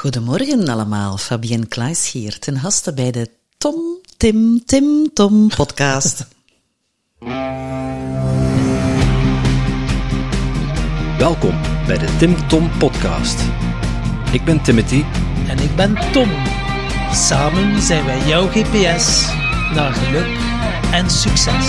Goedemorgen allemaal, Fabienne Klaes hier, ten gaste bij de Tom, Tim, Tim, Tom podcast. Welkom bij de Tim Tom podcast. Ik ben Timothy En ik ben Tom. Samen zijn wij jouw GPS naar geluk en succes.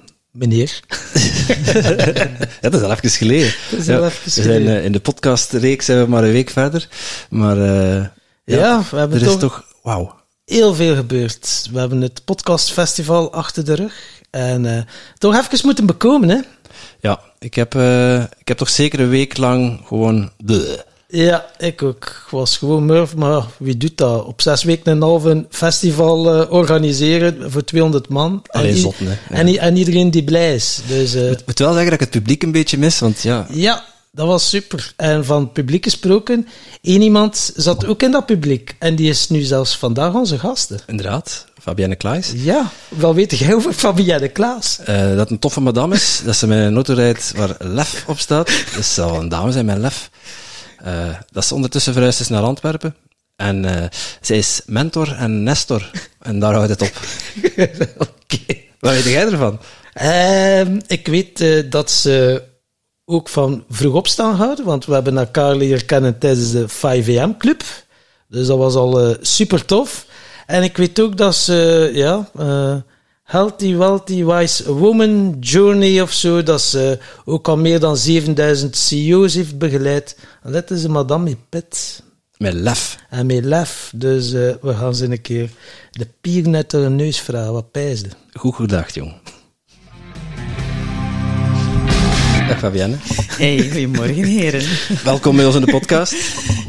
meneer. Ja, dat is al even geleden. Dat is al Ja, even we zijn eh, in de podcastreeks zijn we maar een week verder, maar eh, Ja, we hebben er is toch- toch wauw. heel veel gebeurd. We hebben het podcastfestival achter de rug. En eh, toch even moeten bekomen, hè? Ja, ik heb, ik heb toch zeker een week lang gewoon. bleh. Ja, ik ook. Ik was gewoon murf, maar wie doet dat? Op zes weken en een half een festival eh, organiseren voor 200 man. Allee, en, i- zotten, hè. Ja. en, iedereen die blij is. Dus eh, moet wel zeggen dat ik het publiek een beetje mis, want ja, ja, dat was super. En van het publiek gesproken, één iemand zat ook in dat publiek. En die is nu zelfs vandaag onze gasten. inderdaad, Fabienne Klaes. Ja, wel weet jij over Fabienne Klaas? eh, dat een toffe madame is, dat ze met een auto rijdt waar lef op staat. Dus zal een dame zijn met lef. Eh, dat ze ondertussen verhuisd is naar Antwerpen. En eh, zij is mentor en nestor. En daar houdt het op. Oké. Wat weet jij ervan? Ehm, ik weet eh, dat ze ook van vroeg opstaan houden, want we hebben elkaar leren kennen tijdens de 5am club. Dus dat was al super tof. En ik weet ook dat ze, ja, Healthy, Wealthy, Wise Woman Journey of zo, dat ze ook al meer dan 7000 CEO's heeft begeleid. En dat is een madame met pit Met lef. en met lef. Dus eh, we gaan ze een keer de pier net door de neus vragen, wat pijsde. Goed gedacht, jong. Dag Fabienne. Hey, goedemorgen heren. Welkom bij ons in de podcast.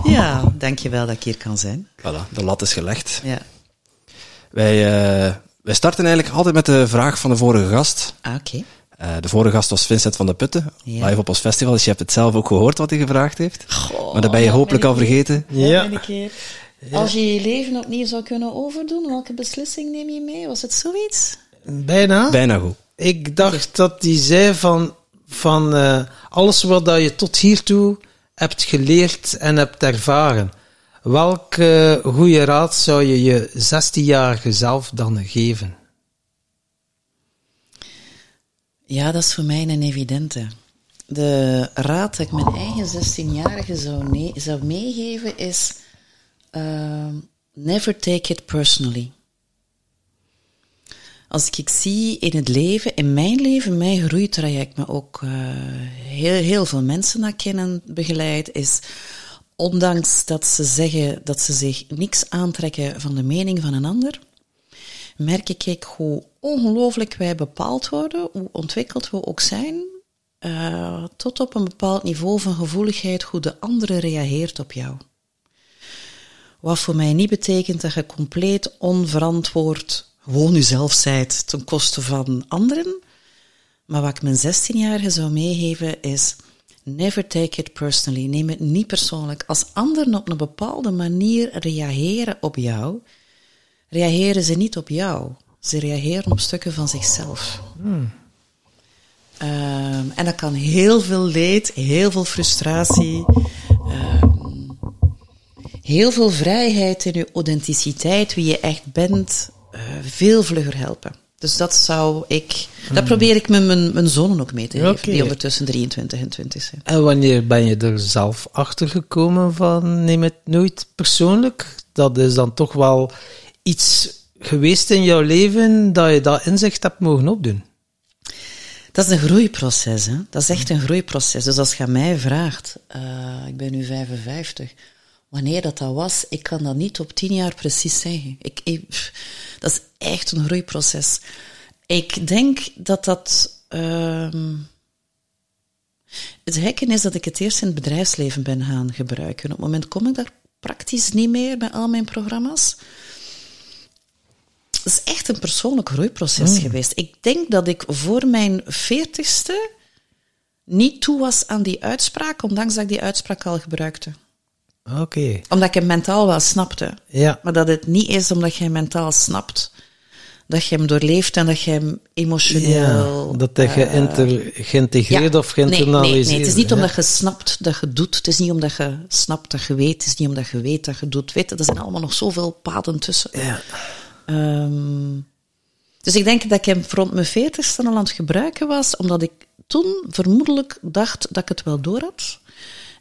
Ja, dankjewel dat ik hier kan zijn. Voilà, de lat is gelegd. Ja, Wij, eh, wij starten eigenlijk altijd met de vraag van de vorige gast. ah, oké. Eh, de vorige gast was Vincent van de Putten, Ja. live op ons festival. Dus je hebt het zelf ook gehoord wat hij gevraagd heeft. Goh, maar dat ben je hopelijk al vergeten. Ja. een keer. Als je je leven opnieuw zou kunnen overdoen, welke beslissing neem je mee? Was het zoiets? Bijna. Bijna goed. Ik dacht dat hij zei van, van eh, alles wat dat je tot hiertoe hebt geleerd en hebt ervaren. Welke goede raad zou je je 16-jarige zelf dan geven? Ja, dat is voor mij een evidente. De raad dat ik mijn eigen 16-jarige zou, nee- zou meegeven is: ehm, never take it personally. Als ik zie in het leven, in mijn leven, mijn groeitraject, maar ook eh, heel, heel veel mensen naar kennen begeleid, is ondanks dat ze zeggen dat ze zich niks aantrekken van de mening van een ander, merk ik hoe ongelooflijk wij bepaald worden, hoe ontwikkeld we ook zijn, eh, tot op een bepaald niveau van gevoeligheid hoe de andere reageert op jou. Wat voor mij niet betekent dat je compleet onverantwoord gewoon jezelf zijt ten koste van anderen. Maar wat ik mijn 16-jarige zou meegeven is: never take it personally. Neem het niet persoonlijk. Als anderen op een bepaalde manier reageren op jou, reageren ze niet op jou. Ze reageren op stukken van zichzelf. Ehm, en dat kan heel veel leed, heel veel frustratie, ehm, heel veel vrijheid in je authenticiteit, wie je echt bent, eh, veel vlugger helpen. Dus dat zou ik, dat probeer ik met mijn, mijn zonen ook mee te geven, die ondertussen 23 en 20 zijn. En wanneer ben je er zelf achter gekomen van neem het nooit persoonlijk? Dat is dan toch wel iets geweest in jouw leven dat je dat inzicht hebt mogen opdoen. Dat is een groeiproces, hè. Dat is echt een groeiproces. Dus als je aan mij vraagt, uh, ik ben nu 55, wanneer dat dat was, ik kan dat niet op tien jaar precies zeggen. Ik, ik dat is echt een groeiproces. Ik denk dat dat... Uh, het hekken is dat ik het eerst in het bedrijfsleven ben gaan gebruiken. Op het moment kom ik daar praktisch niet meer bij al mijn programma's. Het is echt een persoonlijk groeiproces mm. geweest. Ik denk dat ik voor mijn veertigste niet toe was aan die uitspraak, ondanks dat ik die uitspraak al gebruikte. Oké. Omdat ik hem mentaal wel snapte. Ja. Maar dat het niet is omdat je mentaal snapt, dat je hem doorleeft en dat je hem emotioneel... Ja, dat je uh, geïntegreerd of geïnternaliseerd... Nee, nee, nee, het is niet omdat je snapt dat je doet. Het is niet omdat je snapt dat je weet. Het is niet omdat je weet dat je doet. Weet, er zijn allemaal nog zoveel paden tussen. Ja. Um, dus ik denk dat ik hem rond mijn veertigste al aan het gebruiken was, omdat ik toen vermoedelijk dacht dat ik het wel door had.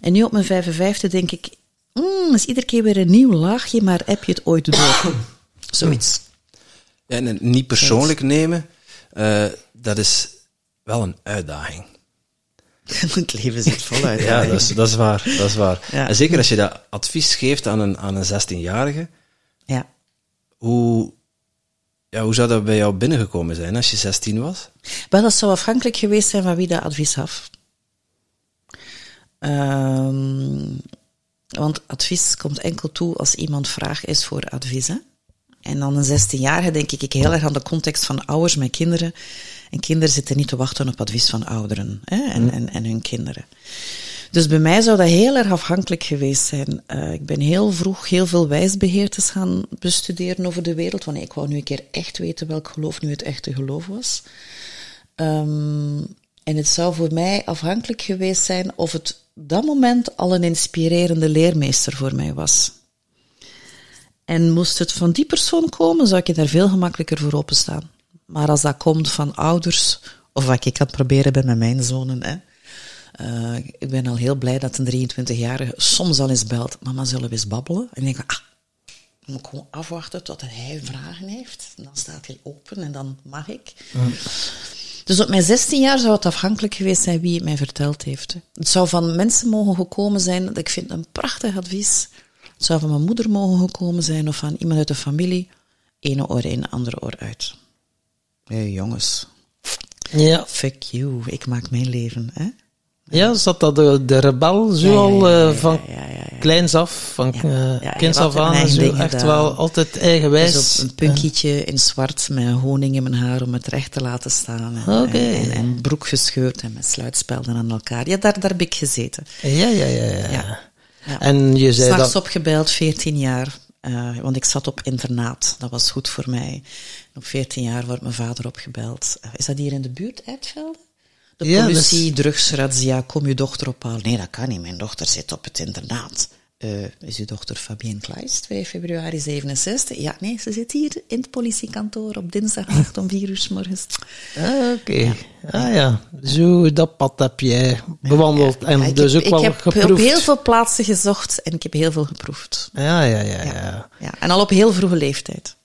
En nu op mijn 55 denk ik, mm, is iedere keer weer een nieuw laagje, maar heb je het ooit door? Zoiets. Ja, en niet persoonlijk nemen, uh, dat is wel een uitdaging. het leven zit vol uit. ja, dat is, dat is waar. Dat is waar. Ja. En zeker als je dat advies geeft aan een, aan een 16-jarige. Ja. Hoe, ja, hoe zou dat bij jou binnengekomen zijn als je 16 was? Wel, dat zou afhankelijk geweest zijn van wie dat advies gaf. Um, want advies komt enkel toe als iemand vraag is voor advies. Hè? En dan een 16-jarige denk ik, ik heel erg aan de context van ouders met kinderen. En kinderen zitten niet te wachten op advies van ouderen hè? En, en, en hun kinderen. Dus bij mij zou dat heel erg afhankelijk geweest zijn. Uh, ik ben heel vroeg heel veel wijsbeheertes gaan bestuderen over de wereld, want ik wou nu een keer echt weten welk geloof nu het echte geloof was. Um, en het zou voor mij afhankelijk geweest zijn of het dat moment al een inspirerende leermeester voor mij was. En moest het van die persoon komen, zou ik daar veel gemakkelijker voor openstaan. Maar als dat komt van ouders, of wat ik kan proberen bij mijn zonen, hè, uh, ik ben al heel blij dat een 23-jarige soms al eens belt. Mama, zullen we eens babbelen? En ik denk, ah, moet ik gewoon afwachten tot hij vragen heeft. Dan staat hij open en dan mag ik. Dus op mijn 16 jaar zou het afhankelijk geweest zijn wie het mij verteld heeft. Het zou van mensen mogen gekomen zijn, dat ik vind een prachtig advies. Het zou van mijn moeder mogen gekomen zijn of van iemand uit de familie. Ene oor in, andere oor uit. Hey, jongens. Ja. Fuck you, ik maak mijn leven. Hè? Ja, zat dat de, de rebel zo al uh, van kleins af, van uh, kinds af aan, zo echt wel altijd eigenwijs. Dus op een punkietje in zwart met honing in mijn haar om het recht te laten staan. En, okay. en, en, broek gescheurd en met sluitspelden aan elkaar. Ja, daar, daar heb ik gezeten. Ja, ja, ja. ja. ja. En je zei S'nachts dat... opgebeld, 14 jaar. Uh, want ik zat op internaat. Dat was goed voor mij. op 14 jaar wordt mijn vader opgebeld. is dat hier in de buurt, Eitvelde? De ja, politie, dus... drugsrazzia, kom je dochter ophalen. Nee, dat kan niet. Mijn dochter zit op het internaat. Uh, is uw dochter Fabienne Kleist, 2 februari 67? Ja, nee, ze zit hier in het politiekantoor op dinsdagnacht om 4 uur s morgens. Ah, oké. Ja. Ah ja, zo dat pad heb jij bewandeld ja, en dus heb, ook wel geproefd. Ik heb op heel veel plaatsen gezocht en ik heb heel veel geproefd. Ja, ja, ja. ja. ja. En al op heel vroege leeftijd.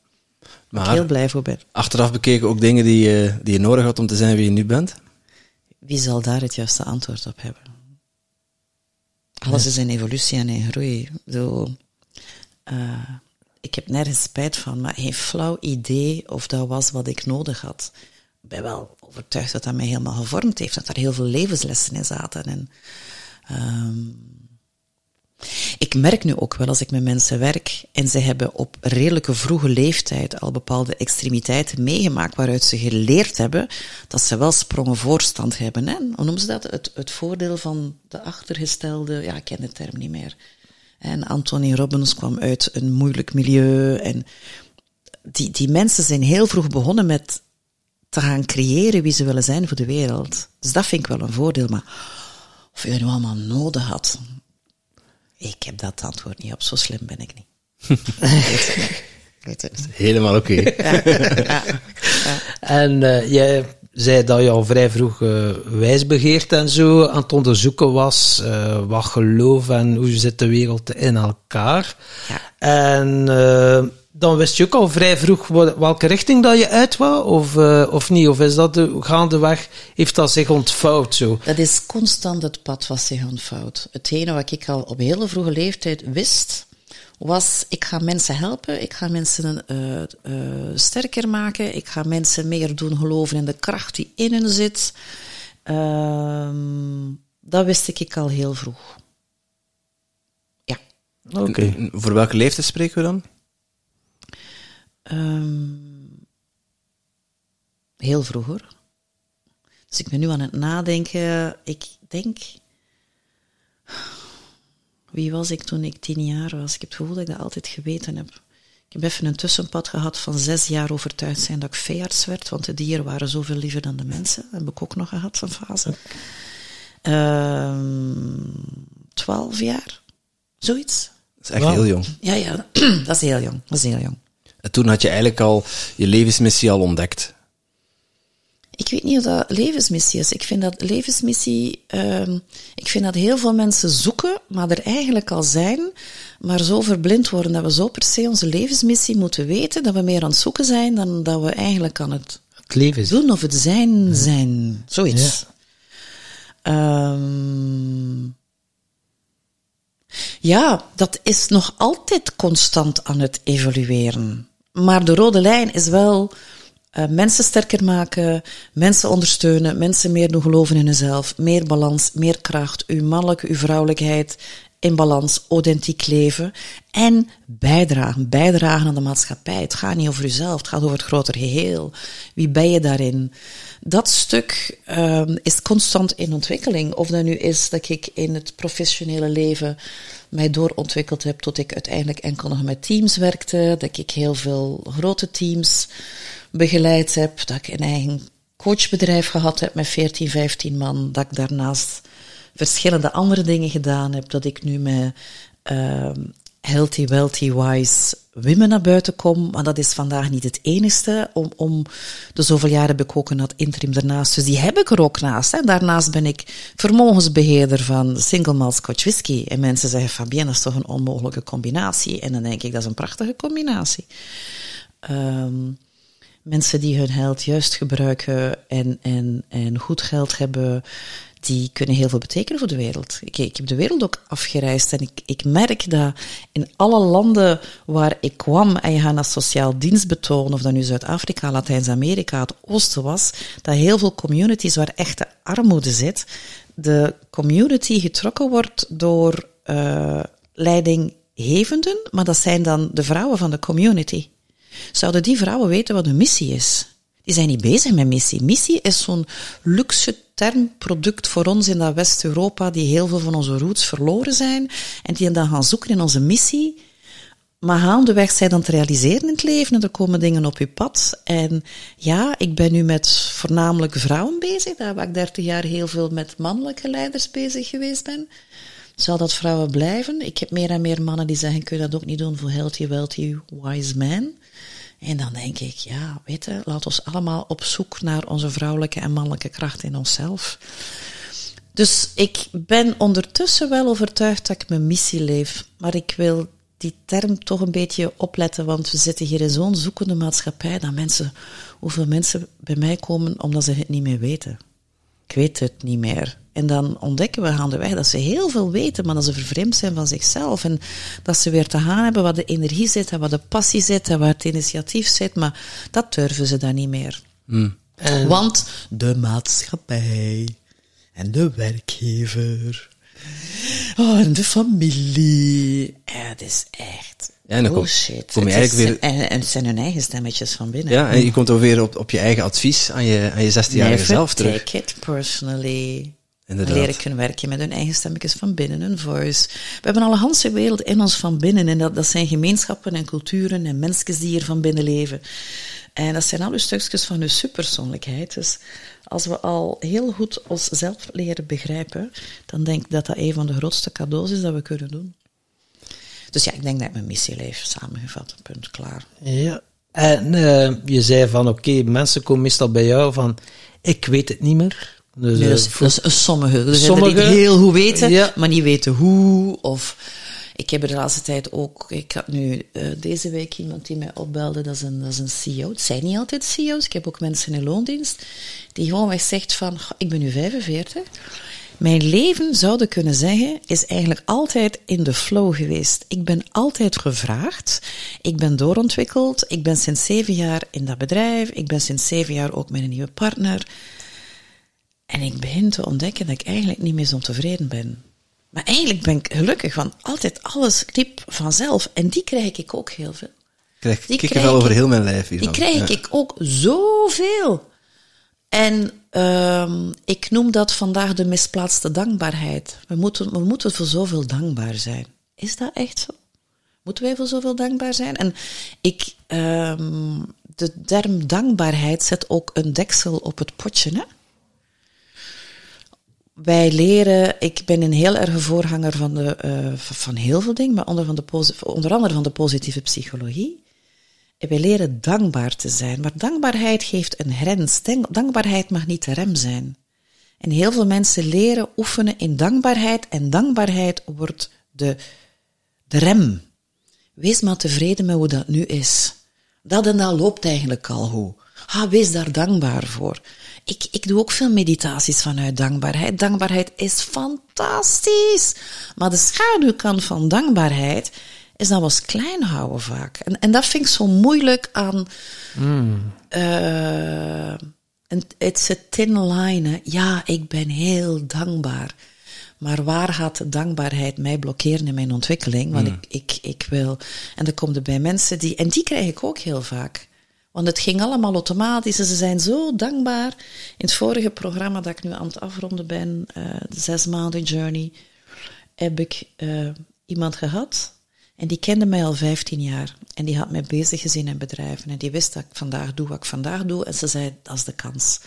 Maar ik heel blij voor ben. Achteraf bekeken ook dingen die, uh, die je nodig had om te zijn wie je nu bent? Wie zal daar het juiste antwoord op hebben? Alles is een evolutie en een groei. Zo, uh, ik heb nergens spijt van, maar geen flauw idee of dat was wat ik nodig had. Ik ben wel overtuigd dat dat mij helemaal gevormd heeft, dat er heel veel levenslessen in zaten. En, um, ik merk nu ook wel als ik met mensen werk en ze hebben op redelijke vroege leeftijd al bepaalde extremiteiten meegemaakt waaruit ze geleerd hebben dat ze wel sprongen voorstand hebben. Hè? Hoe noemen ze dat? Het, het voordeel van de achtergestelde, ja, ik ken de term niet meer. En Anthony Robbins kwam uit een moeilijk milieu en die, die mensen zijn heel vroeg begonnen met te gaan creëren wie ze willen zijn voor de wereld. Dus dat vind ik wel een voordeel, maar of je nu allemaal nodig had, ik heb dat antwoord niet op, zo slim ben ik niet. Helemaal oké. Okay. Ja, ja, en uh, jij zei dat je al vrij vroeg uh, wijsbegeerd en zo aan het onderzoeken was, uh, wat geloof en hoe zit de wereld in elkaar. En dan wist je ook al vrij vroeg welke richting dat je uit wou, of, eh, of niet? Of is dat de, gaandeweg, heeft dat zich ontvouwd zo? Dat is constant het pad wat zich ontvouwt. Hetgene wat ik al op hele vroege leeftijd wist, was ik ga mensen helpen, ik ga mensen eh, eh, sterker maken, ik ga mensen meer doen geloven in de kracht die in hen zit. Ehm, dat wist ik, ik al heel vroeg. Ja. Oké. Voor welke leeftijd spreken we dan? Ehm, heel vroeg hoor. Dus ik ben nu aan het nadenken. Ik denk. Wie was ik toen ik tien jaar was? Ik heb het gevoel dat ik dat altijd geweten heb. Ik heb even een tussenpad gehad van zes jaar overtuigd zijn dat ik veearts werd, want de dieren waren zoveel liever dan de mensen. Dat heb ik ook nog gehad, zo'n fase. Ehm, Twaalf jaar, zoiets. Dat is echt heel jong. Ja, ja, dat is heel jong. Dat is heel jong. En toen had je eigenlijk al je levensmissie al ontdekt. Ik weet niet of dat levensmissie is. Ik vind dat levensmissie, ehm, ik vind dat heel veel mensen zoeken, maar er eigenlijk al zijn, maar zo verblind worden dat we zo per se onze levensmissie moeten weten, dat we meer aan het zoeken zijn dan dat we eigenlijk aan het Het leven doen of het zijn zijn. Zoiets. Ehm, ja, dat is nog altijd constant aan het evolueren. Maar de rode lijn is wel eh, mensen sterker maken, mensen ondersteunen, mensen meer doen geloven in hunzelf, meer balans, meer kracht, uw mannelijke, uw vrouwelijkheid in balans, authentiek leven en bijdragen, bijdragen aan de maatschappij. Het gaat niet over uzelf, het gaat over het grotere geheel. Wie ben je daarin? Dat stuk ehm, is constant in ontwikkeling. Of dat nu is dat ik in het professionele leven mij doorontwikkeld heb tot ik uiteindelijk enkel nog met teams werkte, dat ik heel veel grote teams begeleid heb, dat ik een eigen coachbedrijf gehad heb met 14, 15 man, dat ik daarnaast verschillende andere dingen gedaan heb, dat ik nu met ehm, Healthy, Wealthy, Wise Women naar buiten kom, maar dat is vandaag niet het enigste. Om, om de zoveel jaren heb ik ook een interim daarnaast, dus die heb ik er ook naast. Hè. Daarnaast ben ik vermogensbeheerder van Single Malt Scotch Whisky. En mensen zeggen, Fabienne, dat is toch een onmogelijke combinatie? En dan denk ik, dat is een prachtige combinatie. Ehm, mensen die hun geld juist gebruiken en, en, en goed geld hebben, die kunnen heel veel betekenen voor de wereld. Ik, ik heb de wereld ook afgereisd en ik, ik merk dat in alle landen waar ik kwam en je gaat naar sociaal dienstbetoon, of dat nu Zuid-Afrika, Latijns-Amerika, het Oosten was, dat heel veel communities waar echte armoede zit, de community getrokken wordt door uh, leidinggevenden, maar dat zijn dan de vrouwen van de community. Zouden die vrouwen weten wat hun missie is? Die zijn niet bezig met missie. Missie is zo'n luxe termproduct voor ons in dat West-Europa, die heel veel van onze roots verloren zijn en die dan gaan zoeken in onze missie. Maar gaandeweg zij dan te realiseren in het leven en er komen dingen op je pad. En ja, ik ben nu met voornamelijk vrouwen bezig, daar waar ik 30 jaar heel veel met mannelijke leiders bezig geweest ben. Zal dat vrouwen blijven? Ik heb meer en meer mannen die zeggen, kun je dat ook niet doen voor healthy, wealthy, wise man? En dan denk ik, ja, weet je, laat ons allemaal op zoek naar onze vrouwelijke en mannelijke kracht in onszelf. Dus ik ben ondertussen wel overtuigd dat ik mijn missie leef, maar ik wil die term toch een beetje opletten, want we zitten hier in zo'n zoekende maatschappij dat mensen, hoeveel mensen bij mij komen omdat ze het niet meer weten. Ik weet het niet meer. En dan ontdekken we gaandeweg dat ze heel veel weten, maar dat ze vervreemd zijn van zichzelf. En dat ze weer te gaan hebben waar de energie zit en waar de passie zit en waar het initiatief zit. Maar dat durven ze dan niet meer. Mm. En... Want de maatschappij en de werkgever oh, en de familie. Ja, het is echt ja, en dan bullshit. Kom, kom je het, eigenlijk is, weer... en, en het zijn hun eigen stemmetjes van binnen. Ja, en je komt ook weer op, op je eigen advies aan je, aan je 16-jarige zelf terug. take it personally. Inderdaad. Leren kunnen werken met hun eigen stemmetjes van binnen, hun voice. We hebben al een hele wereld in ons van binnen. En dat, dat zijn gemeenschappen en culturen en mensen die hier van binnen leven. En dat zijn alle stukjes van uw superpersoonlijkheid. Dus als we al heel goed onszelf leren begrijpen, dan denk ik dat dat een van de grootste cadeaus is dat we kunnen doen. Dus ja, ik denk dat ik mijn missie leef, samengevat, punt, klaar. Ja. En uh, je zei van, oké, okay, mensen komen meestal bij jou van, ik weet het niet meer. Dus, nee, dat, is, dat is sommige. Dus sommige die heel goed weten, ja. maar niet weten hoe. Of Ik heb er de laatste tijd ook, ik had nu uh, deze week iemand die mij opbelde, dat is een, dat is een CEO. Het zijn niet altijd CEO's, ik heb ook mensen in loondienst, die gewoon zegt van, ik ben nu 45. Mijn leven, zouden kunnen zeggen, is eigenlijk altijd in de flow geweest. Ik ben altijd gevraagd. Ik ben doorontwikkeld. Ik ben sinds zeven jaar in dat bedrijf. Ik ben sinds zeven jaar ook met een nieuwe partner. En ik begin te ontdekken dat ik eigenlijk niet meer zo tevreden ben. Maar eigenlijk ben ik gelukkig, want altijd alles liep vanzelf. En die krijg ik ook heel veel. Krijg, die krijg wel over heel mijn lijf hiervan. Die krijg ik ook zoveel. En um, ik noem dat vandaag de misplaatste dankbaarheid. We moeten, we moeten voor zoveel dankbaar zijn. Is dat echt zo? Moeten wij voor zoveel dankbaar zijn? En ik, um, de term dankbaarheid zet ook een deksel op het potje. Hè? Wij leren, ik ben een heel erge voorganger van, de, uh, van heel veel dingen, maar onder, van de, onder andere van de positieve psychologie. En wij leren dankbaar te zijn. Maar dankbaarheid geeft een grens. Dankbaarheid mag niet de rem zijn. En heel veel mensen leren oefenen in dankbaarheid. En dankbaarheid wordt de, de rem. Wees maar tevreden met hoe dat nu is. Dat en dat loopt eigenlijk al goed. Ha, wees daar dankbaar voor. Ik, ik doe ook veel meditaties vanuit dankbaarheid. Dankbaarheid is fantastisch. Maar de schaduwkant van dankbaarheid is dat was klein houden vaak. En, en dat vind ik zo moeilijk aan. Mm. Uh, it's a thin line. Ja, ik ben heel dankbaar. Maar waar gaat de dankbaarheid mij blokkeren in mijn ontwikkeling? Want mm. ik, ik, ik wil. En dan komt er bij mensen die. En die krijg ik ook heel vaak. Want het ging allemaal automatisch en ze zijn zo dankbaar. In het vorige programma dat ik nu aan het afronden ben, uh, de zes maanden journey, heb ik uh, iemand gehad en die kende mij al 15 jaar. En die had mij bezig gezien in bedrijven. En die wist dat ik vandaag doe wat ik vandaag doe. En ze zei, dat is de kans.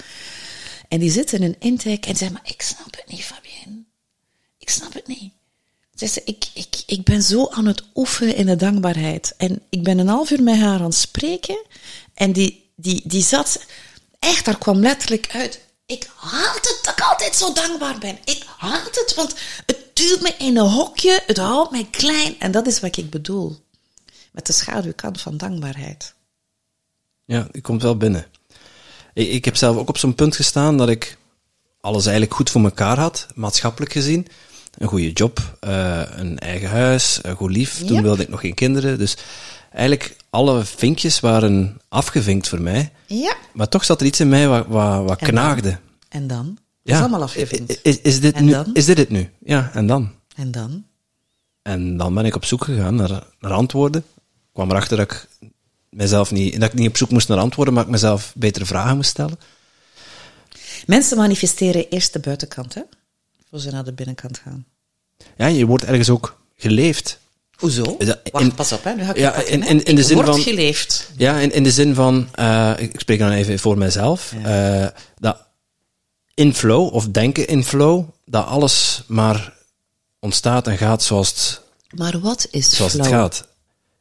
En die zit in een intake en zei, maar ik snap het niet, Fabienne. Ik snap het niet. Ze zei, ik, ik, ik ben zo aan het oefenen in de dankbaarheid. En ik ben een half uur met haar aan het spreken. En die, die, die zat, echt, daar kwam letterlijk uit. Ik haat het dat ik altijd zo dankbaar ben. Ik haat het, want het duwt me in een hokje, het houdt mij klein. En dat is wat ik bedoel. Met de schaduwkant van dankbaarheid. Ja, die komt wel binnen. Ik, ik heb zelf ook op zo'n punt gestaan dat ik alles eigenlijk goed voor elkaar had, maatschappelijk gezien. Een goede job, uh, een eigen huis, een goed lief. Toen wilde ik nog geen kinderen. Dus eigenlijk alle vinkjes waren afgevinkt voor mij. Ja. Maar toch zat er iets in mij wat, wat, wat knaagde. En dan? Ja. Is allemaal afgevinkt. Is, is, dit nu, is dit het nu? Ja, en dan? En dan? En dan ben ik op zoek gegaan naar, naar antwoorden. Ik kwam erachter dat ik mezelf niet, dat ik niet op zoek moest naar antwoorden, maar ik mezelf betere vragen moest stellen. Mensen manifesteren eerst de buitenkant, hè? Voor ze naar de binnenkant gaan. Ja, je wordt ergens ook geleefd. Hoezo? Wacht, pas op, hè. Nu ga ik ja, in, in, in de zin wordt van, geleefd. Ja, in, in de zin van, uh, ik spreek dan even voor mezelf, ja. uh, dat in flow, of denken in flow, dat alles maar ontstaat en gaat zoals het, maar wat is zoals flow? het gaat.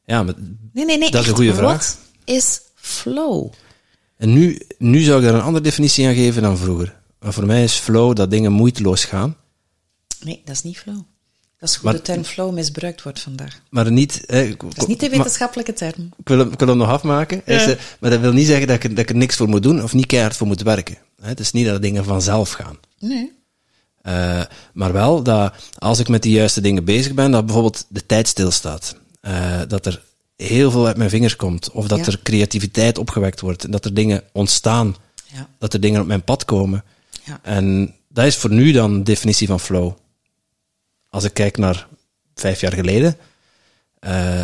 Ja, maar nee, nee, nee, dat is een goede vraag. Wat is flow? En nu, nu zou ik daar een andere definitie aan geven dan vroeger. Maar voor mij is flow dat dingen moeiteloos gaan. Nee, dat is niet flow. Dat is hoe de term flow misbruikt wordt vandaag. Maar niet... Eh, dat is niet de wetenschappelijke term. Ik wil, hem, ik wil hem nog afmaken. Ja. Is, uh, maar dat wil niet zeggen dat ik, dat ik er niks voor moet doen of niet keihard voor moet werken. Het is niet dat dingen vanzelf gaan. Nee. Uh, maar wel dat als ik met die juiste dingen bezig ben, dat bijvoorbeeld de tijd stilstaat. Uh, dat er heel veel uit mijn vingers komt. Of dat ja. er creativiteit opgewekt wordt. Dat er dingen ontstaan. Ja. Dat er dingen op mijn pad komen. Ja. En dat is voor nu dan de definitie van flow. Als ik kijk naar vijf jaar geleden, uh,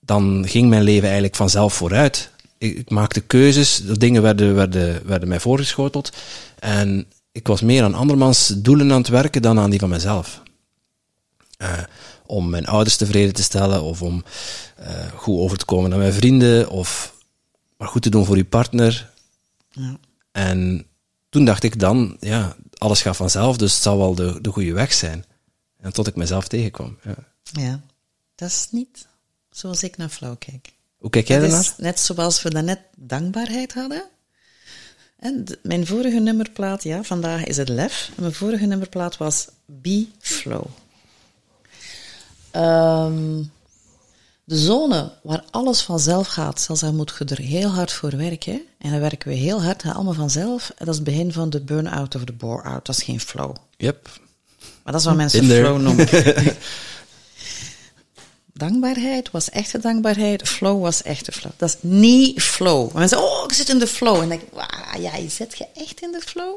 dan ging mijn leven eigenlijk vanzelf vooruit. Ik, ik maakte keuzes, de dingen werden, werden, werden mij voorgeschoteld. En ik was meer aan andermans doelen aan het werken dan aan die van mezelf. Uh, om mijn ouders tevreden te stellen, of om uh, goed over te komen naar mijn vrienden, of maar goed te doen voor je partner. Ja. En toen dacht ik dan, ja, alles gaat vanzelf, dus het zal wel de, de goede weg zijn. En tot ik mezelf tegenkwam. Ja, ja dat is niet zoals ik naar Flow kijk. Hoe kijk jij daarnaar? Net zoals we daarnet dankbaarheid hadden. En mijn vorige nummerplaat, ja, vandaag is het lef. Mijn vorige nummerplaat was Be Flow. Ehm, de zone waar alles vanzelf gaat, zelfs daar moet je er heel hard voor werken. En dan werken we heel hard, allemaal vanzelf. En dat is het begin van de burn-out of de bore-out. Dat is geen flow. Yep. Maar dat is wat mensen flow noemen. dankbaarheid was echte dankbaarheid. Flow was echte flow. Dat is niet flow. Mensen zeggen, oh, ik zit in de flow. En dan denk ik, "Wauw, ja, zit je echt in de flow?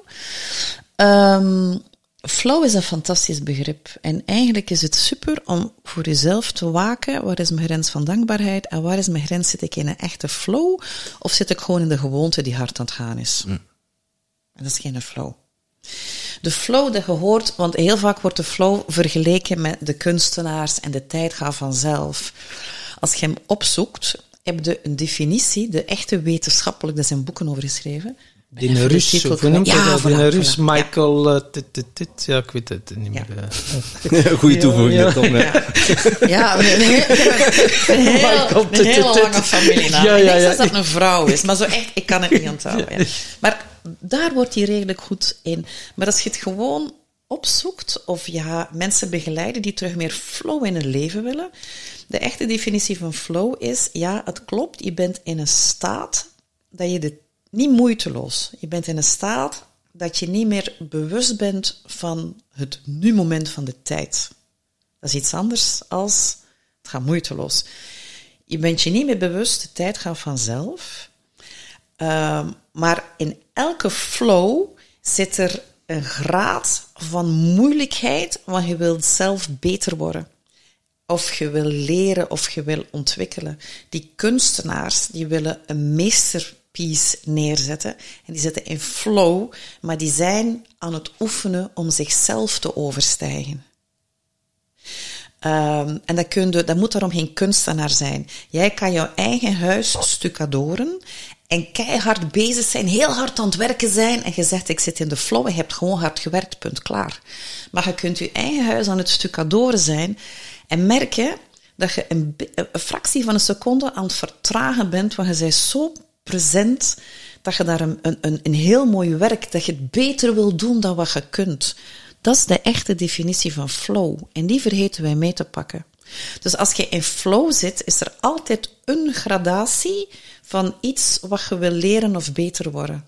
Ehm, flow is een fantastisch begrip. En eigenlijk is het super om voor jezelf te waken. Waar is mijn grens van dankbaarheid? En waar is mijn grens? Zit ik in een echte flow? Of zit ik gewoon in de gewoonte die hard aan het gaan is? En dat is geen flow. De flow dat je hoort, want heel vaak wordt de flow vergeleken met de kunstenaars en de tijd gaat vanzelf. Als je hem opzoekt, heb je een definitie, de echte wetenschappelijk, daar zijn boeken over geschreven. Die Rus, hoe noemt hij dat? Die voilà, Rus, voilà. Michael... eh, tit, tit, tit. Ja, ik weet het niet Ja. meer. eh. Goeie toevoeging, Ja, Tom. hè. Ja, een, hele lange familienaam. Ja, ik ja, denk ja. dat dat een vrouw is, maar zo echt, ik kan het niet onthouden. ja. Maar daar wordt hij redelijk goed in. Maar als je het gewoon opzoekt, of ja, mensen begeleiden die terug meer flow in hun leven willen. De echte definitie van flow is, ja, het klopt, je bent in een staat dat je niet moeiteloos, je bent in een staat dat je niet meer bewust bent van het nu-moment van de tijd. Dat is iets anders als het gaat moeiteloos. Je bent je niet meer bewust, de tijd gaat vanzelf. Ehm, maar in elke flow zit er een graad van moeilijkheid, want je wilt zelf beter worden. Of je wil leren of je wil ontwikkelen. Die kunstenaars die willen een meesterpiece neerzetten. En die zitten in flow, maar die zijn aan het oefenen om zichzelf te overstijgen. Ehm, en dat, kun je, dat moet daarom geen kunstenaar zijn. Jij kan jouw eigen huis stucadoren en keihard bezig zijn, heel hard aan het werken zijn. En je zegt, ik zit in de flow, je hebt gewoon hard gewerkt, punt, klaar. Maar je kunt je eigen huis aan het stucadoren zijn en merken dat je een, fractie van een seconde aan het vertragen bent, want je bent zo present dat je daar een, een, een heel mooi werk, dat je het beter wil doen dan wat je kunt. Dat is de echte definitie van flow. En die vergeten wij mee te pakken. Dus als je in flow zit, is er altijd een gradatie van iets wat je wil leren of beter worden.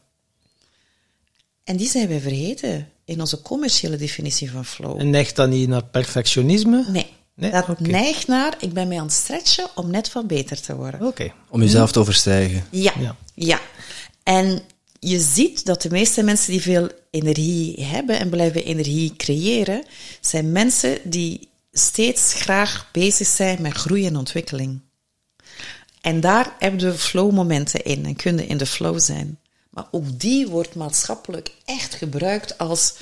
En die zijn wij vergeten in onze commerciële definitie van flow. En neigt dat niet naar perfectionisme? Nee. Nee? Dat neigt naar, ik ben mij aan het stretchen om net wat beter te worden. Oké. Om jezelf te overstijgen. Ja, Ja. ja. En je ziet dat de meeste mensen die veel energie hebben en blijven energie creëren, zijn mensen die steeds graag bezig zijn met groei en ontwikkeling. En daar hebben we flow-momenten in en kunnen in de flow zijn. Maar ook die wordt maatschappelijk echt gebruikt als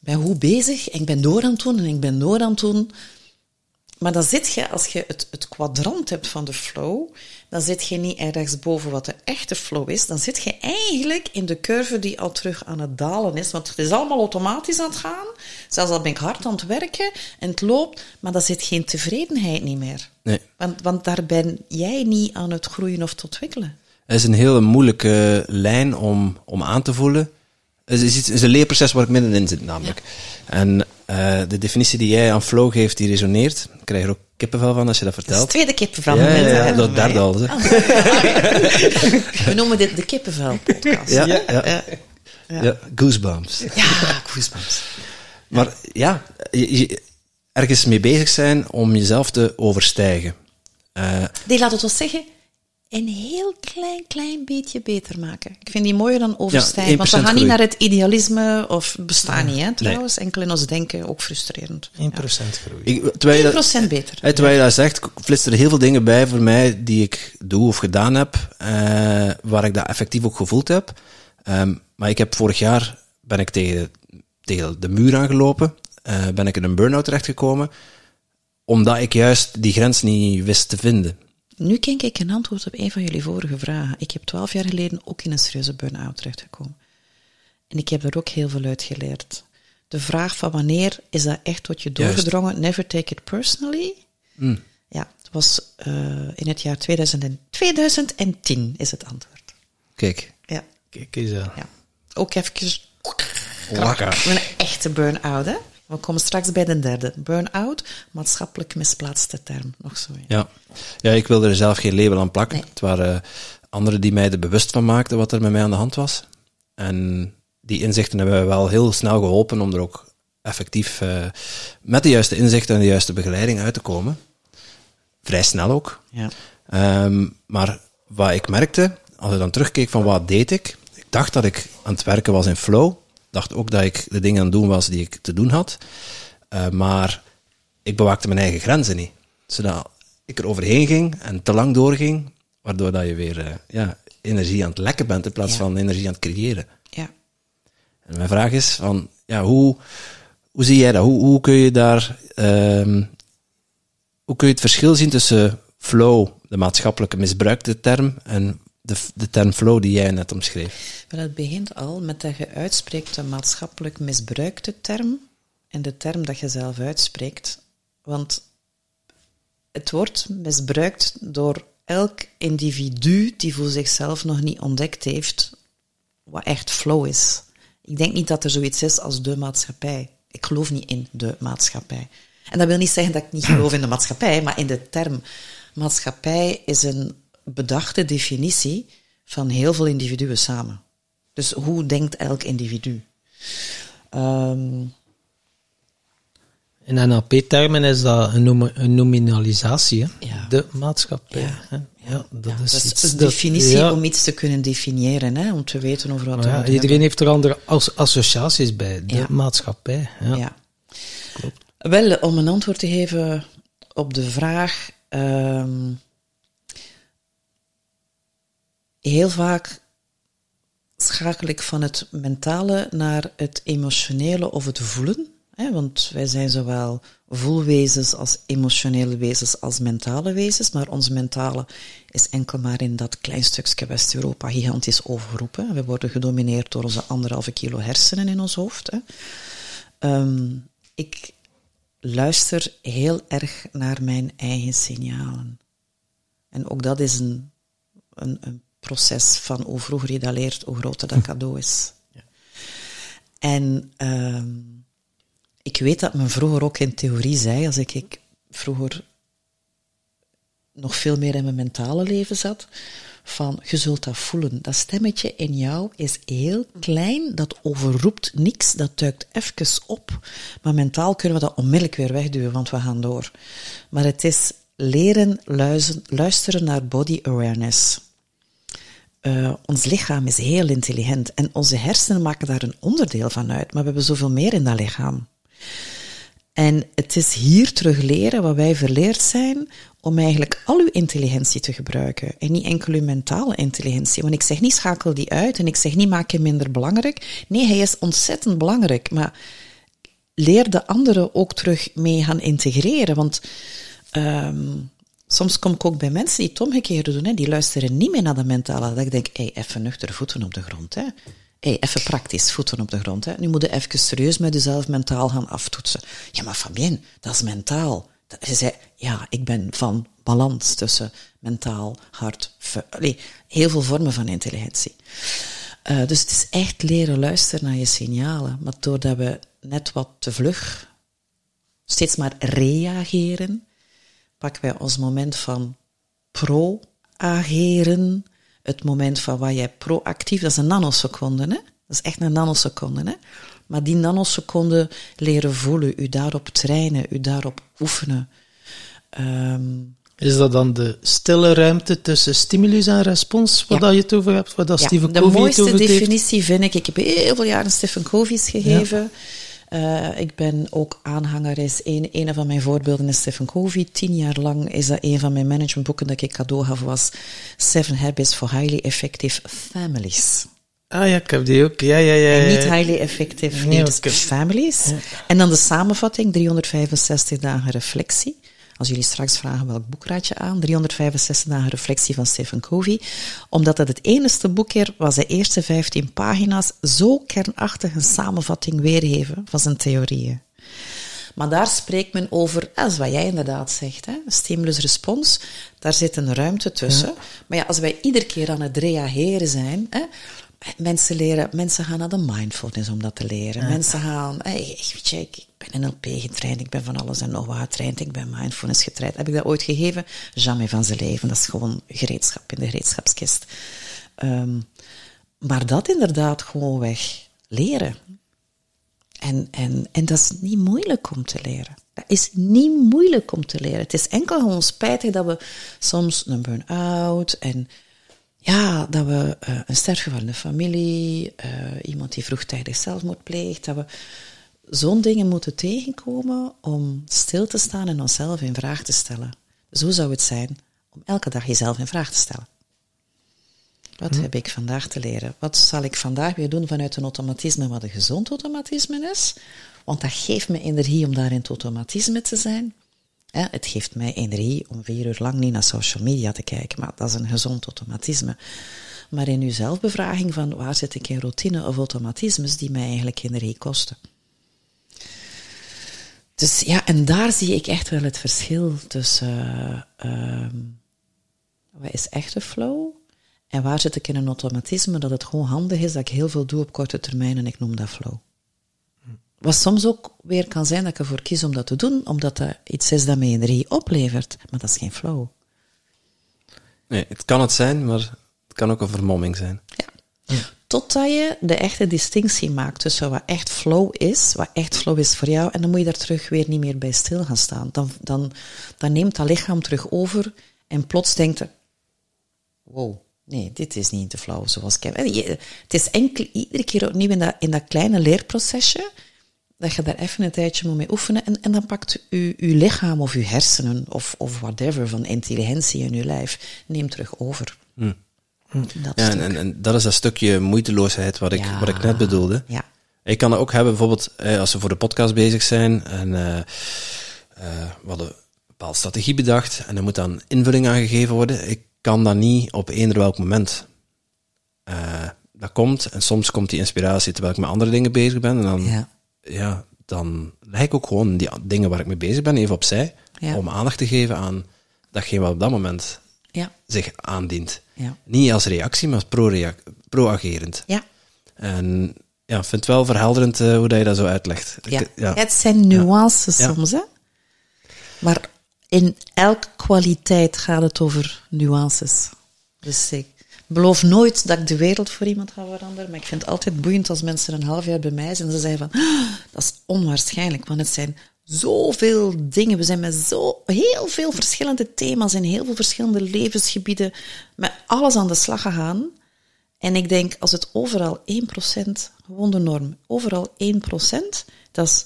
ik ben goed bezig ik ben door aan het doen en ik ben door aan het doen. Maar dan zit je, als je het, het kwadrant hebt van de flow, dan zit je niet ergens boven wat de echte flow is. Dan zit je eigenlijk in de curve die al terug aan het dalen is. Want het is allemaal automatisch aan het gaan. Zelfs al ben ik hard aan het werken en het loopt, maar dan zit geen tevredenheid niet meer. Nee. Want, want daar ben jij niet aan het groeien of te ontwikkelen. Het is een hele moeilijke lijn om, om aan te voelen. Het is, iets- is een leerproces waar ik middenin zit, namelijk. En eh, de definitie die jij aan flow geeft, die resoneert. Ik krijg er ook kippenvel van als je dat Dat is vertelt. het tweede kippenvel. Ja, ja, ja, dat derde al. hè. We noemen dit de kippenvel-podcast. Ja, Ja. ja, goosebumps. Ja, goosebumps. Maar ja, je- je- ergens mee bezig zijn om jezelf te overstijgen. Eh, Die laat het wel zeggen, een heel klein, klein beetje beter maken. Ik vind die mooier dan overstijgen. Ja, want we 1% gaan niet naar het idealisme of bestaan niet, hè, trouwens. Enkel in ons denken, ook frustrerend. 1% groei. ik, terwijl, je dat, 1% beter. terwijl je dat zegt, flitsen er heel veel dingen bij voor mij die ik doe of gedaan heb, eh, waar ik dat effectief ook gevoeld heb. Ehm, maar ik heb vorig jaar, ben ik tegen, tegen de muur aangelopen, eh, ben ik in een burn-out terechtgekomen, omdat ik juist die grens niet wist te vinden. Nu kijk ik een antwoord op een van jullie vorige vragen. Ik heb twaalf jaar geleden ook in een serieuze burn-out terechtgekomen. En ik heb er ook heel veel uit geleerd. De vraag van wanneer is dat echt tot je Juist. doorgedrongen? Never take it personally. Mm. Ja, het was eh, in het jaar 2000 en 2010 is het antwoord. Kijk, Ja, Kijk eens aan. ja. Ook even een echte burn-out, hè? We komen straks bij de derde. Burn-out, maatschappelijk misplaatste term. Nog zo. Ja, ja. ik wilde er zelf geen label aan plakken. Het waren anderen die mij er bewust van maakten wat er met mij aan de hand was. En die inzichten hebben mij wel heel snel geholpen om er ook effectief uh, met de juiste inzichten en de juiste begeleiding uit te komen. Vrij snel ook. Ja. Um, maar wat ik merkte, als ik dan terugkeek van wat deed ik, ik dacht dat ik aan het werken was in flow. Dacht ook dat ik de dingen aan het doen was die ik te doen had. Uh, maar ik bewaakte mijn eigen grenzen niet. Zodat ik er overheen ging en te lang doorging, waardoor dat je weer uh, ja, energie aan het lekken bent in plaats ja. van energie aan het creëren. Ja. En mijn vraag is van, ja, hoe, hoe zie jij dat? Hoe, hoe kun je daar, um, hoe kun je het verschil zien tussen flow, de maatschappelijke misbruikte term, en de, de term flow die jij net omschreef? Wel, het begint al met dat je uitspreekt de maatschappelijk misbruikte term en de term dat je zelf uitspreekt. Want het wordt misbruikt door elk individu die voor zichzelf nog niet ontdekt heeft wat echt flow is. Ik denk niet dat er zoiets is als de maatschappij. Ik geloof niet in de maatschappij. En dat wil niet zeggen dat ik niet geloof in de maatschappij, maar in de term maatschappij is een bedachte definitie van heel veel individuen samen. Dus hoe denkt elk individu? Um, in NLP-termen is dat een, nominalisatie, ja. de maatschappij. Ja. Ja, dat, is, dat is een definitie om iets te kunnen definiëren, hè, om te weten over wat ja, Iedereen heeft er andere associaties bij, de maatschappij. Ja. Klopt. Wel, om een antwoord te geven op de vraag. Um, heel vaak schakel ik van het mentale naar het emotionele of het voelen. Hè, want wij zijn zowel voelwezens als emotionele wezens als mentale wezens, maar ons mentale is enkel maar in dat klein stukje West-Europa gigantisch overroepen. We worden gedomineerd door onze anderhalve kilo hersenen in ons hoofd. Hè. Um, ik luister heel erg naar mijn eigen signalen. En ook dat is een, een, een proces van hoe vroeger je dat leert, hoe groter dat cadeau is. Ja. En um, ik weet dat men vroeger ook in theorie zei, als ik, ik vroeger nog veel meer in mijn mentale leven zat, van je zult dat voelen. Dat stemmetje in jou is heel klein, dat overroept niks, dat duikt even op. Maar mentaal kunnen we dat onmiddellijk weer wegduwen, want we gaan door. Maar het is leren luisteren naar body awareness. Uh, ons lichaam is heel intelligent en onze hersenen maken daar een onderdeel van uit, maar we hebben zoveel meer in dat lichaam. En het is hier terug leren wat wij verleerd zijn om eigenlijk al uw intelligentie te gebruiken en niet enkel uw mentale intelligentie. Want ik zeg niet schakel die uit en ik zeg niet maak hem minder belangrijk. Nee, hij is ontzettend belangrijk, maar leer de anderen ook terug mee gaan integreren. Want um, soms kom ik ook bij mensen die het omgekeerde doen, hè, die luisteren niet meer naar de mentale. Dat ik denk, hey, even nuchter voeten op de grond. Hè hey, even praktisch, voeten op de grond. Hè. Nu moet je even serieus met jezelf mentaal gaan aftoetsen. Ja, maar Fabien, dat is mentaal. Ze zei, ja, ik ben van balans tussen mentaal, hart, allee, heel veel vormen van intelligentie. Uh, dus het is echt leren luisteren naar je signalen. Maar doordat we net wat te vlug steeds maar reageren, pakken wij ons moment van pro-ageren het moment van waar jij proactief, dat is een nanoseconde, hè? Dat is echt een nanoseconde, hè? Maar die nanoseconde leren voelen, u daarop trainen, u daarop oefenen. Um, is dat dan de stille ruimte tussen stimulus en respons, wat ja. dat je het over hebt, wat dat ja, Stephen Covey De mooiste definitie vind ik, ik heb heel veel jaren Stephen Covey's gegeven. Ja. Uh, ik ben ook aanhanger, is een, een van mijn voorbeelden is Stephen Covey. Tien jaar lang is dat een van mijn managementboeken dat ik cadeau gaf, was Seven Habits for Highly Effective Families. Ah ja, ik heb die ook. Ja, ja, ja. En niet highly effective, nee, families. Ja. En dan de samenvatting, 365 dagen reflectie. Als jullie straks vragen welk boek raad je aan, 365 dagen reflectie van Stephen Covey, omdat het het enige boek is waar de eerste 15 pagina's zo kernachtig een samenvatting weergeven van zijn theorieën. Maar daar spreekt men over, als wat jij inderdaad zegt, hè, stimulus-respons, daar zit een ruimte tussen. Maar ja, als wij iedere keer aan het reageren zijn, hè, Mensen leren, mensen gaan naar de mindfulness om dat te leren. Mensen gaan, hey, ik, weet je, ik, ik ben NLP getraind, ik ben van alles en nog wat getraind, ik ben mindfulness getraind. Heb ik dat ooit gegeven? Jamais van zijn leven. Dat is gewoon gereedschap in de gereedschapskist. Ehm, maar dat inderdaad gewoon weg leren. En, en, en dat is niet moeilijk om te leren. Dat is niet moeilijk om te leren. Het is enkel gewoon spijtig dat we soms een burn-out en ja, dat we uh, een sterfgeval in de familie, uh, iemand die vroegtijdig zelfmoord pleegt, dat we zo'n dingen moeten tegenkomen om stil te staan en onszelf in vraag te stellen. Zo zou het zijn om elke dag jezelf in vraag te stellen. Wat hm. heb ik vandaag te leren? Wat zal ik vandaag weer doen vanuit een automatisme wat een gezond automatisme is? Want dat geeft me energie om daar in het automatisme te zijn. Het geeft mij energie om vier uur lang niet naar social media te kijken, maar dat is een gezond automatisme. Maar in uw zelfbevraging van waar zit ik in routine of automatismes die mij eigenlijk energie kosten. Dus ja, en daar zie ik echt wel het verschil tussen uh, wat is echte flow en waar zit ik in een automatisme dat het gewoon handig is dat ik heel veel doe op korte termijn en ik noem dat flow. Wat soms ook weer kan zijn dat ik ervoor kies om dat te doen, omdat dat iets is dat mij energie oplevert, maar dat is geen flow. Nee, het kan het zijn, maar het kan ook een vermomming zijn. Ja. ja. Totdat je de echte distinctie maakt tussen wat echt flow is, wat echt flow is voor jou, en dan moet je daar terug weer niet meer bij stil gaan staan. Dan, dan, dan neemt dat lichaam terug over en plots denkt er, wow, nee, dit is niet de flow zoals ik heb. Het is enkel iedere keer opnieuw in dat, in dat kleine leerprocesje, dat je daar even een tijdje moet mee oefenen. En, en dan pakt uw lichaam of uw hersenen of, of whatever van intelligentie in uw lijf, neemt terug over. Hm. Dat ja, en, en, dat is dat stukje moeiteloosheid wat ik, wat ik net bedoelde. Ja. Ik kan dat ook hebben, bijvoorbeeld eh, als we voor de podcast bezig zijn en uh, uh, we hadden een bepaalde strategie bedacht en er moet dan invulling aan gegeven worden. Ik kan dat niet op eender welk moment. Uh, dat komt en soms komt die inspiratie terwijl ik met andere dingen bezig ben en dan ja ja, dan leg ik ook gewoon die dingen waar ik mee bezig ben even opzij. Om aandacht te geven aan datgene wat op dat moment ja. zich aandient. Ja. Niet als reactie, maar als pro-agerend. ja. En ja, ik vind het wel verhelderend uh, hoe dat je dat zo uitlegt. Ja. Het zijn nuances soms, hè. Maar in elke kwaliteit gaat het over nuances. Dus ik beloof nooit dat ik de wereld voor iemand ga veranderen, maar ik vind het altijd boeiend als mensen een half jaar bij mij zijn en ze zeggen van, ah, dat is onwaarschijnlijk, want het zijn zoveel dingen. We zijn met zo heel veel verschillende thema's in heel veel verschillende levensgebieden met alles aan de slag gegaan. En ik denk, als het overal 1%, gewoon de norm, overal 1%, dat is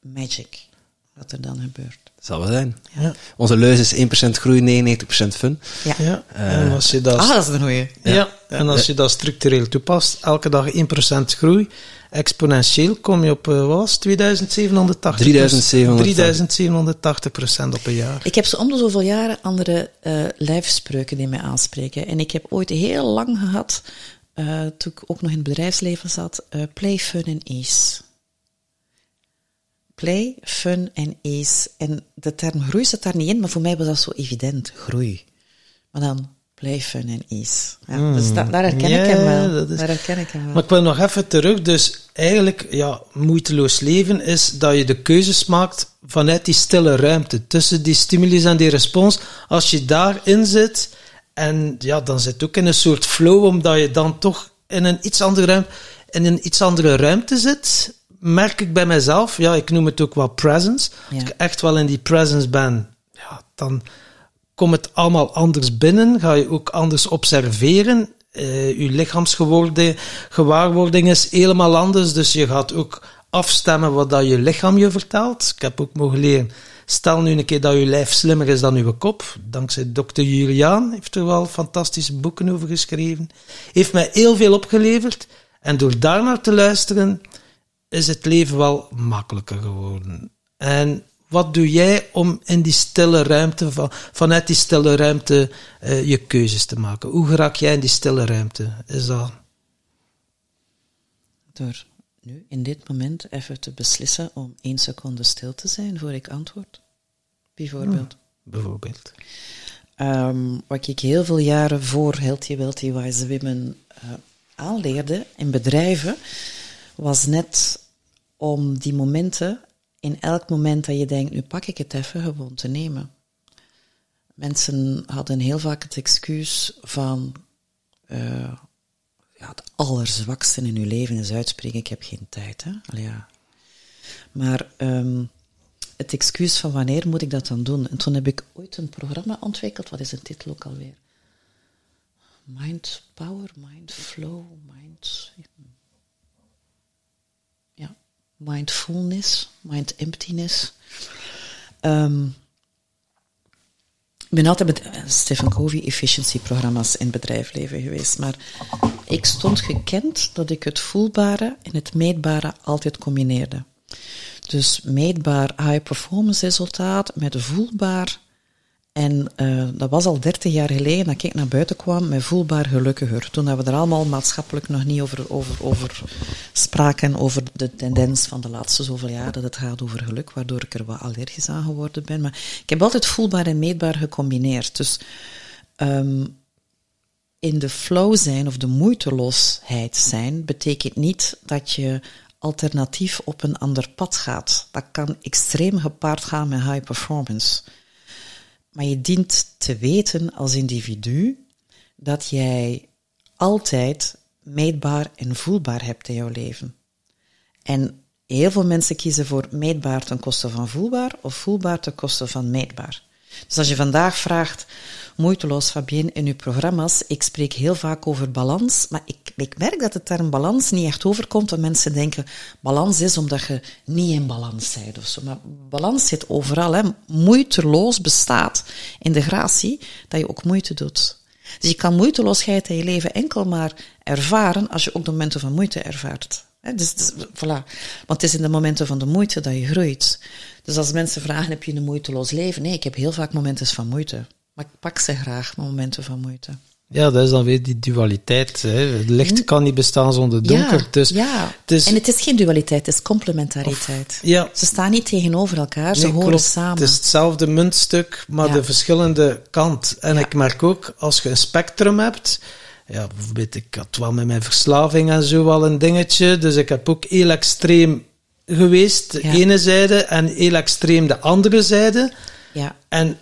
magic, wat er dan gebeurt zal wel zijn. Ja. Onze leus is 1% groei, 99% fun. Ja. ja. En als je dat, ah, dat is een goeie. Ja. En als je dat structureel toepast, elke dag 1% groei, exponentieel kom je op, uh, wat was 2780? 3780 procent op een jaar. Ik heb zo om de zoveel jaren andere uh, lijfspreuken die mij aanspreken. En ik heb ooit heel lang gehad, uh, toen ik ook nog in het bedrijfsleven zat, play, fun en ease play, fun en ease. En de term groei zit daar niet in, maar voor mij was dat zo evident, groei. Maar dan play, fun en ease. Ja, mm. Dus daar herken ik hem wel. Is... Daar herken ik hem wel. Maar ik wil nog even terug. Dus eigenlijk, ja, moeiteloos leven is dat je de keuzes maakt vanuit die stille ruimte. Tussen die stimulus en die respons. Als je daarin zit, en ja, dan zit ook in een soort flow, omdat je dan toch in een iets andere ruimte, in een iets andere ruimte zit merk ik bij mezelf, ja, ik noem het ook wel presence. Als ik echt wel in die presence ben, ja, dan komt het allemaal anders binnen. Ga je ook anders observeren. Uh, je lichaamsgewaarwording is helemaal anders. Dus je gaat ook afstemmen wat dat je lichaam je vertelt. Ik heb ook mogen leren. Stel nu een keer dat je lijf slimmer is dan je kop. Dankzij dokter Juliaan heeft er wel fantastische boeken over geschreven. Heeft mij heel veel opgeleverd. En door daarnaar te luisteren, is het leven wel makkelijker geworden. En wat doe jij om in die stille ruimte, van, vanuit die stille ruimte, uh, je keuzes te maken? Hoe raak jij in die stille ruimte? Is dat... Door nu, in dit moment, even te beslissen om één seconde stil te zijn voor ik antwoord. Bijvoorbeeld. bijvoorbeeld. Um, wat ik heel veel jaren voor Healthy Wealthy Wise Women uh, aanleerde in bedrijven, was net om die momenten, in elk moment dat je denkt, nu pak ik het even, gewoon te nemen. Mensen hadden heel vaak het excuus van uh, ja, het allerzwakste in uw leven is uitspreken, ik heb geen tijd. Hè? Ja. Maar um, het excuus van wanneer moet ik dat dan doen? En toen heb ik ooit een programma ontwikkeld, wat is de titel ook alweer? Mind Power, Mind Flow, Mind. Mindfulness, Mind Emptiness. Um, ik ben altijd met eh, Stephen Covey efficiency-programma's in bedrijfsleven geweest, maar ik stond gekend dat ik het voelbare en het meetbare altijd combineerde. Dus meetbaar high performance resultaat met voelbaar. En uh, dat was al 30 jaar geleden dat ik naar buiten kwam met voelbaar gelukkiger. Toen we er allemaal maatschappelijk nog niet over, over, over spraken, over de tendens van de laatste zoveel jaar dat het gaat over geluk, waardoor ik er wat allergisch aan geworden ben. Maar ik heb altijd voelbaar en meetbaar gecombineerd. Dus um, in de flow zijn of de moeiteloosheid zijn, betekent niet dat je alternatief op een ander pad gaat. Dat kan extreem gepaard gaan met high performance. Maar je dient te weten als individu dat jij altijd meetbaar en voelbaar hebt in jouw leven. En heel veel mensen kiezen voor meetbaar ten koste van voelbaar of voelbaar ten koste van meetbaar. Dus als je vandaag vraagt, moeiteloos Fabien, in uw programma's, ik spreek heel vaak over balans, maar ik, ik merk dat de term balans niet echt overkomt, want mensen denken, balans is omdat je niet in balans bent of zo. Maar balans zit overal, hè. Moeiteloos bestaat in de gratie dat je ook moeite doet. Dus je kan moeiteloosheid in je leven enkel maar ervaren als je ook de momenten van moeite ervaart. Dus, dus, voilà. Want het is in de momenten van de moeite dat je groeit. Dus als mensen vragen, heb je een moeiteloos leven? Nee, ik heb heel vaak momenten van moeite. Maar ik pak ze graag, momenten van moeite. Ja, dat is dan weer die dualiteit. Hè. Het licht hm? kan niet bestaan zonder donker. Ja, dus, ja. Dus, en het is geen dualiteit, het is complementariteit. ja. Ze staan niet tegenover elkaar, ze horen samen. Het is hetzelfde muntstuk, maar de verschillende kant. En ik merk ook, als je een spectrum hebt ja, bijvoorbeeld, ik had wel met mijn verslaving en zo wel een dingetje. Dus ik heb ook heel extreem geweest, de ene zijde, en heel extreem de andere zijde. Ja. En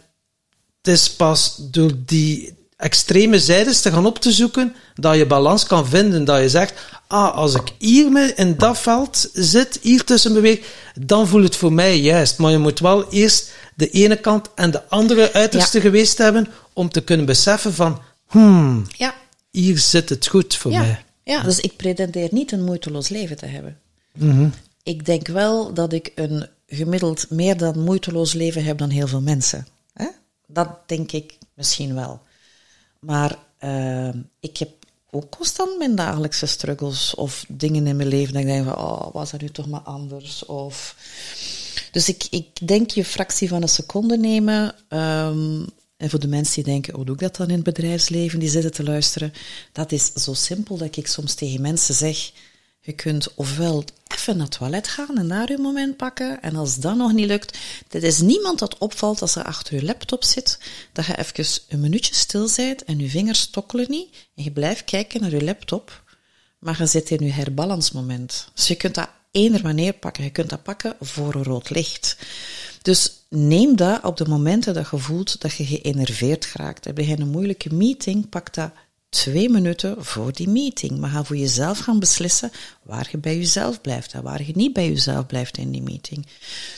het is pas door die extreme zijdes te gaan op te zoeken, dat je balans kan vinden. Dat je zegt, ah, als ik hier in dat veld zit, hier tussen beweeg, dan voelt het voor mij juist. Maar je moet wel eerst de ene kant en de andere uiterste geweest hebben, om te kunnen beseffen van, hmm, ja hier zit het goed voor mij. Ja, dus ik pretendeer niet een moeiteloos leven te hebben. Mhm. Ik denk wel dat ik een gemiddeld meer dan moeiteloos leven heb dan heel veel mensen. Dat denk ik misschien wel. Maar uh, ik heb ook constant mijn dagelijkse struggles of dingen in mijn leven dat ik denk van, oh, was dat nu toch maar anders? Of... Dus ik, ik denk je fractie van een seconde nemen, um, en voor de mensen die denken, hoe doe ik dat dan in het bedrijfsleven, die zitten te luisteren, dat is zo simpel dat ik soms tegen mensen zeg, je kunt ofwel even naar het toilet gaan en daar je moment pakken, en als dat nog niet lukt, er is niemand dat opvalt als er achter je laptop zit, dat je even een minuutje stil bent en je vingers stokkelen niet, en je blijft kijken naar je laptop, maar je zit in je herbalansmoment. Dus je kunt dat eender wanneer pakken. Je kunt dat pakken voor een rood licht. Dus neem dat op de momenten dat je voelt dat je geënerveerd geraakt. Heb je een moeilijke meeting, pak dat twee minuten voor die meeting. Maar ga voor jezelf gaan beslissen waar je bij jezelf blijft en waar je niet bij jezelf blijft in die meeting.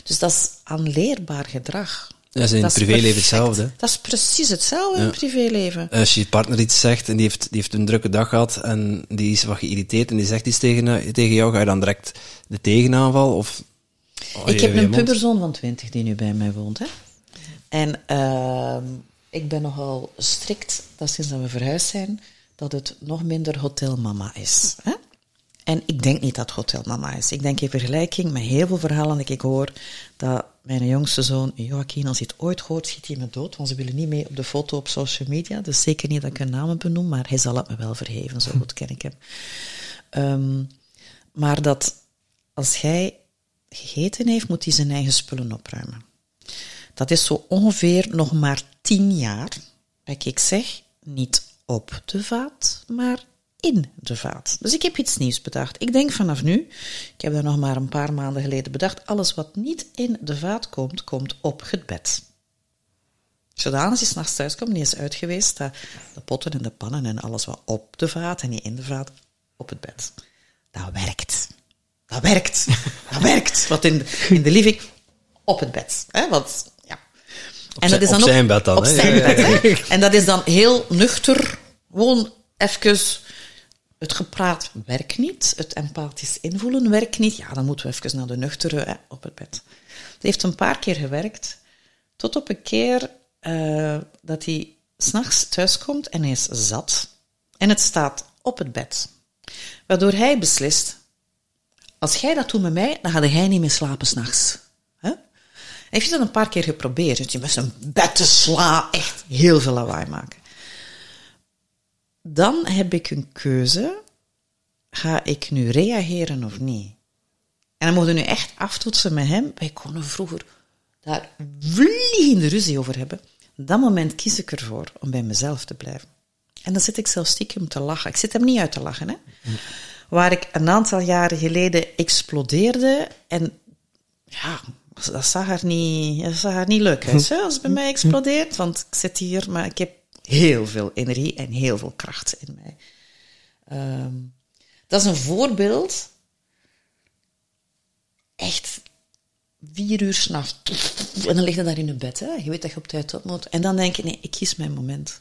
Dus dat is aanleerbaar gedrag. Dat is in het privéleven hetzelfde. Dat is precies hetzelfde in het privéleven. Als je partner iets zegt en die heeft, die heeft een drukke dag gehad en die is wat geïrriteerd en die zegt iets tegen, tegen jou, ga je dan direct de tegenaanval? Of Oh, ik heb een puberzoon van 20 die nu bij mij woont. Hè? En uh, ik ben nogal strikt, dat sinds dat we verhuisd zijn, dat het nog minder hotelmama is. Hè? En ik denk niet dat hotelmama is. Ik denk in vergelijking met heel veel verhalen die ik hoor, dat mijn jongste zoon Joaquin, als hij het ooit hoort, schiet hij me dood, want ze willen niet mee op de foto op social media. Dus zeker niet dat ik een naam benoem, maar hij zal het me wel vergeven, zo goed ken ik hem. Um, maar dat als jij gegeten heeft, moet hij zijn eigen spullen opruimen. Dat is zo ongeveer nog maar tien jaar. Dat ik zeg, niet op de vaat, maar in de vaat. Dus ik heb iets nieuws bedacht. Ik denk vanaf nu, ik heb dat nog maar een paar maanden geleden bedacht, alles wat niet in de vaat komt, komt op het bed. Zodat als je s'nachts thuis komt, niet is uit geweest, dat de potten en de pannen en alles wat op de vaat en niet in de vaat, op het bed. Dat werkt. Dat werkt. Dat werkt. Wat in de, in de living, op het bed. Hè? Want. En dat is dan op zijn bed dan. Op zijn bed, hè? En dat is dan heel nuchter. Gewoon even het gepraat werkt niet, het empathisch invoelen werkt niet. Ja, dan moeten we even naar de nuchtere hè, op het bed. Het heeft een paar keer gewerkt, tot op een keer uh, dat hij s'nachts thuiskomt en hij is zat. En het staat op het bed. Waardoor hij beslist, als jij dat doet met mij, dan ga jij niet meer slapen s'nachts. Heeft dat een paar keer geprobeerd. Dat je met zijn bed te slaan echt heel veel lawaai maken. Dan heb ik een keuze. Ga ik nu reageren of niet? En dan moeten we nu echt aftoetsen met hem. Wij konden vroeger daar vliegende ruzie over hebben. Dat moment kies ik ervoor om bij mezelf te blijven. En dan zit ik zelfs stiekem te lachen. Ik zit hem niet uit te lachen, hè. Waar ik een aantal jaren geleden explodeerde en ja, dat zag er niet, dat zag er niet het bij mij explodeert. Want ik zit hier, maar ik heb heel veel energie en heel veel kracht in mij. Um, dat is een voorbeeld. Echt vier uur s'nachts. En dan lig je daar in je bed. Hè? Je weet dat je op tijd op moet. En dan denk je, nee, ik kies mijn moment.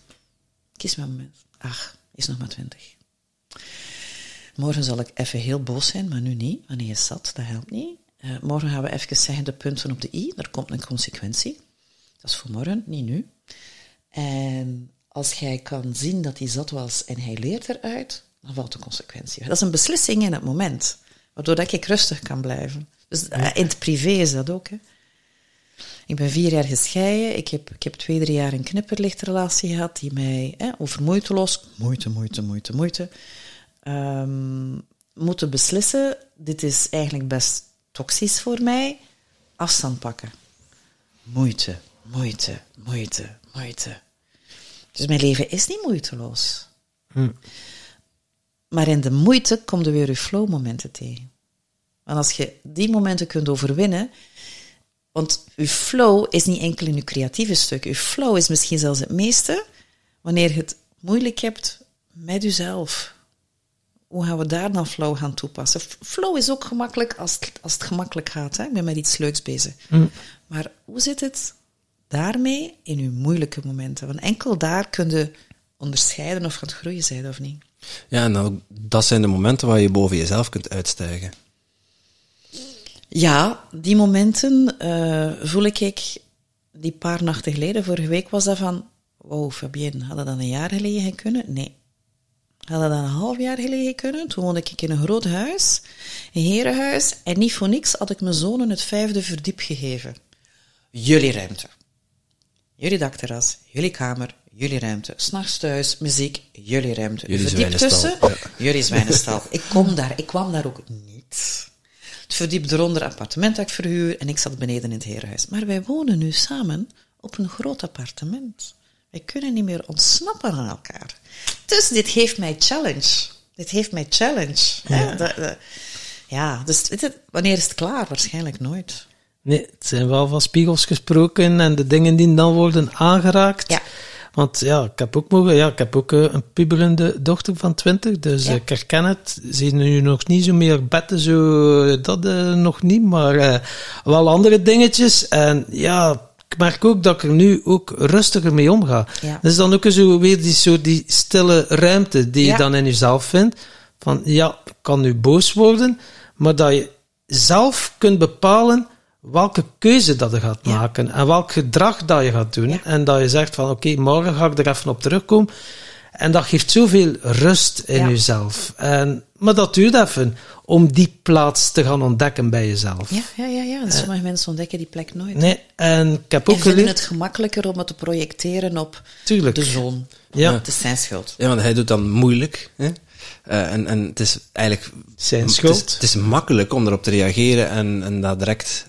Ik kies mijn moment. Ach, is nog maar twintig. Morgen zal ik even heel boos zijn, maar nu niet. Wanneer je zat, dat helpt niet. Uh, morgen gaan we even zeggen de punten op de i. Er komt een consequentie. Dat is voor morgen, niet nu. En als jij kan zien dat hij zat was en hij leert eruit, dan valt de consequentie. Dat is een beslissing in het moment, waardoor dat ik rustig kan blijven. Dus uh, in het privé is dat ook. Hè. Ik ben vier jaar gescheiden. Ik heb, ik heb twee, drie jaar een knipperlichtrelatie gehad die mij hè, over moeiteloos, moeite, moeite, moeite, moeite, um, moeten beslissen. Dit is eigenlijk best toxisch voor mij. Afstand pakken. Moeite, moeite, moeite, moeite. Dus mijn leven is niet moeiteloos. Hm. Maar in de moeite komt er weer je flow-momenten tegen. Want als je die momenten kunt overwinnen, want je flow is niet enkel in je creatieve stuk. Je flow is misschien zelfs het meeste wanneer je het moeilijk hebt met jezelf. Hoe gaan we daar dan flow gaan toepassen? Flow is ook gemakkelijk als het, als het gemakkelijk gaat. Hè? Ik ben met iets leuks bezig. Hm. Maar hoe zit het daarmee in uw moeilijke momenten. Want enkel daar kun je onderscheiden of het groeien zijn of niet. Ja, en dan, dat zijn de momenten waar je boven jezelf kunt uitstijgen. Ja, die momenten uh, voel ik, ik, die paar nachten geleden, vorige week was dat van, wow Fabienne, had dat dan een jaar geleden kunnen? Nee. Had dat dan een half jaar geleden kunnen? Toen woonde ik in een groot huis, een herenhuis, en niet voor niks had ik mijn zonen het vijfde verdiep gegeven. Jullie ruimte. Jullie dakterras, jullie kamer, jullie ruimte. S'nachts thuis, muziek, jullie ruimte. Jullie verdiep tussen, ja. jullie zwijnenstal. ik kom daar, ik kwam daar ook niet. Het verdiep eronder appartement dat ik verhuur en ik zat beneden in het herenhuis. Maar wij wonen nu samen op een groot appartement. Wij kunnen niet meer ontsnappen aan elkaar. Dus dit geeft mij challenge. Dit heeft mij challenge. Ja, de, ja dus wanneer is het klaar? Waarschijnlijk nooit. Nee, het zijn wel van spiegels gesproken en de dingen die dan worden aangeraakt. Ja. Want ja, ik heb ook, mogen, ja, ik heb ook uh, een puberende dochter van 20, dus ja. ik herken het. Ze is nu nog niet zo meer betten, zo, dat uh, nog niet, maar uh, wel andere dingetjes. En ja, ik merk ook dat ik er nu ook rustiger mee omga. Ja. Dat is dan ook zo weer die, zo die stille ruimte die ja. je dan in jezelf vindt. Van ja, ik kan nu boos worden, maar dat je zelf kunt bepalen welke keuze dat je gaat maken en welk gedrag dat je gaat doen. En dat je zegt van oké, okay, morgen ga ik er even op terugkomen. En dat geeft zoveel rust in ja. jezelf. En, maar dat duurt even om die plaats te gaan ontdekken bij jezelf. Ja, ja, ja. ja. Dus sommige mensen ontdekken die plek nooit. Nee, en ik heb ook en vinden het gemakkelijker om het te projecteren op Tuurlijk. de zoon. Ja. Het is zijn schuld. Ja, want hij doet dan moeilijk. Hè? Uh, en, en het is eigenlijk... Zijn schuld. Het is, het is makkelijk om erop te reageren en, en dat direct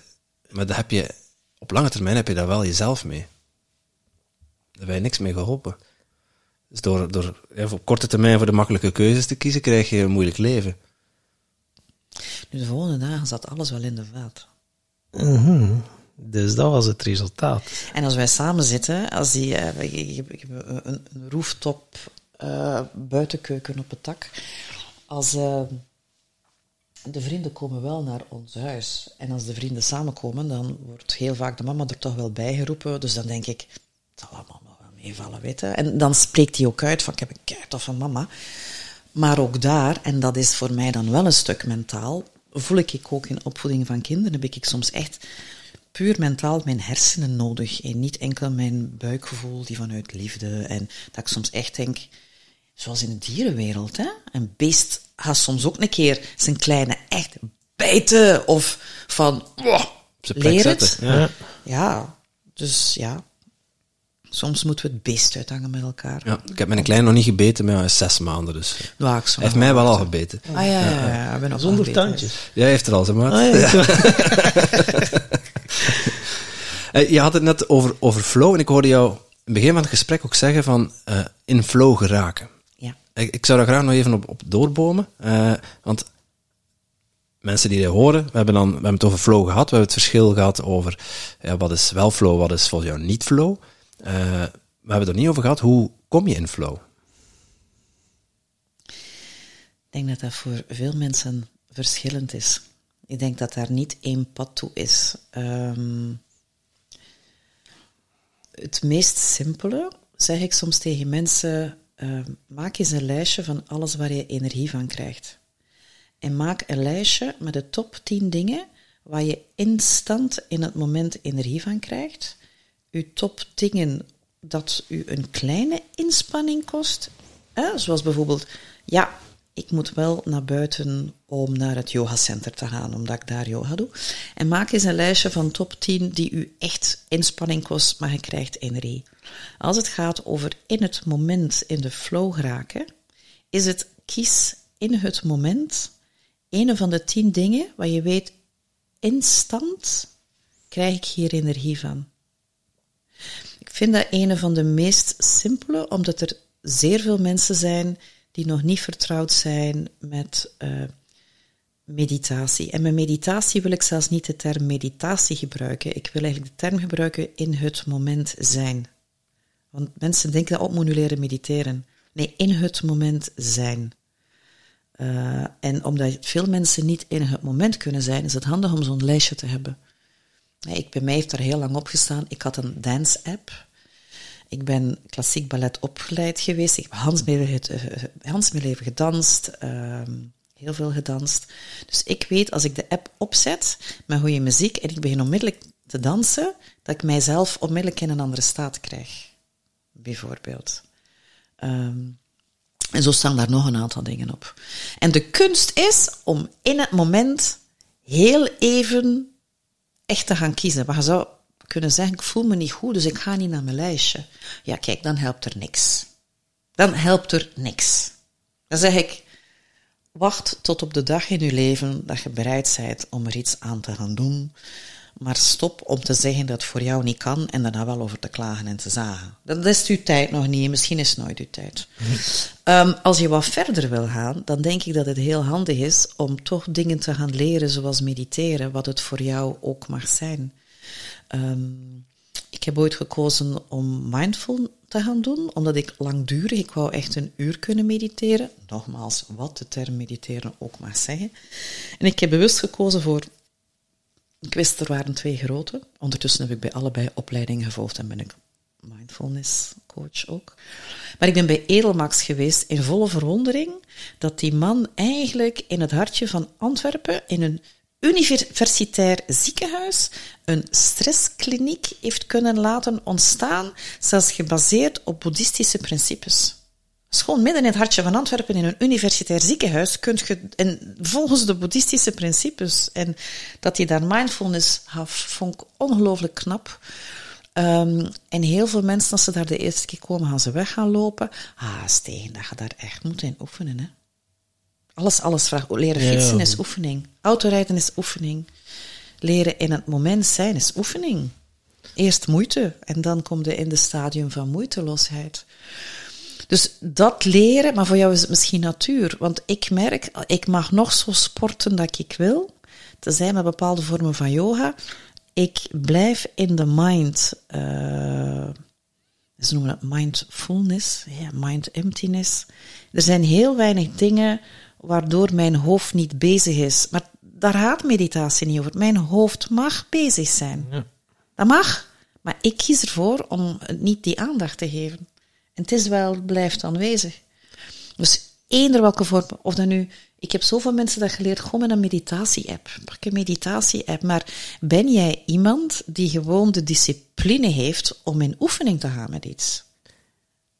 maar daar heb je, op lange termijn heb je daar wel jezelf mee. Daar ben je niks mee geholpen. Dus door, door ja, op korte termijn voor de makkelijke keuzes te kiezen, krijg je een moeilijk leven. Nu, de volgende dagen zat alles wel in de vaat. Mhm. Dus dat was het resultaat. En als wij samen zitten, als die, eh, ik, ik, ik heb een, een rooftop eh, buitenkeuken op het dak. Als eh, de vrienden komen wel naar ons huis. En als de vrienden samenkomen, dan wordt heel vaak de mama er toch wel bij geroepen. Dus dan denk ik, het zal allemaal wel meevallen, weten. En dan spreekt hij ook uit van, ik heb een keert of een mama. Maar ook daar, en dat is voor mij dan wel een stuk mentaal, voel ik ook in opvoeding van kinderen, heb ik soms echt puur mentaal mijn hersenen nodig en niet enkel mijn buikgevoel die vanuit liefde. En dat ik soms echt denk, zoals in de dierenwereld, hè? een beest gaat soms ook een keer zijn kleine echt bijten of van, oh, plek leer het. Ja. Ja, dus ja, soms moeten we het beest uithangen met elkaar. Ja, ik heb mijn klein nog niet gebeten, maar hij is zes maanden, dus zou hij heeft mij wel al gebeten. Ah ja, ja, ja, ja, ik ben ook Zonder tandjes. Jij heeft er al, zeg maar. Ah, ja. Eh, Je had het net over, over flow en ik hoorde jou in het begin van het gesprek ook zeggen van eh, in flow geraken. Ja. Ik, ik zou daar graag nog even op, op doorbomen, eh, want mensen die dit horen, we hebben, dan, we hebben het over flow gehad, we hebben het verschil gehad over ja, wat is wel flow, wat is volgens jou niet flow. Eh, we hebben het er niet over gehad, hoe kom je in flow? Ik denk dat dat voor veel mensen verschillend is. Ik denk dat daar niet één pad toe is. Ehm, het meest simpele zeg ik soms tegen mensen: ehm, maak eens een lijstje van alles waar je energie van krijgt. En maak een lijstje met de top 10 dingen waar je instant in het moment energie van krijgt. Uw top dingen dat u een kleine inspanning kost. Hè? Zoals bijvoorbeeld, ja, ik moet wel naar buiten om naar het yogacenter te gaan, omdat ik daar yoga doe. En maak eens een lijstje van top 10 die u echt inspanning kost, maar je krijgt energie. Als het gaat over in het moment in de flow geraken, is het kies in het moment een van de tien dingen waar je weet, instant krijg ik hier energie van. Vind dat een van de meest simpele, omdat er zeer veel mensen zijn die nog niet vertrouwd zijn met eh, meditatie. En met meditatie wil ik zelfs niet de term meditatie gebruiken. Ik wil eigenlijk de term gebruiken in het moment zijn. Want mensen denken dat leren mediteren. Nee, in het moment zijn. Uh, en omdat veel mensen niet in het moment kunnen zijn, is het handig om zo'n lijstje te hebben. Ik, bij mij heeft daar heel lang op gestaan. Ik had een dance-app. Ik ben klassiek ballet opgeleid geweest. Ik heb Hans mijn leven, mijn leven gedanst. Uh, heel veel gedanst. Dus ik weet, als ik de app opzet met goede muziek en ik begin onmiddellijk te dansen, dat ik mijzelf onmiddellijk in een andere staat krijg. Bijvoorbeeld. Um, en zo staan daar nog een aantal dingen op. En de kunst is om in het moment heel even echt te gaan kiezen. Maar je zou kunnen zeggen, ik voel me niet goed, dus ik ga niet naar mijn lijstje. Ja, kijk, dan helpt er niks. Dan helpt er niks. Dan zeg ik, wacht tot op de dag in je leven dat je bereid bent om er iets aan te gaan doen. Maar stop om te zeggen dat het voor jou niet kan en daarna wel over te klagen en te zagen. Dat is uw tijd nog niet, misschien is het nooit uw tijd. Um, als je wat verder wil gaan, dan denk ik dat het heel handig is om toch dingen te gaan leren, zoals mediteren, wat het voor jou ook mag zijn. Um, ik heb ooit gekozen om mindful te gaan doen, omdat ik langdurig, ik wou echt een uur kunnen mediteren. Nogmaals, wat de term mediteren ook mag zeggen. En ik heb bewust gekozen voor ik wist er waren twee grote. Ondertussen heb ik bij allebei opleidingen gevolgd en ben ik mindfulness coach ook. Maar ik ben bij Edelmax geweest in volle verwondering dat die man eigenlijk in het hartje van Antwerpen in een universitair ziekenhuis een stresskliniek heeft kunnen laten ontstaan, zelfs gebaseerd op boeddhistische principes. Schoon midden in het hartje van Antwerpen in een universitair ziekenhuis kunt je, en volgens de boeddhistische principes, en dat hij daar mindfulness had, vond ik ongelooflijk knap. Um, en heel veel mensen, als ze daar de eerste keer komen, gaan ze weg gaan lopen. Ah, Stegen, dat je daar echt moet in oefenen, hè. Alles, alles vraagt. Leren fietsen ja. is oefening. Autorijden is oefening. Leren in het moment zijn is oefening. Eerst moeite, en dan kom je in de stadium van moeiteloosheid. Dus dat leren, maar voor jou is het misschien natuur. Want ik merk, ik mag nog zo sporten dat ik wil, te zijn met bepaalde vormen van yoga. Ik blijf in de mind, uh, ze noemen het mindfulness, ja, mind emptiness. Er zijn heel weinig dingen waardoor mijn hoofd niet bezig is. Maar daar gaat meditatie niet over. Mijn hoofd mag bezig zijn. Ja. Dat mag. Maar ik kies ervoor om niet die aandacht te geven. En het is wel, blijft aanwezig. Dus eender welke vorm, of dat nu, ik heb zoveel mensen dat geleerd, gewoon met een meditatie-app. Pak een meditatie-app. Maar ben jij iemand die gewoon de discipline heeft om in oefening te gaan met iets?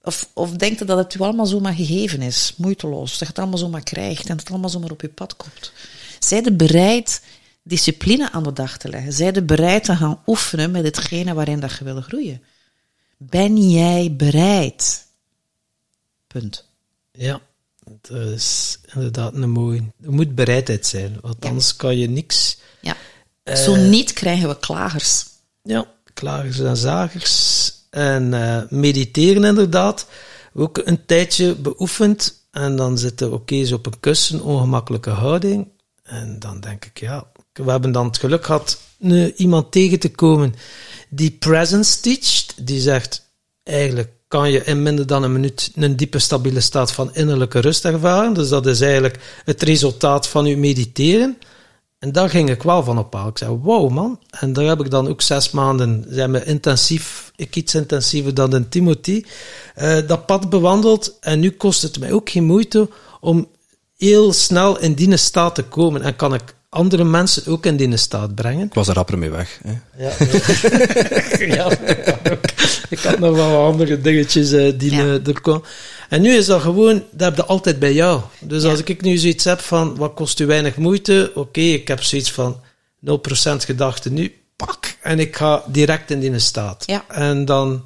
Of, of denkt dat het u allemaal zomaar gegeven is, moeiteloos, dat je het allemaal zomaar krijgt en dat het allemaal zomaar op je pad komt? Zij er bereid discipline aan de dag te leggen? Zij er bereid te gaan oefenen met hetgene waarin dat je wil groeien? Ben jij bereid? Punt. Ja, dat is inderdaad een mooie. Er moet bereidheid zijn, want anders kan je niks. Ja. Zo uh, niet krijgen we klagers. Ja, klagers en zagers. En uh, mediteren inderdaad. Ook een tijdje beoefend. En dan zitten we oké op een kussen, ongemakkelijke houding. En dan denk ik, ja, we hebben dan het geluk gehad iemand tegen te komen die presence teacht. Die zegt, eigenlijk kan je in minder dan een minuut een diepe stabiele staat van innerlijke rust ervaren. Dus dat is eigenlijk het resultaat van je mediteren. En daar ging ik wel van op aan. Ik zei, wow man. En daar heb ik dan ook zes maanden, zijn we intensief, ik iets intensiever dan in Timothy, uh, dat pad bewandeld. En nu kost het mij ook geen moeite om heel snel in die staat te komen. En kan ik andere mensen ook in die staat brengen. Ik was er rapper mee weg. Hè? Ja, ja ik had nog wel andere dingetjes uh, die ja. er komen. En nu is dat gewoon, dat heb je altijd bij jou. Dus als ik nu zoiets heb van, wat kost u weinig moeite? Oké, ik heb zoiets van 0% gedachte nu, pak, en ik ga direct in die staat. Ja. En dan,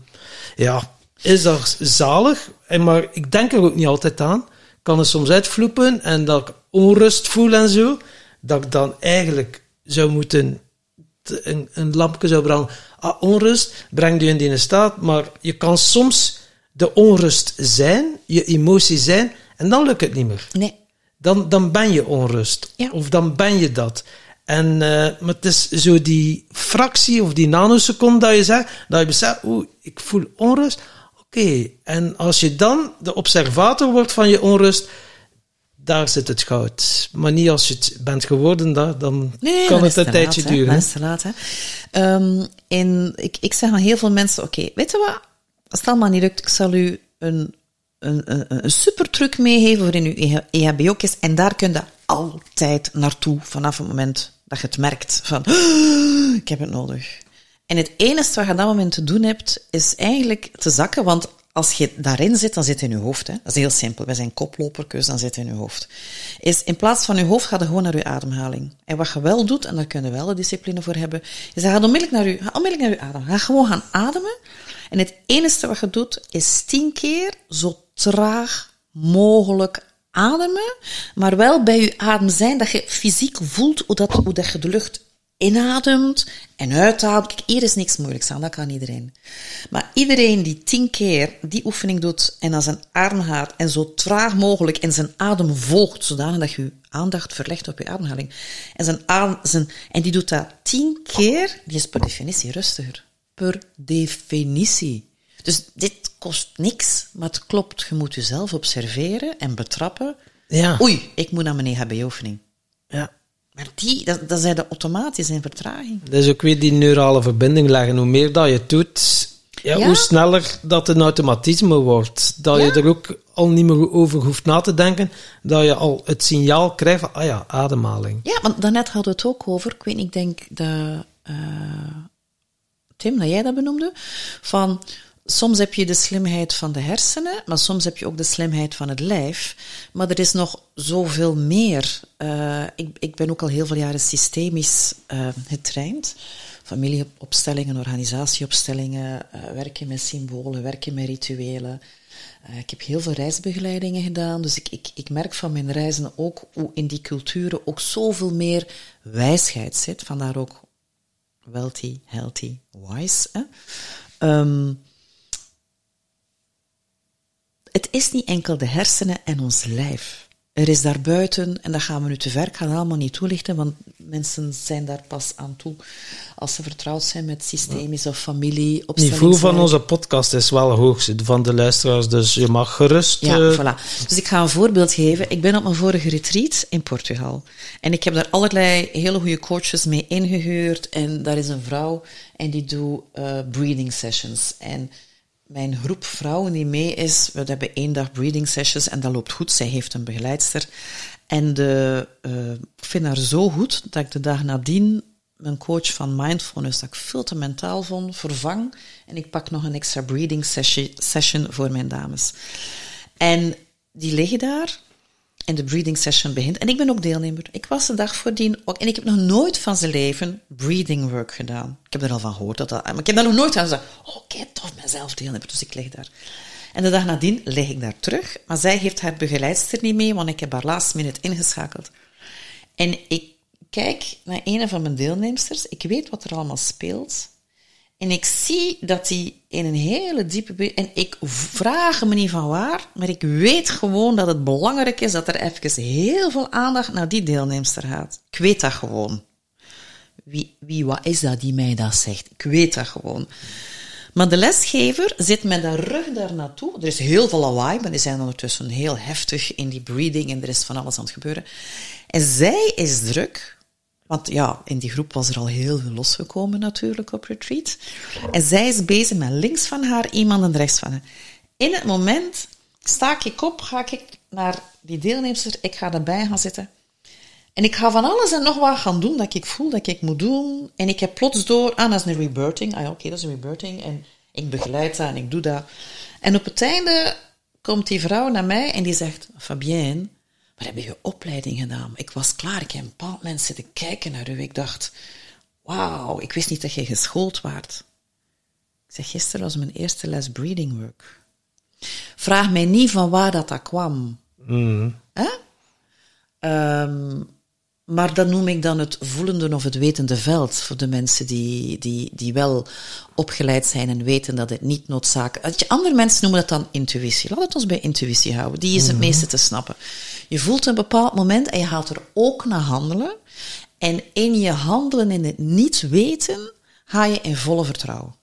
ja, is dat zalig. En maar ik denk er ook niet altijd aan. Ik kan er soms uitvloepen en dat ik onrust voel en zo dat ik dan eigenlijk zou moeten een, een lampje zou branden. Ah, onrust brengt je in die staat, maar je kan soms de onrust zijn, je emotie zijn, en dan lukt het niet meer. Nee. Dan, dan ben je onrust. Ja. Of dan ben je dat. En, uh, maar het is zo die fractie of die nanoseconde dat je zegt, dat je beseft, oeh, ik voel onrust. Oké, en als je dan de observator wordt van je onrust, daar zit het goud. Maar niet als je het bent geworden, dan nee, kan het een tijdje duren. Dat is te laat. Hè? Um, en ik, ik zeg aan heel veel mensen, oké, okay, weet je wat? Als het allemaal niet lukt, ik zal u een, een, een, een super truc meegeven voor in uw EHBO-kist. En daar kun je altijd naartoe, vanaf het moment dat je het merkt van, oh, ik heb het nodig. En het enige wat je op dat moment te doen hebt, is eigenlijk te zakken, want als je daarin zit, dan zit in je hoofd. Hè. Dat is heel simpel. Wij zijn koploperkus, dan zit in je hoofd. Is in plaats van je hoofd, gaat je gewoon naar je ademhaling. En wat je wel doet, en daar kun je wel de discipline voor hebben, is dat je onmiddellijk naar je, onmiddellijk naar je adem. Ga gewoon gaan ademen. En het enige wat je doet, is tien keer zo traag mogelijk ademen, maar wel bij je adem zijn, dat je fysiek voelt hoe, dat, hoe dat je de lucht inademt en uitademt. Kijk, hier is niks moeilijks aan, dat kan iedereen. Maar iedereen die tien keer die oefening doet en aan zijn adem gaat en zo traag mogelijk en zijn adem volgt, zodanig dat je je aandacht verlegt op je ademhaling. En, zijn adem, zijn, en die doet dat tien keer, die is per definitie rustiger. Per definitie. Dus dit kost niks, maar het klopt. Je moet jezelf observeren en betrappen. Ja. Oei, ik moet naar mijn EHB-oefening. Ja. Maar die, dat, dat zijn de automatisch in vertraging. Dus ook weer die neurale verbinding leggen. Hoe meer dat je doet, ja, Ja. hoe sneller dat een automatisme wordt. Dat je er ook al niet meer over hoeft na te denken. Dat je al het signaal krijgt van, ah ja, ademhaling. Ja, want daarnet hadden we het ook over, ik weet niet, ik denk dat, eh, Tim, dat jij dat benoemde, van soms heb je de slimheid van de hersenen, maar soms heb je ook de slimheid van het lijf. Maar er is nog zoveel meer. Eh, ik, ik ben ook al heel veel jaren systemisch eh, getraind. Familieopstellingen, organisatieopstellingen, eh, werken met symbolen, werken met rituelen. Ik heb heel veel reisbegeleidingen gedaan, dus ik, ik, ik merk van mijn reizen ook hoe in die culturen ook zoveel meer wijsheid zit. Vandaar ook wealthy, healthy, wise. Ehm, het is niet enkel de hersenen en ons lijf. Er is daarbuiten, en dat gaan we nu te ver, ik ga het allemaal niet toelichten, want mensen zijn daar pas aan toe als ze vertrouwd zijn met systemisch of familie. Het niveau van onze podcast is wel hoog, van de luisteraars, dus je mag gerust... Ja, uh... voilà. Dus ik ga een voorbeeld geven. Ik ben op mijn vorige retreat in Portugal. En ik heb daar allerlei hele goede coaches mee ingehuurd. En daar is een vrouw en die doet uh, breathing sessions. En mijn groep vrouwen die mee is, we hebben één dag breathing sessions en dat loopt goed. Zij heeft een begeleidster. En de, uh, ik vind haar zo goed dat ik de dag nadien mijn coach van mindfulness, dat ik veel te mentaal vond, vervang. En ik pak nog een extra session, session voor mijn dames. En die liggen daar en de breathing session begint. En ik ben ook deelnemer. Ik was de dag voordien ook. En ik heb nog nooit van zijn leven breathing work gedaan. Ik heb er al van gehoord. Dat dat, maar ik heb dat nog nooit gedaan. Ze oh, kijk, tof, mezelf deelnemer. Dus ik lig daar. En de dag nadien lig ik daar terug. Maar zij heeft haar begeleidster niet mee, want ik heb haar last minute ingeschakeld. En ik kijk naar een van mijn deelnemsters. Ik weet wat er allemaal speelt. En ik zie dat hij in een hele diepe... En ik vraag me niet van waar, maar ik weet gewoon dat het belangrijk is dat er even heel veel aandacht naar die deelnemster gaat. Ik weet dat gewoon. Wie, wie, wat is dat die mij dat zegt? Ik weet dat gewoon. Maar de lesgever zit met de rug daar naartoe. Er is heel veel lawaai, maar die zijn ondertussen heel heftig in die breathing en er is van alles aan het gebeuren. En zij is druk want ja, in die groep was er al heel veel losgekomen natuurlijk op retreat. En zij is bezig met links van haar iemand en rechts van haar. In het moment sta ik op, ga ik naar die deelnemster, ik ga erbij gaan zitten. En ik ga van alles en nog wat gaan doen dat ik voel dat ik moet doen. En ik heb plots door, ah, dat is een rebirthing. Ah, oké, dat is een rebirthing. En ik begeleid dat en ik doe dat. En op het einde komt die vrouw naar mij en die zegt, Fabienne, maar heb je opleiding gedaan? Ik was klaar. Ik heb een bepaald moment zitten kijken naar u. Ik dacht, wauw, ik wist niet dat je geschoold waart. Ik zeg, gisteren was mijn eerste les breathing work. Vraag mij niet van waar dat, dat kwam. Mm. Um, maar dat noem ik dan het voelende of het wetende veld voor de mensen die, die, die wel opgeleid zijn en weten dat het niet noodzakelijk is. Andere mensen noemen dat dan intuïtie. Laat het ons bij intuïtie houden. Die is het mhm. meeste te snappen. Je voelt een bepaald moment en je gaat er ook naar handelen. En in je handelen in het niet weten ga je in volle vertrouwen.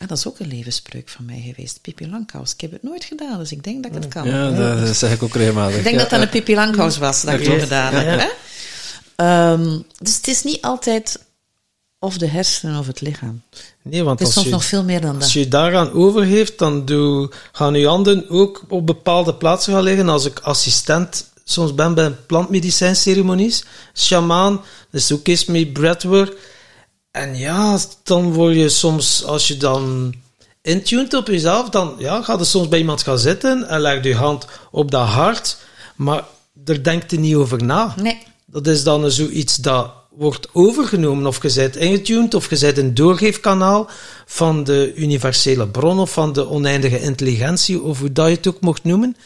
En dat is ook een levensspreuk van mij geweest. Pippi Langkous. Ik heb het nooit gedaan, dus ik denk dat ik het kan. Ja, dat zeg ik ook regelmatig. Ik denk dat dat een Pippi Langkous was, dat ik het gedaan heb. Um, dus het is niet altijd of de hersenen of het lichaam. Nee, want het is als soms je, nog veel meer dan dat. Als je daaraan overgeeft, dan doe, gaan je handen ook op bepaalde plaatsen gaan liggen. Als ik assistent soms ben bij plantmedicijnceremonies, shamaan, dus ook eens met breathwork. En ja, dan word je soms, als je dan intuned op jezelf, dan ja, ga je soms bij iemand gaan zitten en leg je hand op dat hart, maar daar denkt je niet over na. Nee. Dat is dan zoiets dat wordt overgenomen of je bent ingetuned of je bent een doorgeefkanaal van de universele bron of van de oneindige intelligentie of hoe dat je het ook mocht noemen.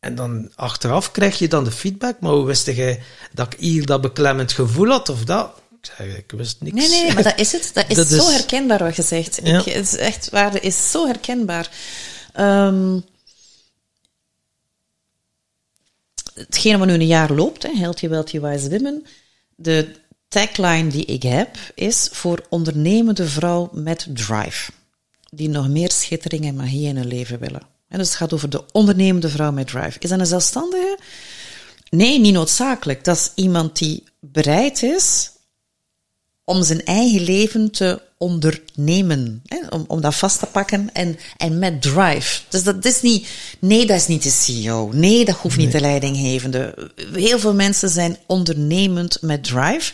En dan achteraf krijg je dan de feedback, maar hoe wist jij dat ik hier dat beklemmend gevoel had of dat? Ik ik wist niks. Nee, nee, maar dat is het. Dat is dat zo is... herkenbaar wat je zegt. Ja. Ik, het is echt waar, dat is zo herkenbaar. Um, hetgene wat nu een jaar loopt, hè, Healthy, Wealthy, Wise Women, de tagline die ik heb is voor ondernemende vrouw met drive. Die nog meer schittering en magie in hun leven willen. En dus het gaat over de ondernemende vrouw met drive. Is dat een zelfstandige? Nee, niet noodzakelijk. Dat is iemand die bereid is om zijn eigen leven te ondernemen. Hè? Om, om dat vast te pakken en, en met drive. Dus dat is niet, nee, dat is niet de CEO. Nee, dat hoeft niet de leidinggevende. Heel veel mensen zijn ondernemend met drive.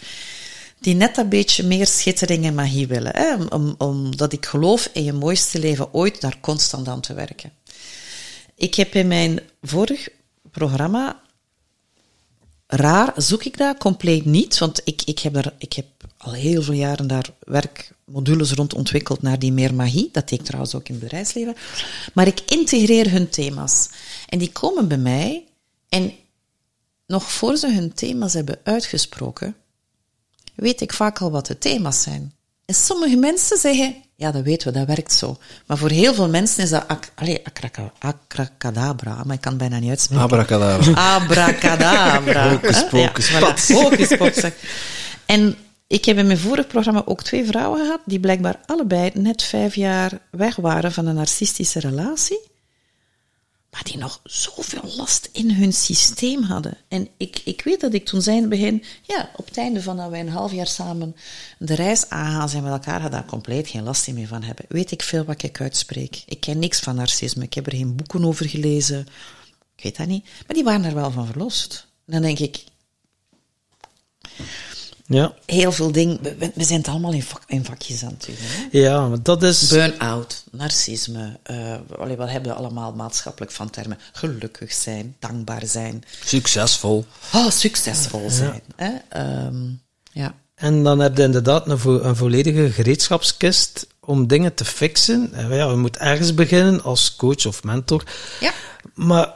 Die net een beetje meer schittering en magie willen. Hè? Om, omdat ik geloof in je mooiste leven ooit daar constant aan te werken. Ik heb in mijn vorig programma raar zoek ik dat compleet niet, want ik, ik, heb er, ik heb al heel veel jaren daar werkmodules rond ontwikkeld naar die meer magie. Dat deed ik trouwens ook in het bedrijfsleven. Maar ik integreer hun thema's. En die komen bij mij en nog voor ze hun thema's hebben uitgesproken, weet ik vaak al wat de thema's zijn. En sommige mensen zeggen, ja, dat weten we, dat werkt zo. Maar voor heel veel mensen is dat ac allee, maar ik kan het bijna niet uitspreken. Abracadabra. Abracadabra. Hocus pocus, ja, pat. voilà, hocus pocus. En ik heb in mijn vorig programma ook twee vrouwen gehad, die blijkbaar allebei net vijf jaar weg waren van een narcistische relatie, maar die nog zoveel last in hun systeem hadden. En ik, ik weet dat ik toen zei in het begin, ja, op het einde van dat wij een half jaar samen de reis aangaan zijn met elkaar, had daar compleet geen last meer van hebben. Weet ik veel wat ik uitspreek. Ik ken niks van narcisme, ik heb er geen boeken over gelezen. Ik weet dat niet. Maar die waren er wel van verlost. Dan denk ik, Ja, heel veel dingen, we, we- we zijn het allemaal in, vak, in vakjes aan het doen. Hè? ja maar dat is... Burn-out, narcisme, eh, allee, wat hebben we allemaal maatschappelijk van termen? Gelukkig zijn, dankbaar zijn, Succesvol. oh, succesvol zijn. Hè? Ehm, ja. En dan heb je inderdaad een, vo- een volledige gereedschapskist om dingen te fixen. En ja, je moet ergens beginnen als coach of mentor. Ja. Maar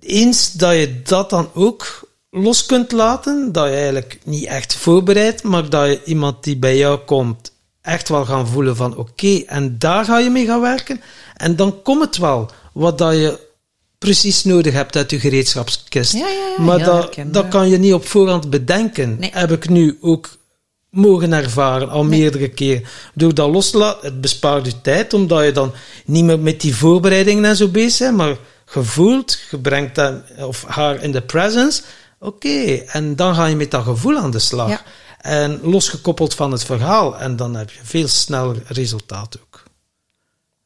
eens dat je dat dan ook los kunt laten, dat je eigenlijk niet echt voorbereidt, maar dat je iemand die bij jou komt echt wel gaan voelen van oké, en daar ga je mee gaan werken. En dan komt het wel wat dat je precies nodig hebt uit je gereedschapskist. Ja, ja, ja, maar dat, dat kan je niet op voorhand bedenken. Nee. Heb ik nu ook mogen ervaren, al meerdere keren. Door dat los te laten, het bespaart je tijd, omdat je dan niet meer met die voorbereidingen en zo bezig bent, maar gevoeld, je brengt hem of haar in de presence, oké, en dan ga je met dat gevoel aan de slag. Ja. En losgekoppeld van het verhaal, en dan heb je veel sneller resultaat ook.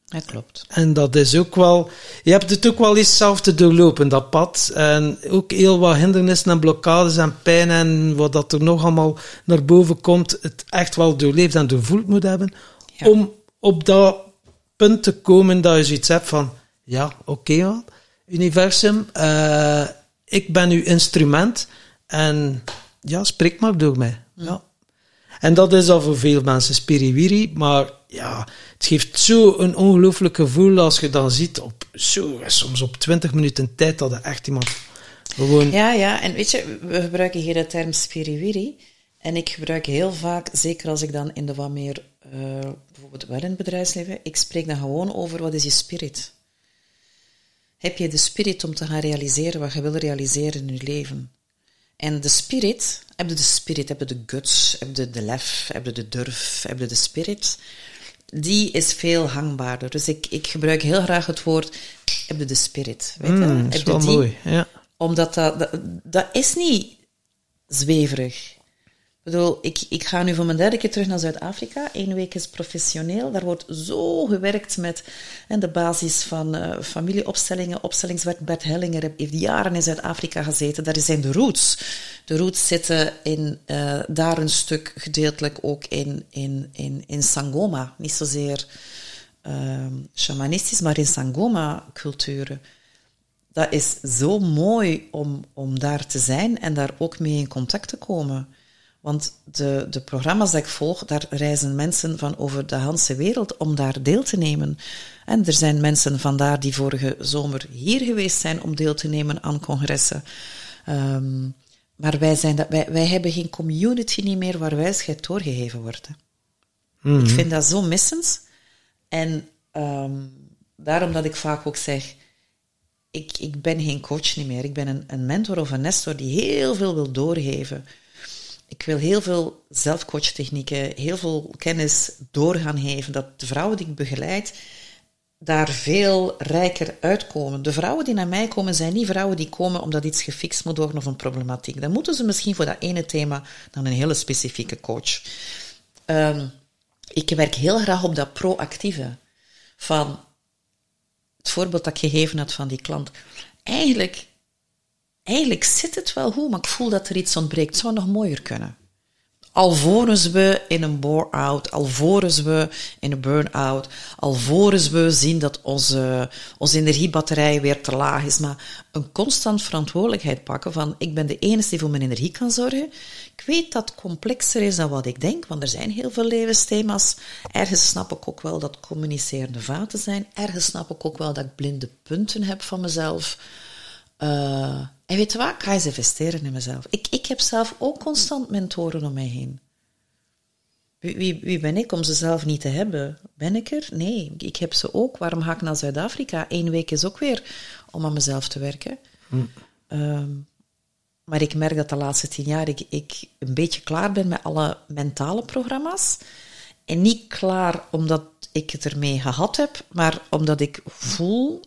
Dat klopt. En dat is ook wel, je hebt het ook wel eens zelf te doorlopen, dat pad. En ook heel wat hindernissen en blokkades en pijn en wat dat er nog allemaal naar boven komt, het echt wel doorleefd en doorvoeld moet hebben. Ja. Om op dat punt te komen dat je zoiets hebt van, ja, oké man, universum, eh, ik ben uw instrument en ja, spreek maar door mij. Ja. En dat is al voor veel mensen spiriwiri, maar ja, het geeft zo een ongelooflijk gevoel als je dan ziet op zo, soms op 20 minuten tijd dat er echt iemand gewoon... Ja, ja, en weet je, we gebruiken hier de term spiriwiri. En ik gebruik heel vaak, zeker als ik dan in de wat meer, eh, bijvoorbeeld wel in het bedrijfsleven, ik spreek dan gewoon over wat is je spirit. Heb je de spirit om te gaan realiseren wat je wil realiseren in je leven? En de spirit, heb je de spirit, heb je de guts, heb je de lef, heb je de durf, heb je de spirit, die is veel hangbaarder. Dus ik, ik gebruik heel graag het woord, heb je de spirit. Weet je? Mm, dat is je wel die? mooi, ja. Omdat dat, dat, dat is niet zweverig. Bedoel, ik, ik ga nu voor mijn derde keer terug naar Zuid-Afrika. Eén week is professioneel. Daar wordt zo gewerkt met hè, de basis van eh, familieopstellingen. Opstellingswerk. Bert Hellinger heeft jaren in Zuid-Afrika gezeten. Daar zijn de roots. De roots zitten in, eh, daar een stuk gedeeltelijk ook in, in, in, in Sangoma. Niet zozeer ehm shamanistisch, maar in Sangoma-culturen dat is zo mooi om, om daar te zijn en daar ook mee in contact te komen. Want de, de programma's die ik volg, daar reizen mensen van over de hele wereld om daar deel te nemen. En er zijn mensen vandaar die vorige zomer hier geweest zijn om deel te nemen aan congressen. Ehm, maar wij, zijn dat, wij, wij hebben geen community niet meer waar wijsheid doorgegeven wordt. hè. Ik vind dat zo missend. En ehm, daarom dat ik vaak ook zeg, ik, ik ben geen coach niet meer. Ik ben een, een mentor of een nestor die heel veel wil doorgeven. Ik wil heel veel zelfcoachtechnieken, heel veel kennis doorgaan geven, dat de vrouwen die ik begeleid daar veel rijker uitkomen. De vrouwen die naar mij komen, zijn niet vrouwen die komen omdat iets gefixt moet worden of een problematiek. Dan moeten ze misschien voor dat ene thema dan een hele specifieke coach. Ehm, ik werk heel graag op dat proactieve. Van het voorbeeld dat ik gegeven had van die klant. Eigenlijk, eigenlijk zit het wel goed, maar ik voel dat er iets ontbreekt. Het zou nog mooier kunnen. Alvorens we in een bore-out, alvorens we in een burn-out, alvorens we zien dat onze, onze energiebatterij weer te laag is, maar een constant verantwoordelijkheid pakken van ik ben de enige die voor mijn energie kan zorgen. Ik weet dat het complexer is dan wat ik denk, want er zijn heel veel levensthema's. Ergens snap ik ook wel dat communicerende vaten zijn. Ergens snap ik ook wel dat ik blinde punten heb van mezelf. Uh, en weet je wat? Ik ga eens investeren in mezelf. Ik, ik heb zelf ook constant mentoren om mij heen. Wie, wie, wie ben ik om ze zelf niet te hebben? Ben ik er? Nee, ik heb ze ook. Waarom ga ik naar Zuid-Afrika? Eén week is ook weer om aan mezelf te werken. Ehm, maar ik merk dat de laatste tien jaar ik, ik een beetje klaar ben met alle mentale programma's. En niet klaar omdat ik het ermee gehad heb, maar omdat ik voel,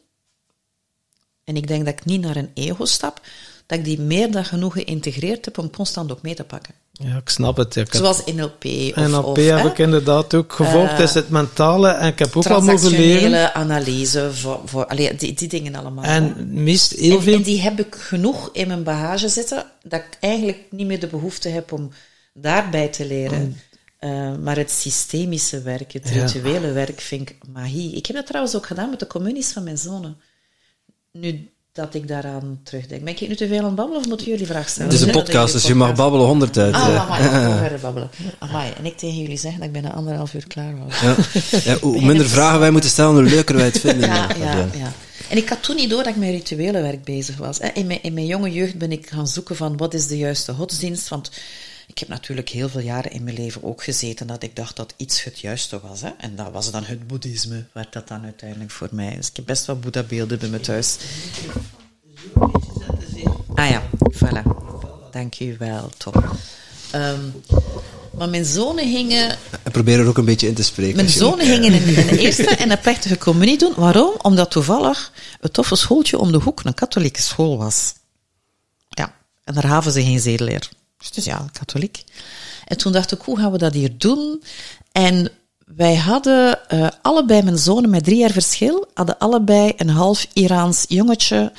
en ik denk dat ik niet naar een ego stap, dat ik die meer dan genoeg geïntegreerd heb om constant ook mee te pakken. Ja, ik snap het. Ik Zoals NLP. Of, NLP of, heb hè, ik inderdaad ook gevolgd. Eh, is het mentale. En ik heb ook wel mogen leren. analyse, voor, voor, allee, die, die dingen allemaal. En mist heel en, veel... en die heb ik genoeg in mijn bagage zitten, dat ik eigenlijk niet meer de behoefte heb om daarbij te leren. Eh, maar het systemische werk, het. Ja. rituele werk, vind ik magie. Ik heb dat trouwens ook gedaan met de communies van mijn zonen. Nu dat ik daaraan terugdenk. Ben ik nu te veel aan het babbelen of moeten jullie vraag stellen? Het is een podcast, dus je mag babbelen honderd uit. Ah, eh. amai, ik kan verder babbelen. Amai, en ik tegen jullie zeggen dat ik bijna anderhalf uur klaar was. Ja. Ja, hoe minder vragen wij moeten stellen, hoe leuker wij het vinden. Ja, ja, ja. En ik had toen niet door dat ik met rituele werk bezig was. In mijn, in mijn jonge jeugd ben ik gaan zoeken van wat is de juiste godsdienst. Want ik heb natuurlijk heel veel jaren in mijn leven ook gezeten dat ik dacht dat iets het juiste was. Hè. En dat was dan het boeddhisme, werd dat dan uiteindelijk voor mij. Dus ik heb best wel boeddha-beelden bij me thuis. Ah ja, voilà. Dank u wel, top. Ehm, maar mijn zonen hingen En probeer er ook een beetje in te spreken. mijn zonen gingen in, in de eerste en een plechtige communie doen. Waarom? Omdat toevallig het toffe schooltje om de hoek een katholieke school was. Ja, en daar haven ze geen zedeleer. Dus, ja, katholiek. En toen dacht ik, hoe gaan we dat hier doen? En wij hadden eh, allebei, mijn zonen met drie jaar verschil, hadden allebei een half Iraans jongetje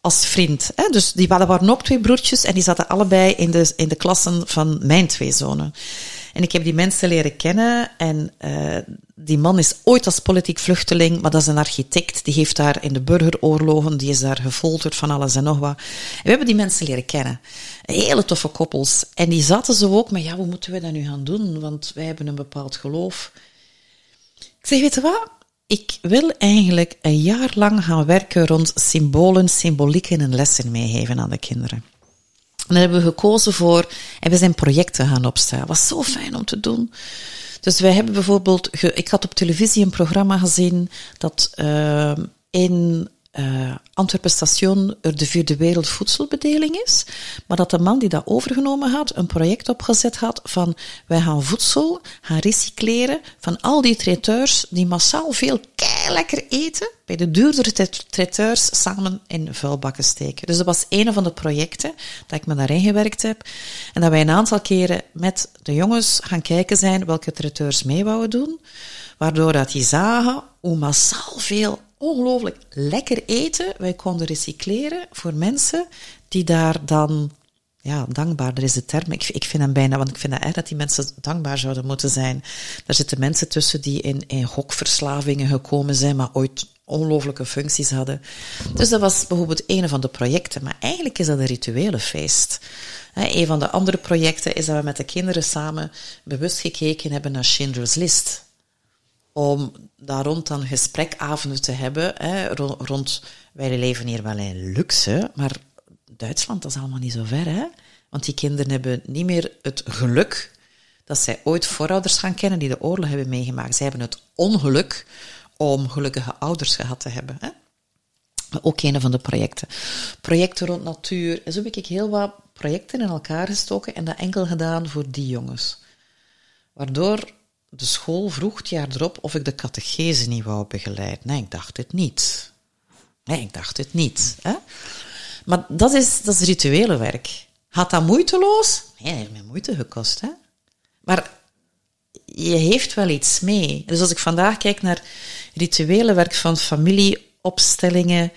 als vriend. Hè? Dus die waren ook twee broertjes en die zaten allebei in de, in de klassen van mijn twee zonen. En ik heb die mensen leren kennen en eh, die man is ooit als politiek vluchteling, maar dat is een architect. Die heeft daar in de burgeroorlogen, die is daar gefolterd van alles en nog wat. We hebben die mensen leren kennen. Hele toffe koppels. En die zaten zo ook, maar ja, hoe moeten we dat nu gaan doen? Want wij hebben een bepaald geloof. Ik zeg, weet je wat? Ik wil eigenlijk een jaar lang gaan werken rond symbolen, symbolieken en lessen meegeven aan de kinderen. En dan hebben we gekozen voor, en we zijn projecten gaan opstellen. was zo fijn om te doen. Dus wij hebben bijvoorbeeld, ik had op televisie een programma gezien dat uh, in uh, Antwerpen station er de vierde wereld voedselbedeling is, maar dat de man die dat overgenomen had, een project opgezet had van wij gaan voedsel gaan recycleren van al die traiteurs die massaal veel lekker eten, bij de duurdere traiteurs samen in vuilbakken steken. Dus dat was een van de projecten dat ik me daarin gewerkt heb. En dat wij een aantal keren met de jongens gaan kijken zijn welke traiteurs mee wouden doen. Waardoor dat die zagen hoe massaal veel ongelooflijk lekker eten wij konden recycleren voor mensen die daar dan ja, dankbaar, dat is de term. Ik, ik vind hem bijna, want ik vind dat echt dat die mensen dankbaar zouden moeten zijn. Daar zitten mensen tussen die in, in gokverslavingen gekomen zijn, maar ooit ongelooflijke functies hadden. Dus dat was bijvoorbeeld een van de projecten. Maar eigenlijk is dat een rituele feest. Een van de andere projecten is dat we met de kinderen samen bewust gekeken hebben naar Schindler's List. Om daar rond dan gesprekavonden te hebben, hè, rond, wij leven hier wel in luxe, maar Duitsland, dat is allemaal niet zo ver, hè? Want die kinderen hebben niet meer het geluk dat zij ooit voorouders gaan kennen die de oorlog hebben meegemaakt. Zij hebben het ongeluk om gelukkige ouders gehad te hebben. Hè? Ook een van de projecten. Projecten rond natuur. En zo heb ik heel wat projecten in elkaar gestoken en dat enkel gedaan voor die jongens. Waardoor de school vroeg het jaar erop of ik de catechese niet wou begeleiden. Nee, ik dacht het niet. Nee, ik dacht het niet. Hè? Maar dat is, dat is rituele werk. Gaat dat moeiteloos? Nee, dat heeft me moeite gekost. Hè? Maar je heeft wel iets mee. Dus als ik vandaag kijk naar rituele werk van familieopstellingen,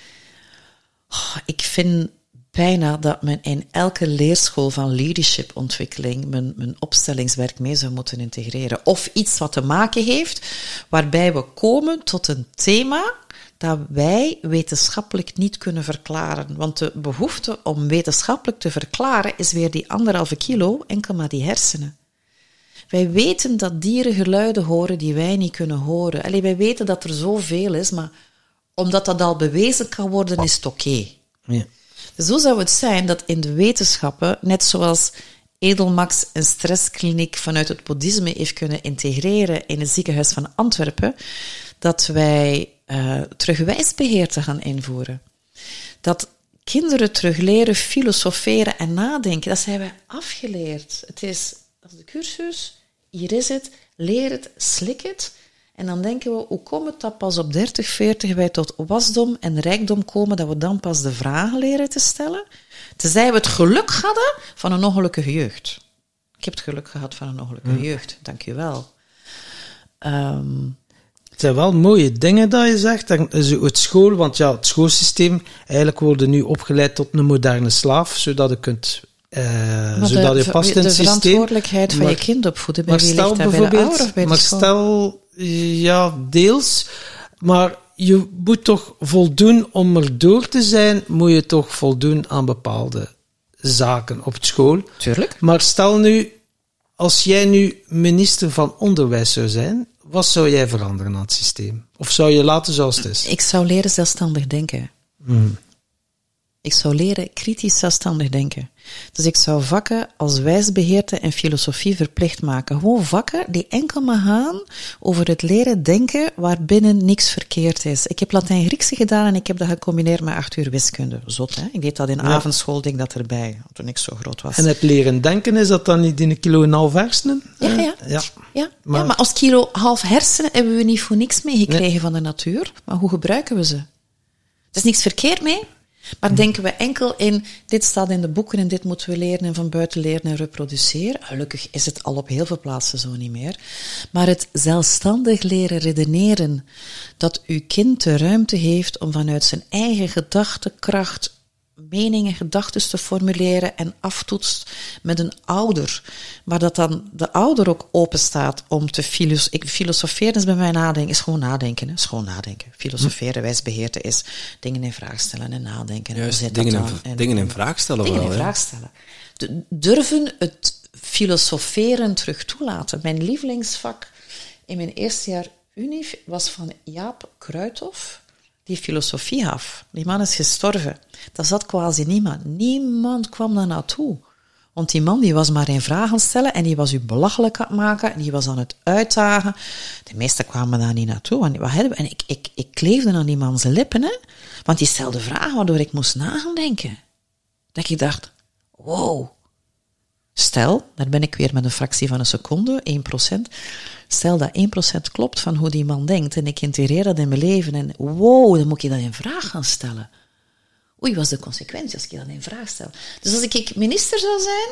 oh, ik vind bijna dat men in elke leerschool van leadershipontwikkeling mijn, mijn opstellingswerk mee zou moeten integreren. Of iets wat te maken heeft waarbij we komen tot een thema dat wij wetenschappelijk niet kunnen verklaren. Want de behoefte om wetenschappelijk te verklaren is weer die anderhalve kilo, enkel maar die hersenen. Wij weten dat dieren geluiden horen die wij niet kunnen horen. Allee, wij weten dat er zoveel is, maar omdat dat al bewezen kan worden, is het oké. Okay. Ja. Zo zou het zijn dat in de wetenschappen, net zoals Edelmax een stresskliniek vanuit het boeddhisme heeft kunnen integreren in het ziekenhuis van Antwerpen, dat wij uh, terug wijsbeheer te gaan invoeren. Dat kinderen terug leren filosoferen en nadenken. Dat zijn wij afgeleerd. Het is, is de cursus, hier is het, leer het, slik het. En dan denken we, hoe komt het dat pas op 30, 40 wij tot wasdom en rijkdom komen, dat we dan pas de vragen leren te stellen? Tenzij we het geluk hadden van een ongelukkige jeugd. Ik heb het geluk gehad van een ongelukkige jeugd, dank je wel. Um, het zijn wel mooie dingen dat je zegt. Het school, want ja, het schoolsysteem, eigenlijk worden nu opgeleid tot een moderne slaaf, zodat je kunt uh, zodat je past in het systeem. De verantwoordelijkheid van je kind opvoeden, bij wie ligt dat bij de ouder of bij maar stel, ja, deels, maar je moet toch voldoen om er door te zijn, moet je toch voldoen aan bepaalde zaken op school. Tuurlijk. Maar stel nu, als jij nu minister van Onderwijs zou zijn, wat zou jij veranderen aan het systeem? Of zou je laten zoals het is? Ik zou leren zelfstandig denken. Hmm. Ik zou leren kritisch zelfstandig denken. Dus ik zou vakken als wijsbeheerte en filosofie verplicht maken. Gewoon vakken die enkel maar gaan over het leren denken waarbinnen niks verkeerd is. Ik heb Latijn-Griekse gedaan en ik heb dat gecombineerd met acht uur wiskunde. Zot, hè? Ik deed dat in ja. avondschool, denk dat erbij, toen ik zo groot was. En het leren denken, is dat dan niet in een kilo en een half hersenen? Ja, ja. ja. ja. Maar, ja, maar als kilo half hersenen hebben we niet voor niks meegekregen van de natuur. Maar hoe gebruiken we ze? Er is niks verkeerd mee. Maar denken we enkel in, dit staat in de boeken en dit moeten we leren en van buiten leren en reproduceren. Gelukkig is het al op heel veel plaatsen zo niet meer. Maar het zelfstandig leren redeneren, dat uw kind de ruimte heeft om vanuit zijn eigen gedachtekracht meningen, gedachten te formuleren en aftoetst met een ouder. Maar dat dan de ouder ook open staat om te filosoferen. Filosoferen is bij mij nadenken, is gewoon nadenken. Hè? Is gewoon nadenken. Filosoferen, wijsbeheerte is dingen in vraag stellen en nadenken. Juist, en dingen, in, en, dingen in vraag stellen dingen wel. in vraag stellen. De, durven het filosoferen terug toelaten. Mijn lievelingsvak in mijn eerste jaar Unie was van Jaap Kruithof die filosofie af. Die man is gestorven. Dat zat quasi niemand. Niemand kwam daar naartoe. Want die man die was maar in vragen stellen en die was u belachelijk aan het maken. Die was aan het uitdagen. De meesten kwamen daar niet naartoe. En, wat hebben En ik, ik, ik kleefde aan die man zijn lippen. Hè? Want die stelde vragen waardoor ik moest nadenken. Dat ik dacht, wow. Stel, daar ben ik weer met een fractie van een seconde, 1%. Stel dat 1% klopt van hoe die man denkt en ik integreer dat in mijn leven en wow, dan moet je dat in vraag gaan stellen. Oei, wat is de consequentie als ik dat in vraag stel? Dus als ik minister zou zijn,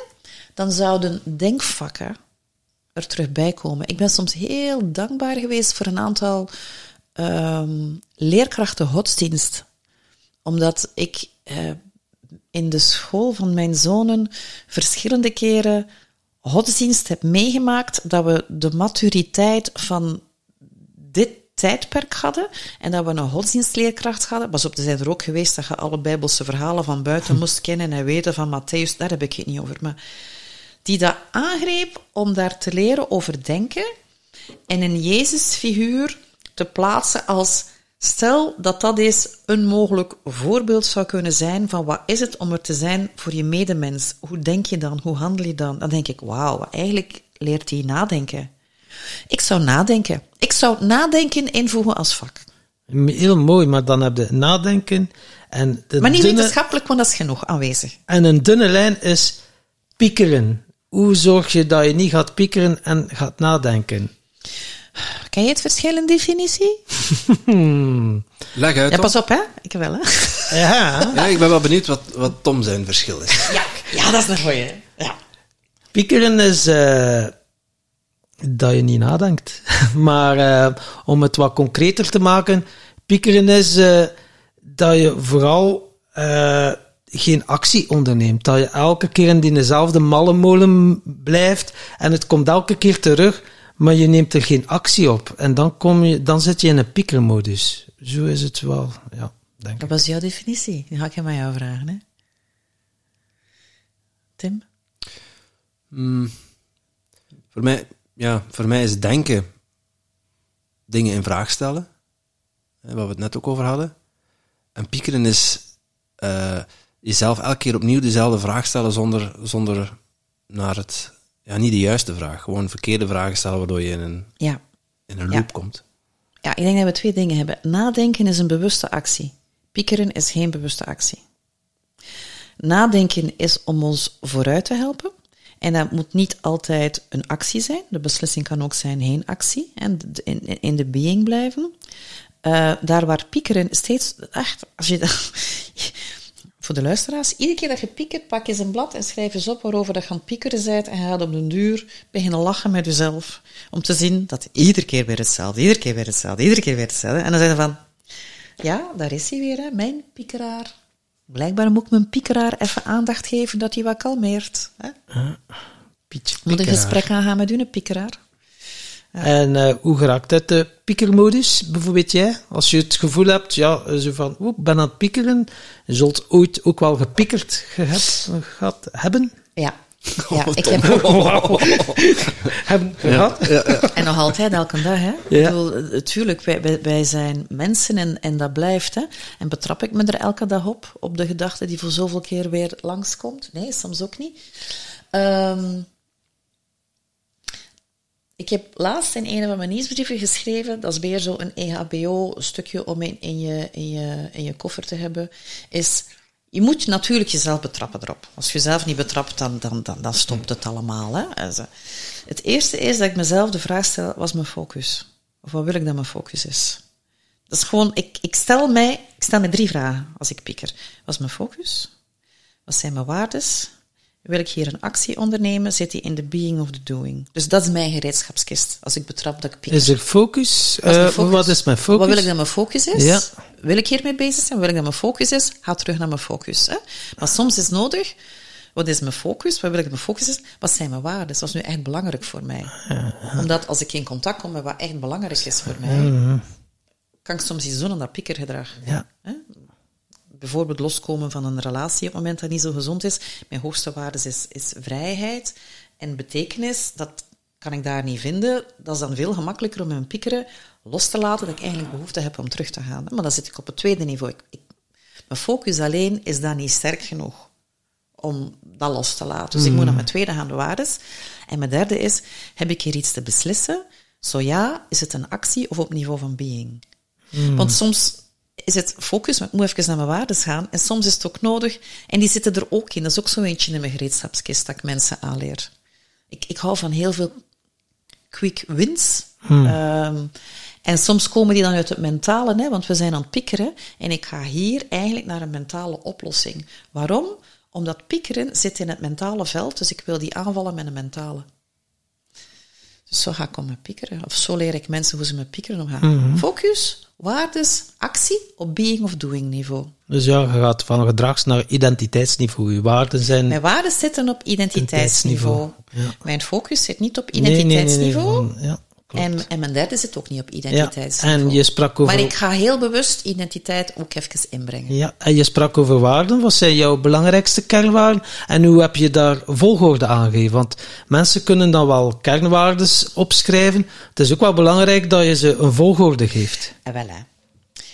dan zouden denkvakken er terug bij komen. Ik ben soms heel dankbaar geweest voor een aantal um, leerkrachten godsdienst. Omdat ik uh, in de school van mijn zonen verschillende keren godsdienst heb meegemaakt dat we de maturiteit van dit tijdperk hadden en dat we een godsdienstleerkracht hadden. Pas op, er zijn er ook geweest dat je alle bijbelse verhalen van buiten moest kennen en weten van Matthäus, daar heb ik het niet over. Maar die dat aangreep om daar te leren over denken en een Jezusfiguur te plaatsen als Stel dat dat eens een mogelijk voorbeeld zou kunnen zijn van wat is het om er te zijn voor je medemens. Hoe denk je dan? Hoe handel je dan? Dan denk ik, wauw, eigenlijk leert hij nadenken. Ik zou nadenken. Ik zou nadenken invoegen als vak. Heel mooi, maar dan heb je nadenken en... De maar niet wetenschappelijk, want dat is genoeg aanwezig. En een dunne lijn is piekeren. Hoe zorg je dat je niet gaat piekeren en gaat nadenken? Ken je het verschil in definitie? Leg uit. Ja, pas op, hè? Ik wel, hè? Ja. ja, ik ben wel benieuwd wat, wat Tom zijn verschil is. Ja, ja dat is een goeie. Ja. Piekeren is uh, dat je niet nadenkt. maar uh, om het wat concreter te maken, piekeren is uh, dat je vooral geen actie onderneemt. Dat je elke keer in diezelfde mallenmolen blijft en het komt elke keer terug maar je neemt er geen actie op. En dan, kom je, dan zit je in een piekermodus. Zo is het wel, ja, denk ik. Dat was jouw definitie. Die ga ik aan jou vragen, hè? Tim? Mm, voor, mij, ja, voor mij is denken dingen in vraag stellen. Waar we het net ook over hadden. En piekeren is uh, jezelf elke keer opnieuw dezelfde vraag stellen zonder, zonder naar het, ja, niet de juiste vraag. Gewoon verkeerde vragen stellen waardoor je in een, Ja. in een Ja. loop komt. ja, ik denk dat we twee dingen hebben. Nadenken is een bewuste actie. Piekeren is geen bewuste actie. Nadenken is om ons vooruit te helpen. En dat moet niet altijd een actie zijn. De beslissing kan ook zijn geen actie. En in, in- de being blijven. Eh, daar waar piekeren steeds... Echt, als je dat... Voor de luisteraars, iedere keer dat je piekert, pak eens een blad en schrijf eens op waarover dat je aan het piekeren bent en je gaat op den duur beginnen lachen met jezelf. Om te zien dat iedere keer weer hetzelfde, iedere keer weer hetzelfde, iedere keer weer hetzelfde. En dan zeg je van, ja, daar is hij weer, hè, mijn piekeraar. Blijkbaar moet ik mijn piekeraar even aandacht geven dat hij wat kalmeert. Hè? Pietje Moet een gesprek aangaan met uw piekeraar. En eh, hoe geraakt uit de piekermodus, bijvoorbeeld jij? Als je het gevoel hebt, ja, zo van, oeh, ben aan het piekeren. Je zult ooit ook wel gepiekerd gehad, gehad hebben. Ja, ja ik heb hebben gehad. En nog altijd, elke dag, hè? Ja. Ik bedoel, eh, tuurlijk, wij, wij, wij zijn mensen en, en dat blijft, hè? En betrap ik me er elke dag op, op de gedachte die voor zoveel keer weer langskomt? Nee, soms ook niet. Ehm, ik heb laatst in een van mijn nieuwsbrieven geschreven, dat is weer zo een E EHBO-stukje om in, je, in, je, in je koffer te hebben, is... Je moet natuurlijk jezelf betrappen erop. Als je jezelf niet betrapt, dan, dan, dan, dan stopt het allemaal. Hè? Het eerste is dat ik mezelf de vraag stel, wat is mijn focus? Of wat wil ik dat mijn focus is? Dat is gewoon, ik, ik, stel mij, ik stel mij drie vragen als ik pieker. Wat is mijn focus? Wat zijn mijn waardes? Wil ik hier een actie ondernemen? Zit die in the being of the doing? Dus dat is mijn gereedschapskist, als ik betrap dat ik pieker. Is er focus? Wat is mijn Eh, focus? Wat is mijn focus? Wat wil ik dat mijn focus is? Ja. Wil ik hiermee bezig zijn? Wil ik dat mijn focus is? Ga terug naar mijn focus. Hè? Maar soms is nodig, wat is mijn focus? Wat wil ik dat mijn focus is? Wat zijn mijn waarden? Wat is nu echt belangrijk voor mij? Omdat als ik in contact kom met wat echt belangrijk is voor mij, kan ik soms iets doen aan dat pikkergedrag. Ja. Hè? Bijvoorbeeld loskomen van een relatie op het moment dat niet zo gezond is. Mijn hoogste waarde is, is vrijheid en betekenis. Dat kan ik daar niet vinden. Dat is dan veel gemakkelijker om mijn piekeren los te laten, dat ik eigenlijk behoefte heb om terug te gaan. Maar dan zit ik op het tweede niveau. Ik, ik, mijn focus alleen is dan niet sterk genoeg om dat los te laten. Dus ik moet naar mijn tweede gaan de waardes. En mijn derde is, heb ik hier iets te beslissen? Zo ja, is het een actie of op niveau van being? Want soms is het focus, maar ik moet even naar mijn waardes gaan. En soms is het ook nodig, en die zitten er ook in. Dat is ook zo eentje in mijn gereedschapskist dat ik mensen aanleer. Ik, ik hou van heel veel quick wins. Ehm, en soms komen die dan uit het mentale, hè, want we zijn aan het piekeren. En ik ga hier eigenlijk naar een mentale oplossing. Waarom? Omdat piekeren zit in het mentale veld, dus ik wil die aanvallen met een mentale. Dus zo ga ik om met piekeren. Of zo leer ik mensen hoe ze met piekeren omgaan. Focus, waardes, actie op being of doing niveau. Dus ja, je gaat van gedrags naar identiteitsniveau. Je waarden zijn... Mijn waarden zitten op identiteitsniveau. Identiteitsniveau, Mijn focus zit niet op Nee, nee, nee, nee, identiteitsniveau. van- ja, klopt. En, en mijn derde zit ook niet op Ja, identiteitsniveau. en je sprak over... Maar ik ga heel bewust identiteit ook even inbrengen. Ja, en je sprak over waarden. Wat zijn jouw belangrijkste kernwaarden? En hoe heb je daar volgorde aangegeven? Want mensen kunnen dan wel kernwaardes opschrijven. Het is ook wel belangrijk dat je ze een volgorde geeft. En wel, hè.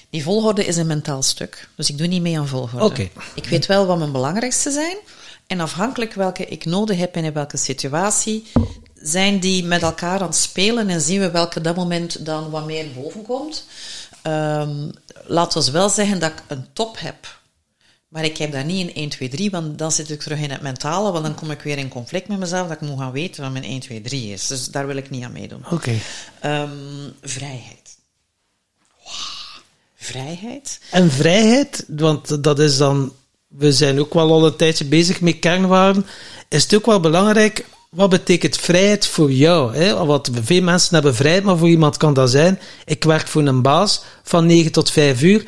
Die volgorde is een mentaal stuk. Dus ik doe niet mee aan volgorde. Oké. Ik weet wel wat mijn belangrijkste zijn. En afhankelijk welke ik nodig heb en in welke situatie, zijn die met elkaar aan het spelen en zien we welke dat moment dan wat meer boven komt. Ehm, laten we wel zeggen dat ik een top heb. Maar ik heb daar niet een 1, 2, 3, want dan zit ik terug in het mentale, want dan kom ik weer in conflict met mezelf, dat ik moet gaan weten wat mijn 1, 2, 3 is. Dus daar wil ik niet aan meedoen. Oké. Ehm, vrijheid. Wauw, vrijheid? En vrijheid, want dat is dan... We zijn ook wel al een tijdje bezig met kernwaarden. Is het ook wel belangrijk... Wat betekent vrijheid voor jou? Hè? Want veel mensen hebben vrijheid, maar voor iemand kan dat zijn... Ik werk voor een baas van 9 tot 5 uur...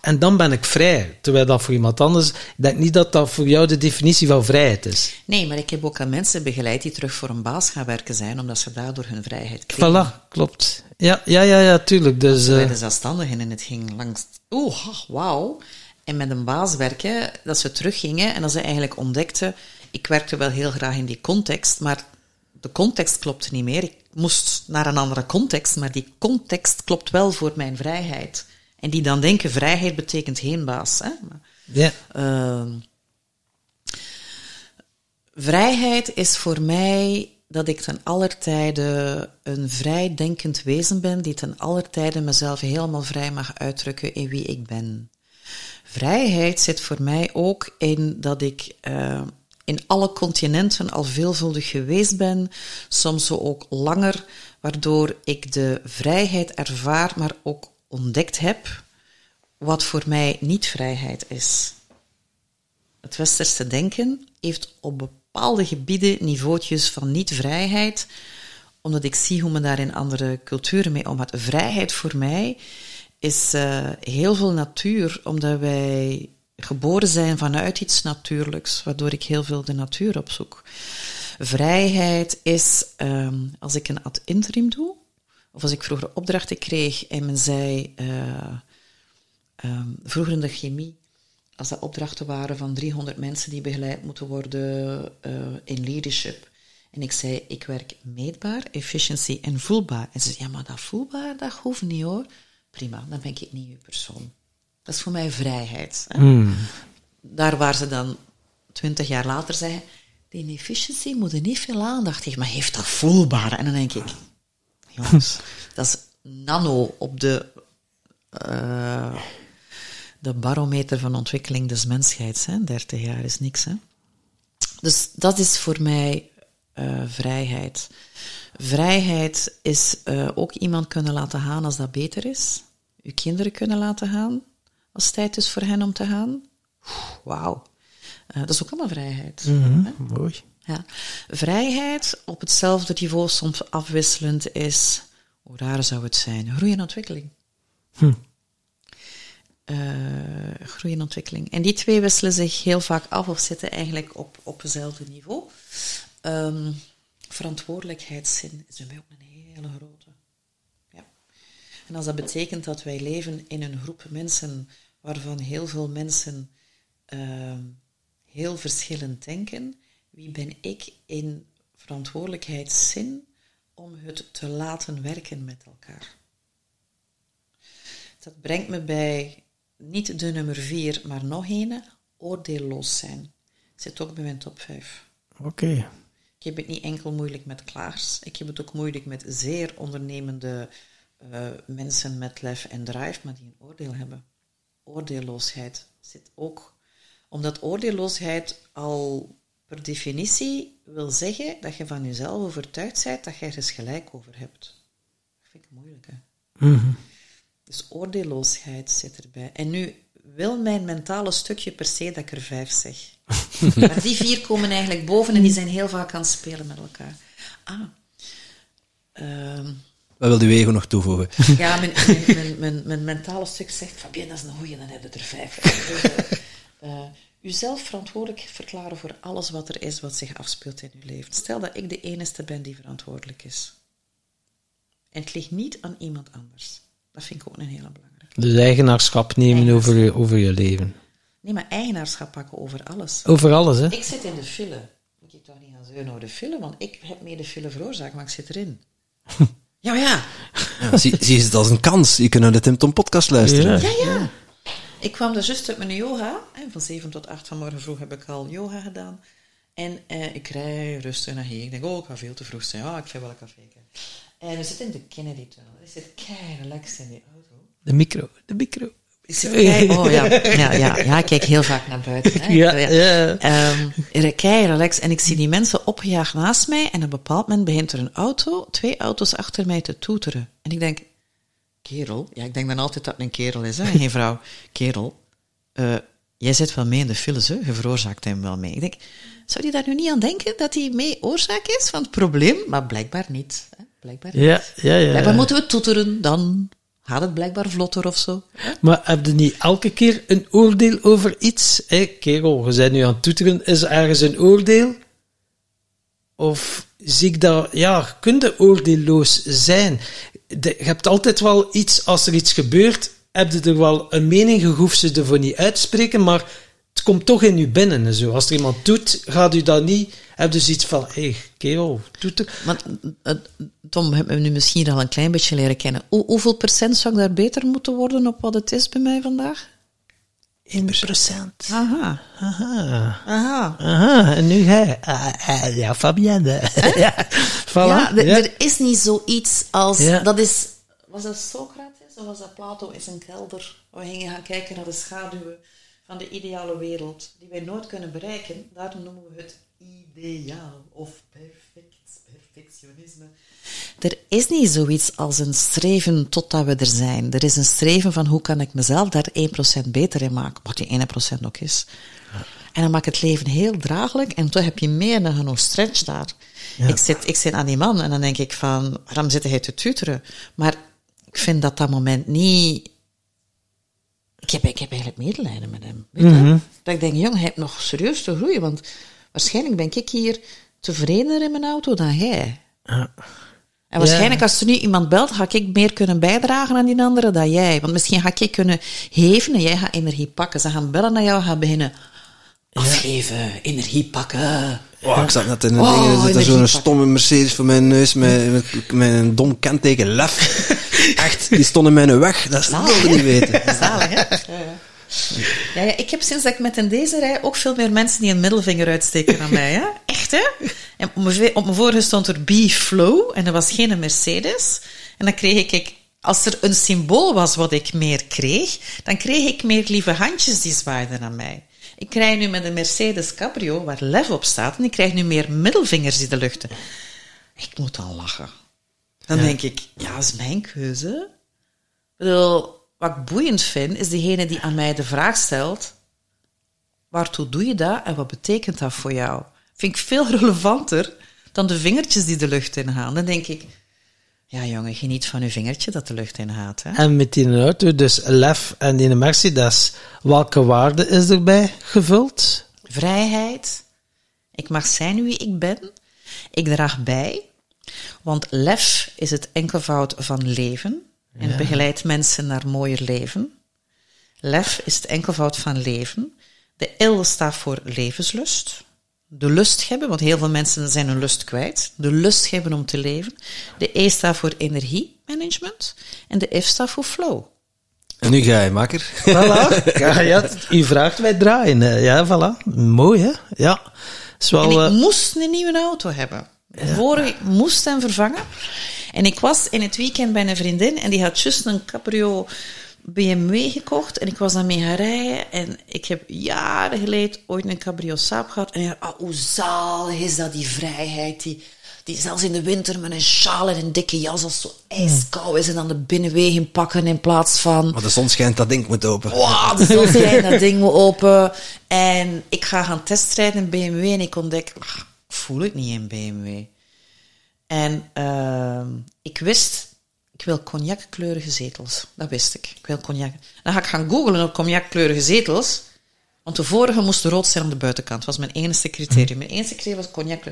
En dan ben ik vrij. Terwijl dat voor iemand anders... Ik denk niet dat dat voor jou de definitie van vrijheid is. Nee, maar ik heb ook aan mensen begeleid die terug voor een baas gaan werken zijn, omdat ze daardoor hun vrijheid kregen. Voilà, klopt. Ja, ja, ja, ja tuurlijk. Dus, Ze eh, zelfstandigen en het ging langs... Oeh, wauw. En met een baas werken, dat ze teruggingen en dat ze eigenlijk ontdekten... Ik werkte wel heel graag in die context, maar de context klopte niet meer. Ik moest naar een andere context, maar die context klopt wel voor mijn vrijheid. En die dan denken, vrijheid betekent geen baas. Hè? Ja. Ehm, Vrijheid is voor mij dat ik ten aller tijde een vrij denkend wezen ben, die ten aller tijde mezelf helemaal vrij mag uitdrukken in wie ik ben. Vrijheid zit voor mij ook in dat ik uh, in alle continenten al veelvuldig geweest ben, soms zo ook langer, waardoor ik de vrijheid ervaar, maar ook ontdekt heb wat voor mij niet vrijheid is. Het westerse denken heeft op bepaalde gebieden niveautjes van niet-vrijheid, omdat ik zie hoe men daar in andere culturen mee omgaat. Vrijheid voor mij is uh, heel veel natuur, omdat wij geboren zijn vanuit iets natuurlijks, waardoor ik heel veel de natuur opzoek. Vrijheid is, um, als ik een ad interim doe, of als ik vroeger opdrachten kreeg en men zei, uh, um, vroeger in de chemie, als dat opdrachten waren van 300 mensen die begeleid moeten worden uh, in leadership. En ik zei, ik werk meetbaar, efficiency en voelbaar. En ze zei, ja, maar dat voelbaar, dat hoeft niet hoor. Prima, dan ben ik niet uw persoon. Dat is voor mij vrijheid. Hmm. Daar waar ze dan twintig jaar later zeggen, die efficiency moet er niet veel aandacht geven, maar heeft dat voelbaar? En dan denk ik, jongens, dat is nano op de... Uh, de barometer van ontwikkeling des mensheid. Hè? 30 jaar is niks. Hè? Dus dat is voor mij uh, vrijheid. Vrijheid is uh, ook iemand kunnen laten gaan als dat beter is. Uw kinderen kunnen laten gaan als het tijd is voor hen om te gaan. Wauw. Uh, dat is ook allemaal vrijheid. Mm -hmm, mooi. Ja. Vrijheid op hetzelfde niveau, soms afwisselend, is, hoe raar zou het zijn, groei en ontwikkeling. Hm uh, groei en ontwikkeling. En die twee wisselen zich heel vaak af of zitten eigenlijk op, op hetzelfde niveau. Um, verantwoordelijkheidszin is bij mij ook een hele grote. Ja. En als dat betekent dat wij leven in een groep mensen waarvan heel veel mensen uh, heel verschillend denken, wie ben ik in verantwoordelijkheidszin om het te laten werken met elkaar? Dat brengt me bij niet de nummer vier, maar nog een, oordeelloos zijn. Zit ook bij mijn top 5. Oké. Okay. Ik heb het niet enkel moeilijk met klaars. Ik heb het ook moeilijk met zeer ondernemende uh, mensen met lef en drive, maar die een oordeel hebben. Oordeelloosheid zit ook. Omdat oordeelloosheid al per definitie wil zeggen dat je van jezelf overtuigd bent dat je ergens gelijk over hebt. Dat vind ik moeilijk, hè? Mm -hmm. Dus oordeelloosheid zit erbij. En nu wil mijn mentale stukje per se dat ik er vijf zeg. maar die vier komen eigenlijk boven en die zijn heel vaak aan het spelen met elkaar. Ah. Um, Wat wil u ego nog toevoegen? Ja, mijn, mijn, mijn, mijn, mijn mentale stuk zegt, Fabienne, dat is een goeie, dan heb je er vijf. uh, uzelf verantwoordelijk verklaren voor alles wat er is, wat zich afspeelt in uw leven. Stel dat ik de enige ben die verantwoordelijk is. En het ligt niet aan iemand anders. Dat vind ik ook een hele belangrijke. Dus eigenaarschap nemen eigenaarschap. Over, je, over je leven. Nee, maar eigenaarschap pakken over alles. Over alles, hè? Ik zit in de file. Ik heb toch niet aan zeuren over de file, want ik heb mee de file veroorzaakt, maar ik zit erin. ja, ja. ja zie, zie je het als een kans. Je kunt naar de Tim Tom podcast luisteren. Ja, ja. ja. Ik kwam dus juist uit mijn yoga. En van 7 tot 8 vanmorgen vroeg heb ik al yoga gedaan. En eh, ik rij rustig naar hier. Ik denk, oh, ik ga veel te vroeg zijn. Ja, ik ga wel een café. En we zitten in de Kennedy Tunnel. Ik zit kei relaxed in die auto. De micro, de micro. Oh ja, ja, ja, ja, ik kijk heel vaak naar buiten. Hè. Ja, ja. Um, kei relaxed en ik zie die mensen opgejaagd naast mij en op een bepaald moment begint er een auto, twee auto's achter mij te toeteren. En ik denk, kerel, ja, ik denk dan altijd dat het een kerel is, hè, geen vrouw. Kerel, uh, jij zit wel mee in de files, hè? je veroorzaakt hem wel mee. Ik denk, zou die daar nu niet aan denken dat hij mee oorzaak is van het probleem? Maar blijkbaar niet. Hè? Blijkbaar niet. Ja, ja, ja. Blijkbaar moeten we toeteren, dan gaat het blijkbaar vlotter of zo. Maar heb je niet elke keer een oordeel over iets? Hé, kerel, je bent nu aan het toeteren, is er ergens een oordeel? Of zie ik dat, ja, kun je oordeelloos zijn? Je hebt altijd wel iets, als er iets gebeurt, heb je er wel een mening, je hoeft ze ervoor niet uitspreken, maar het komt toch in je binnen. En zo. Als er iemand doet, gaat u dat niet... Heb dus iets van, hé, hey, kerel, doet er... Maar, uh, Tom, hebben we nu misschien al een klein beetje leren kennen. Hoe, hoeveel procent zou ik daar beter moeten worden op wat het is bij mij vandaag? procent. Aha. Aha. Aha. Aha, en nu hij. Ah, ah, ja, Fabienne. ja, voilà. Ja, d- Ja. er is niet zoiets als... Ja. Dat is... Was dat Socrates of was dat Plato in zijn kelder? We gingen gaan kijken naar de schaduwen van de ideale wereld, die wij nooit kunnen bereiken. Daarom noemen we het ideaal of perfect, perfectionisme. Er is niet zoiets als een streven totdat we er zijn. Er is een streven van hoe kan ik mezelf daar 1% beter in maken, wat die 1% ook is. En dan maakt het leven heel draaglijk en toch heb je meer dan genoeg stretch daar. Ik, zit, ik zit aan die man en dan denk ik van, waarom zit hij te tuteren? Maar ik vind dat dat moment niet... Ik heb, ik heb eigenlijk medelijden met hem. Weet je? Dat ik denk, jong, hij heeft nog serieus te groeien, want waarschijnlijk ben ik hier tevredener in mijn auto dan jij. En waarschijnlijk als er nu iemand belt, ga ik meer kunnen bijdragen aan die andere dan jij. Want misschien ga ik kunnen geven en jij gaat energie pakken. Ze gaan bellen naar jou, gaan beginnen afgeven, energie pakken. Oh, ik zat net in een Oh, ding, er zit er zo'n stomme Mercedes voor mijn neus met, met, met een dom kenteken lef. Echt, die stond in mijn weg. Dat Zalig, wilde niet weten. Zalig, hè? Ja, ja. Ik heb sinds dat ik met in deze rij ook veel meer mensen die een middelvinger uitsteken dan mij. Hè? Echt, hè? En op mijn, op mijn vorige stond er B-Flow en dat was geen Mercedes. En dan kreeg ik, ik, als er een symbool was wat ik meer kreeg, dan kreeg ik meer lieve handjes die zwaaiden naar mij. Ik krijg nu met een Mercedes Cabrio, waar Lev op staat, en ik krijg nu meer middelvingers die de luchten. Ik moet dan lachen. Dan denk ik, ja, dat is mijn keuze. Ik bedoel, wat ik boeiend vind, is degene die aan mij de vraag stelt: waartoe doe je dat en wat betekent dat voor jou? Vind ik veel relevanter dan de vingertjes die de lucht in gaan. Dan denk ik: ja, jongen, geniet van uw vingertje dat de lucht in gaat. Hè? En met die auto, dus Lef en die Mercedes, welke waarde is erbij gevuld? Vrijheid. Ik mag zijn wie ik ben. Ik draag bij. Want lef is het enkelvoud van leven. En begeleidt mensen naar mooier leven. Lef is het enkelvoud van leven. De L staat voor levenslust. De lust hebben, want heel veel mensen zijn hun lust kwijt. De lust hebben om te leven. De E staat voor energiemanagement. En de F staat voor flow. En nu ga je, makker. Voilà. ja, ja, u vraagt, wij draaien. Ja, voilà. Mooi, hè? Ja. Is wel, En ik eh, moest een nieuwe auto hebben. De vorige ik moest hem vervangen. En ik was in het weekend bij een vriendin en die had juist een Cabrio BMW gekocht. En ik was daarmee gaan rijden. En ik heb jaren geleden ooit een Cabrio Saab gehad. En ik dacht, oh, hoe zalig is dat, die vrijheid. Die, die zelfs in de winter met een sjaal en een dikke jas als het zo ijskoud is. En dan de binnenwegen pakken in plaats van... Maar de zon schijnt, dat ding moet open. Wow, de zon schijnt, dat ding moet open. En ik ga gaan testrijden in BMW en ik ontdek, ah, ik voel het niet in BMW. En ehm, ik wist, ik wil cognackleurige zetels. Dat wist ik. Ik wil cognac. Dan ga ik gaan googlen op cognackleurige zetels. Want de vorige moest rood zijn aan de buitenkant. Dat was mijn enige criterium. Mijn enige criterium was cognac.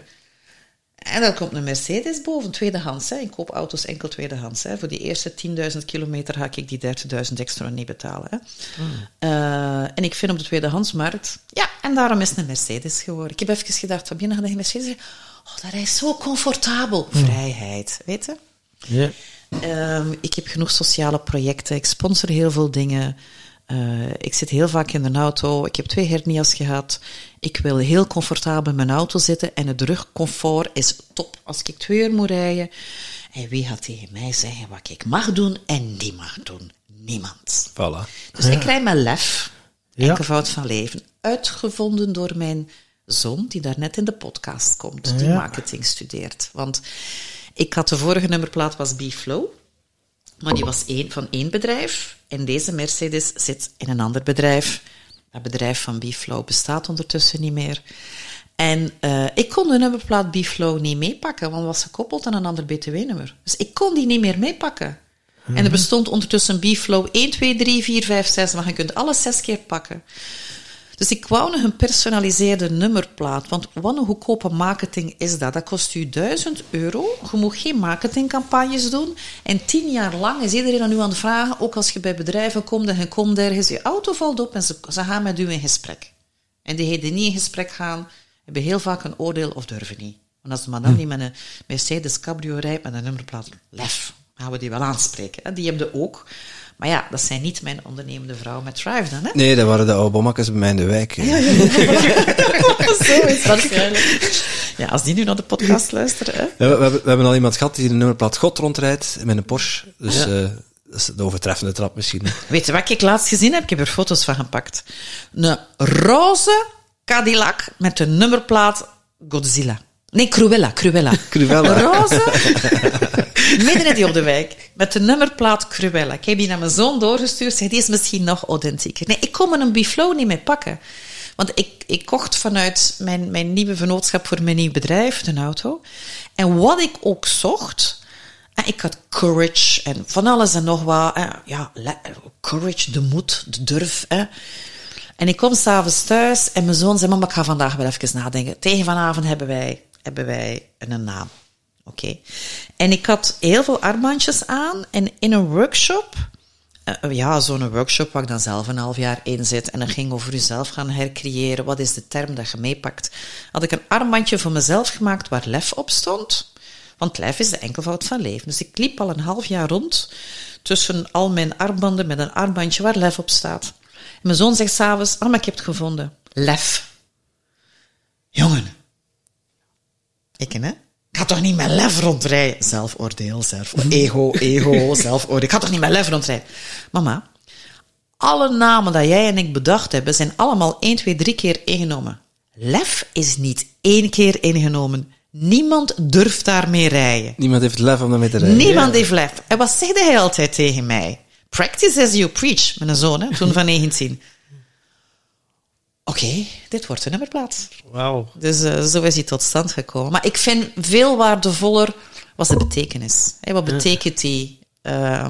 En dan komt een Mercedes boven, tweedehands. Hè. Ik koop auto's enkel tweedehands. Hè. Voor die eerste 10.000 kilometer ga ik die 30.000 extra niet betalen. Hè. Eh, en ik vind op de tweedehandsmarkt... Ja, en daarom is het een Mercedes geworden. Ik heb even gedacht, Fabienne, ga je een Mercedes? Oh, dat is zo comfortabel. Vrijheid, weet je? ja. Ehm, ik heb genoeg sociale projecten. Ik sponsor heel veel dingen. Eh, ik zit heel vaak in de auto. Ik heb twee hernia's gehad. Ik wil heel comfortabel in mijn auto zitten. En het rugcomfort is top. Als ik twee uur moet rijden. En wie gaat tegen mij zeggen wat ik mag doen en niet mag doen? Niemand. Voilà. Dus ik rij mijn lef. Ja. Enkelvoud van leven. Uitgevonden door mijn zoon, die daar net in de podcast komt. Die Ja. marketing studeert. Want ik had de vorige nummerplaat was B-Flow. Maar die was één, van één bedrijf. En deze Mercedes zit in een ander bedrijf. Dat bedrijf van B-Flow bestaat ondertussen niet meer. En eh, ik kon de nummerplaat B-Flow niet meepakken, want het was gekoppeld aan een ander BTW-nummer. Dus ik kon die niet meer meepakken. En er bestond ondertussen B-Flow 1, 2, 3, 4, 5, 6, maar je kunt alle zes keer pakken. Dus ik wou nog een personaliseerde nummerplaat. Want wat een goedkope marketing is dat? Dat kost u 1000 euro. Je moet geen marketingcampagnes doen. En tien jaar lang is iedereen aan u aan het vragen. Ook als je bij bedrijven komt en je komt ergens. Je auto valt op en ze, ze gaan met u in gesprek. En diegenen die niet in gesprek gaan, hebben heel vaak een oordeel of durven niet. Want als de madame die met een Mercedes Cabrio rijdt met een nummerplaat, lef, gaan we die wel aanspreken. Die hebben ook. Maar ja, dat zijn niet mijn ondernemende vrouwen met drive dan, hè? Nee, dat waren de oude bommakjes bij mij in de wijk. Zo is waarschijnlijk. Ja, als die nu naar de podcast luisteren, hè? Ja, we, we hebben, we hebben al iemand gehad die de nummerplaat God rondrijdt met een Porsche. Dus eh, dat is de overtreffende trap misschien. Weet je wat ik laatst gezien heb? Ik heb er foto's van gepakt. Een roze Cadillac met de nummerplaat Godzilla. Nee, Cruella, Cruella. Cruella. Roze, midden in die op de wijk, met de nummerplaat Cruella. Ik heb die naar mijn zoon doorgestuurd. Zeg, die is misschien nog authentieker. Nee, ik kon me een Biflow niet meer pakken. Want ik, ik kocht vanuit mijn, mijn nieuwe vennootschap voor mijn nieuw bedrijf een auto. En wat ik ook zocht... En ik had courage en van alles en nog wat. hè. Ja, courage, de moed, de durf. Hè. En ik kom s'avonds thuis en mijn zoon zei, mama, ik ga vandaag wel even nadenken. Tegen vanavond hebben wij, hebben wij een naam. Oké. En ik had heel veel armbandjes aan en in een workshop, eh, ja, zo'n workshop waar ik dan zelf een half jaar in zit en dan ging over jezelf gaan hercreëren. Wat is de term dat je meepakt? Had ik een armbandje voor mezelf gemaakt waar lef op stond. Want lef is de enkelvoud van leven. Dus ik liep al een half jaar rond tussen al mijn armbanden met een armbandje waar lef op staat. Mijn zoon zegt s'avonds, ah, maar ik heb het gevonden. Lef. Jongen. Ik, hè? Ik ga toch niet met lef rondrijden? Zelfoordeel, zelf, ego, ego, zelfoordeel. Ik ga toch niet met lef rondrijden? Mama, alle namen dat jij en ik bedacht hebben, zijn allemaal 1, 2, 3 keer ingenomen. Lef is niet één keer ingenomen. Niemand durft daarmee rijden. Niemand heeft lef om daarmee te rijden. Niemand heeft lef. En wat zegde hij altijd tegen mij? Practice as you preach, met een zoon, hè, toen van 19. Oké, dit wordt een nummerplaat. Wauw. Dus eh, zo is hij tot stand gekomen. Maar ik vind veel waardevoller was de betekenis. Hè, wat betekent die? eh,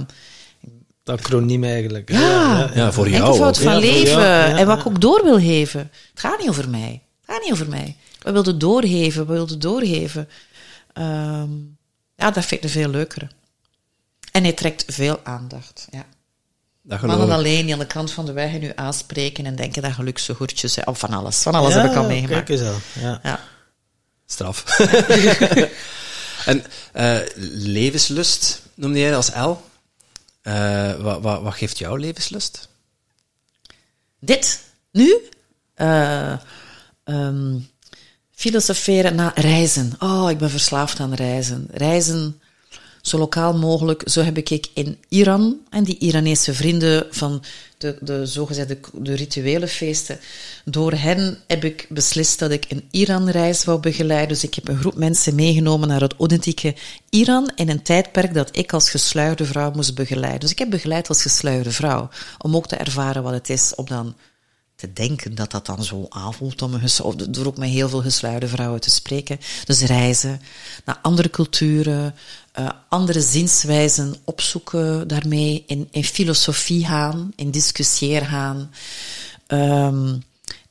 Dat acroniem eigenlijk. ja, Ja, voor jou enkelvoud van ja, leven. jou, ja, en wat ja. ik ook door wil geven. Het gaat niet over mij. Het gaat niet over mij. We wilden doorgeven, we wilden doorgeven. Ehm, ja, dat vind ik een veel leukere. En hij trekt veel aandacht. Ja. Mannen alleen die aan de kant van de weg nu aanspreken en denken dat gelukkige goedjes zijn. Of van alles. Van alles Ja, heb ik al Kijk meegemaakt. eens aan. Ja. Ja. Straf. en eh, levenslust noemde jij als L. Eh, wat, wat, wat geeft jou levenslust? Dit, nu, ehm, filosoferen naar reizen. Oh, ik ben verslaafd aan reizen. Reizen zo lokaal mogelijk. Zo heb ik in Iran en die Iranese vrienden van de, de zogezegde de rituele feesten. Door hen heb ik beslist dat ik een Iran-reis wou begeleiden. Dus ik heb een groep mensen meegenomen naar het authentieke Iran in een tijdperk dat ik als gesluierde vrouw moest begeleiden. Dus ik heb begeleid als gesluierde vrouw. Om ook te ervaren wat het is om dan te denken dat dat dan zo aanvoelt om een door ook met heel veel gesluierde vrouwen te spreken. Dus reizen naar andere culturen, eh, andere zienswijzen opzoeken daarmee, in, in filosofie gaan, in discussieer gaan. Ehm,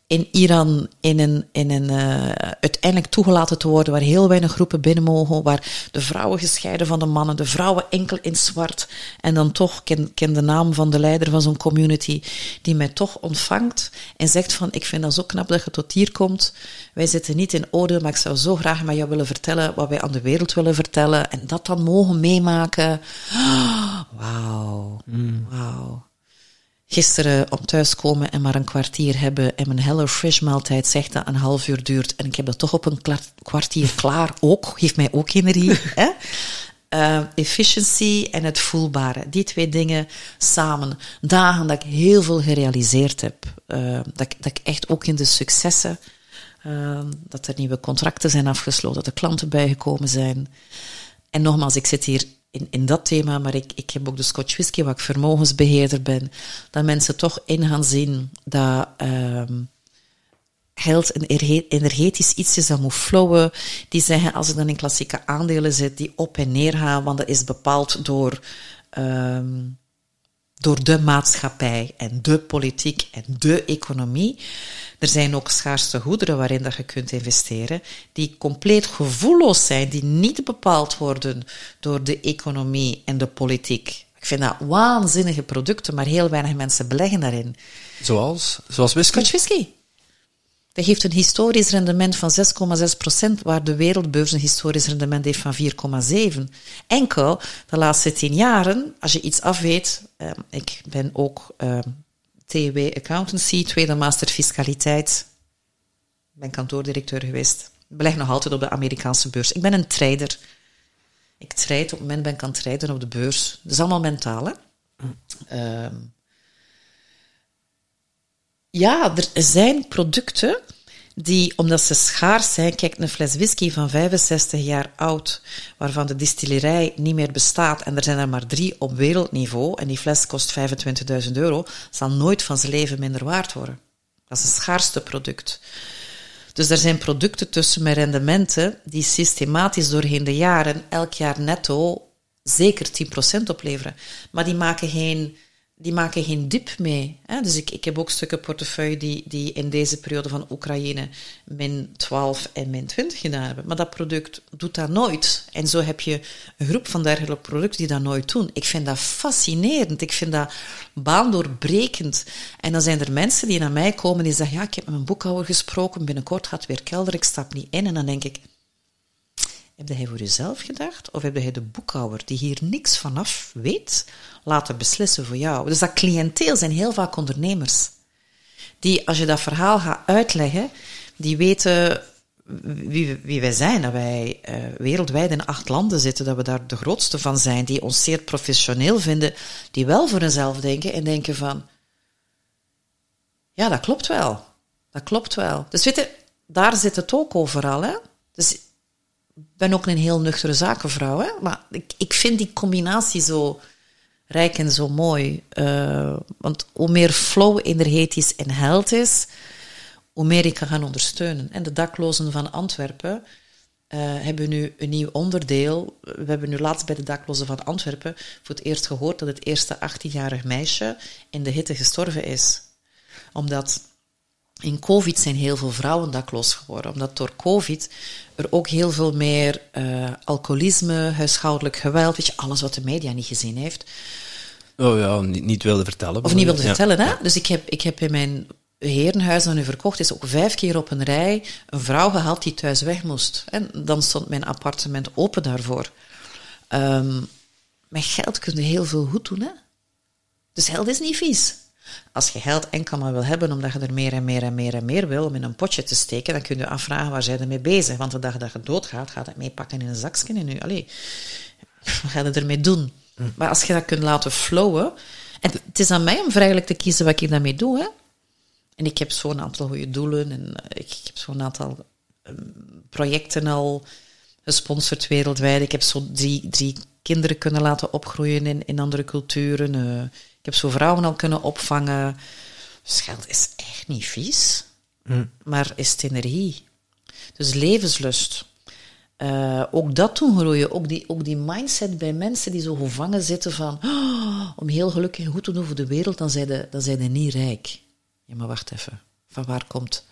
in Iran in een, in een eh, uiteindelijk toegelaten te worden waar heel weinig groepen binnen mogen, waar de vrouwen gescheiden van de mannen, de vrouwen enkel in zwart. En dan toch ken, ken de naam van de leider van zo'n community, die mij toch ontvangt en zegt van, ik vind dat zo knap dat je tot hier komt. Wij zitten niet in oordeel, maar ik zou zo graag met jou willen vertellen wat wij aan de wereld willen vertellen en dat dan mogen meemaken. Ah, Wauw, wauw gisteren om thuiskomen en maar een kwartier hebben en mijn Hello Fresh maaltijd zegt dat een half uur duurt en ik heb dat toch op een kwartier klaar ook, geeft mij ook energie. hè? Eh, efficiency en het voelbare. Die twee dingen samen. Dagen dat ik heel veel gerealiseerd heb. Eh, dat, ik, dat ik echt ook in de successen, eh, dat er nieuwe contracten zijn afgesloten, dat er klanten bijgekomen zijn. En nogmaals, ik zit hier in, in dat thema, maar ik, ik heb ook de Scotch Whisky, waar ik vermogensbeheerder ben, dat mensen toch in gaan zien dat ehm, geld een erge- energetisch iets is dat moet flowen. Die zeggen, als ik dan in klassieke aandelen zit, die op en neer gaan, want dat is bepaald door... ehm, door de maatschappij en de politiek en de economie. Er zijn ook schaarste goederen waarin dat je kunt investeren, die compleet gevoelloos zijn, die niet bepaald worden door de economie en de politiek. Ik vind dat waanzinnige producten, maar heel weinig mensen beleggen daarin. Zoals? Zoals whisky? Scotch whisky. Dat geeft een historisch rendement van 6,6%, waar de wereldbeurs een historisch rendement heeft van 4,7%. Enkel de laatste tien jaren, als je iets afweet, eh, ik ben ook eh, TW Accountancy, tweede master fiscaliteit, ben kantoordirecteur geweest. Beleg nog altijd op de Amerikaanse beurs. Ik ben een trader. Ik trade, op het moment ben ik aan het traden op de beurs. Dat is allemaal mentaal, hè? Ehm, ja, er zijn producten die, omdat ze schaars zijn, kijk, een fles whisky van 65 jaar oud, waarvan de distillerij niet meer bestaat, en er zijn er maar drie op wereldniveau, en die fles kost 25.000 euro, zal nooit van zijn leven minder waard worden. Dat is het schaarste product. Dus er zijn producten tussen met rendementen die systematisch doorheen de jaren elk jaar netto zeker 10% opleveren. Maar die maken geen die maken geen dip mee. Hè? Dus ik, ik heb ook stukken portefeuille die, die in deze periode van Oekraïne min 12 en min 20 gedaan hebben. Maar dat product doet dat nooit. En zo heb je een groep van dergelijke producten die dat nooit doen. Ik vind dat fascinerend. Ik vind dat baandoorbrekend. En dan zijn er mensen die naar mij komen die zeggen, ja, ik heb met mijn boekhouder gesproken, binnenkort gaat het weer kelder, ik stap niet in. En dan denk ik, heb hij voor jezelf gedacht? Of heb hij de boekhouder, die hier niks vanaf weet, laten beslissen voor jou? Dus dat cliënteel zijn heel vaak ondernemers. Die, als je dat verhaal gaat uitleggen, die weten wie, wie wij zijn. Dat wij uh, wereldwijd in acht landen zitten, dat we daar de grootste van zijn, die ons zeer professioneel vinden, die wel voor hunzelf denken en denken van, ja, dat klopt wel. Dat klopt wel. Dus weet daar zit het ook overal. Hè? Dus ben ook een heel nuchtere zakenvrouw, hè? maar ik, ik vind die combinatie zo rijk en zo mooi. Uh, want hoe meer flow energetisch en held is, hoe meer ik kan gaan ondersteunen. En de daklozen van Antwerpen uh, hebben nu een nieuw onderdeel. We hebben nu laatst bij de daklozen van Antwerpen voor het eerst gehoord dat het eerste 18-jarig meisje in de hitte gestorven is. Omdat in COVID zijn heel veel vrouwen dakloos geworden, omdat door COVID er ook heel veel meer uh, alcoholisme, huishoudelijk geweld, weet je, alles wat de media niet gezien heeft. Oh ja, niet, niet wilde vertellen. Of niet wilde vertellen, hè? Dus ik heb, ik heb in mijn herenhuis dat nu verkocht is, ook vijf keer op een rij een vrouw gehaald die thuis weg moest. En dan stond mijn appartement open daarvoor. Um, met geld kun je heel veel goed doen, hè? Dus geld is niet vies. Als je geld enkel maar wil hebben omdat je er meer en meer en meer en meer wil om in een potje te steken, dan kun je afvragen waar zij ermee bezig. Want de dag dat je doodgaat, gaat het meepakken in een zakje in nu. Allee, wat ga je ermee doen? Hm. Maar als je dat kunt laten flowen, en het is aan mij om vrijelijk te kiezen wat ik daarmee doe. Hè? En ik heb zo'n aantal goede doelen en ik, ik heb zo'n aantal um, projecten al gesponsord wereldwijd. Ik heb zo drie, drie kinderen kunnen laten opgroeien in, in andere culturen. Uh, ik heb zo vrouwen al kunnen opvangen. Dus geld is echt niet vies, mm. maar is het energie. Dus levenslust. Uh, ook dat doen groeien. Ook die, ook die mindset bij mensen die zo gevangen zitten van oh, om heel gelukkig en goed te doen voor de wereld, dan zijn ze dan zijn niet rijk. Ja, maar wacht even. Van waar komt...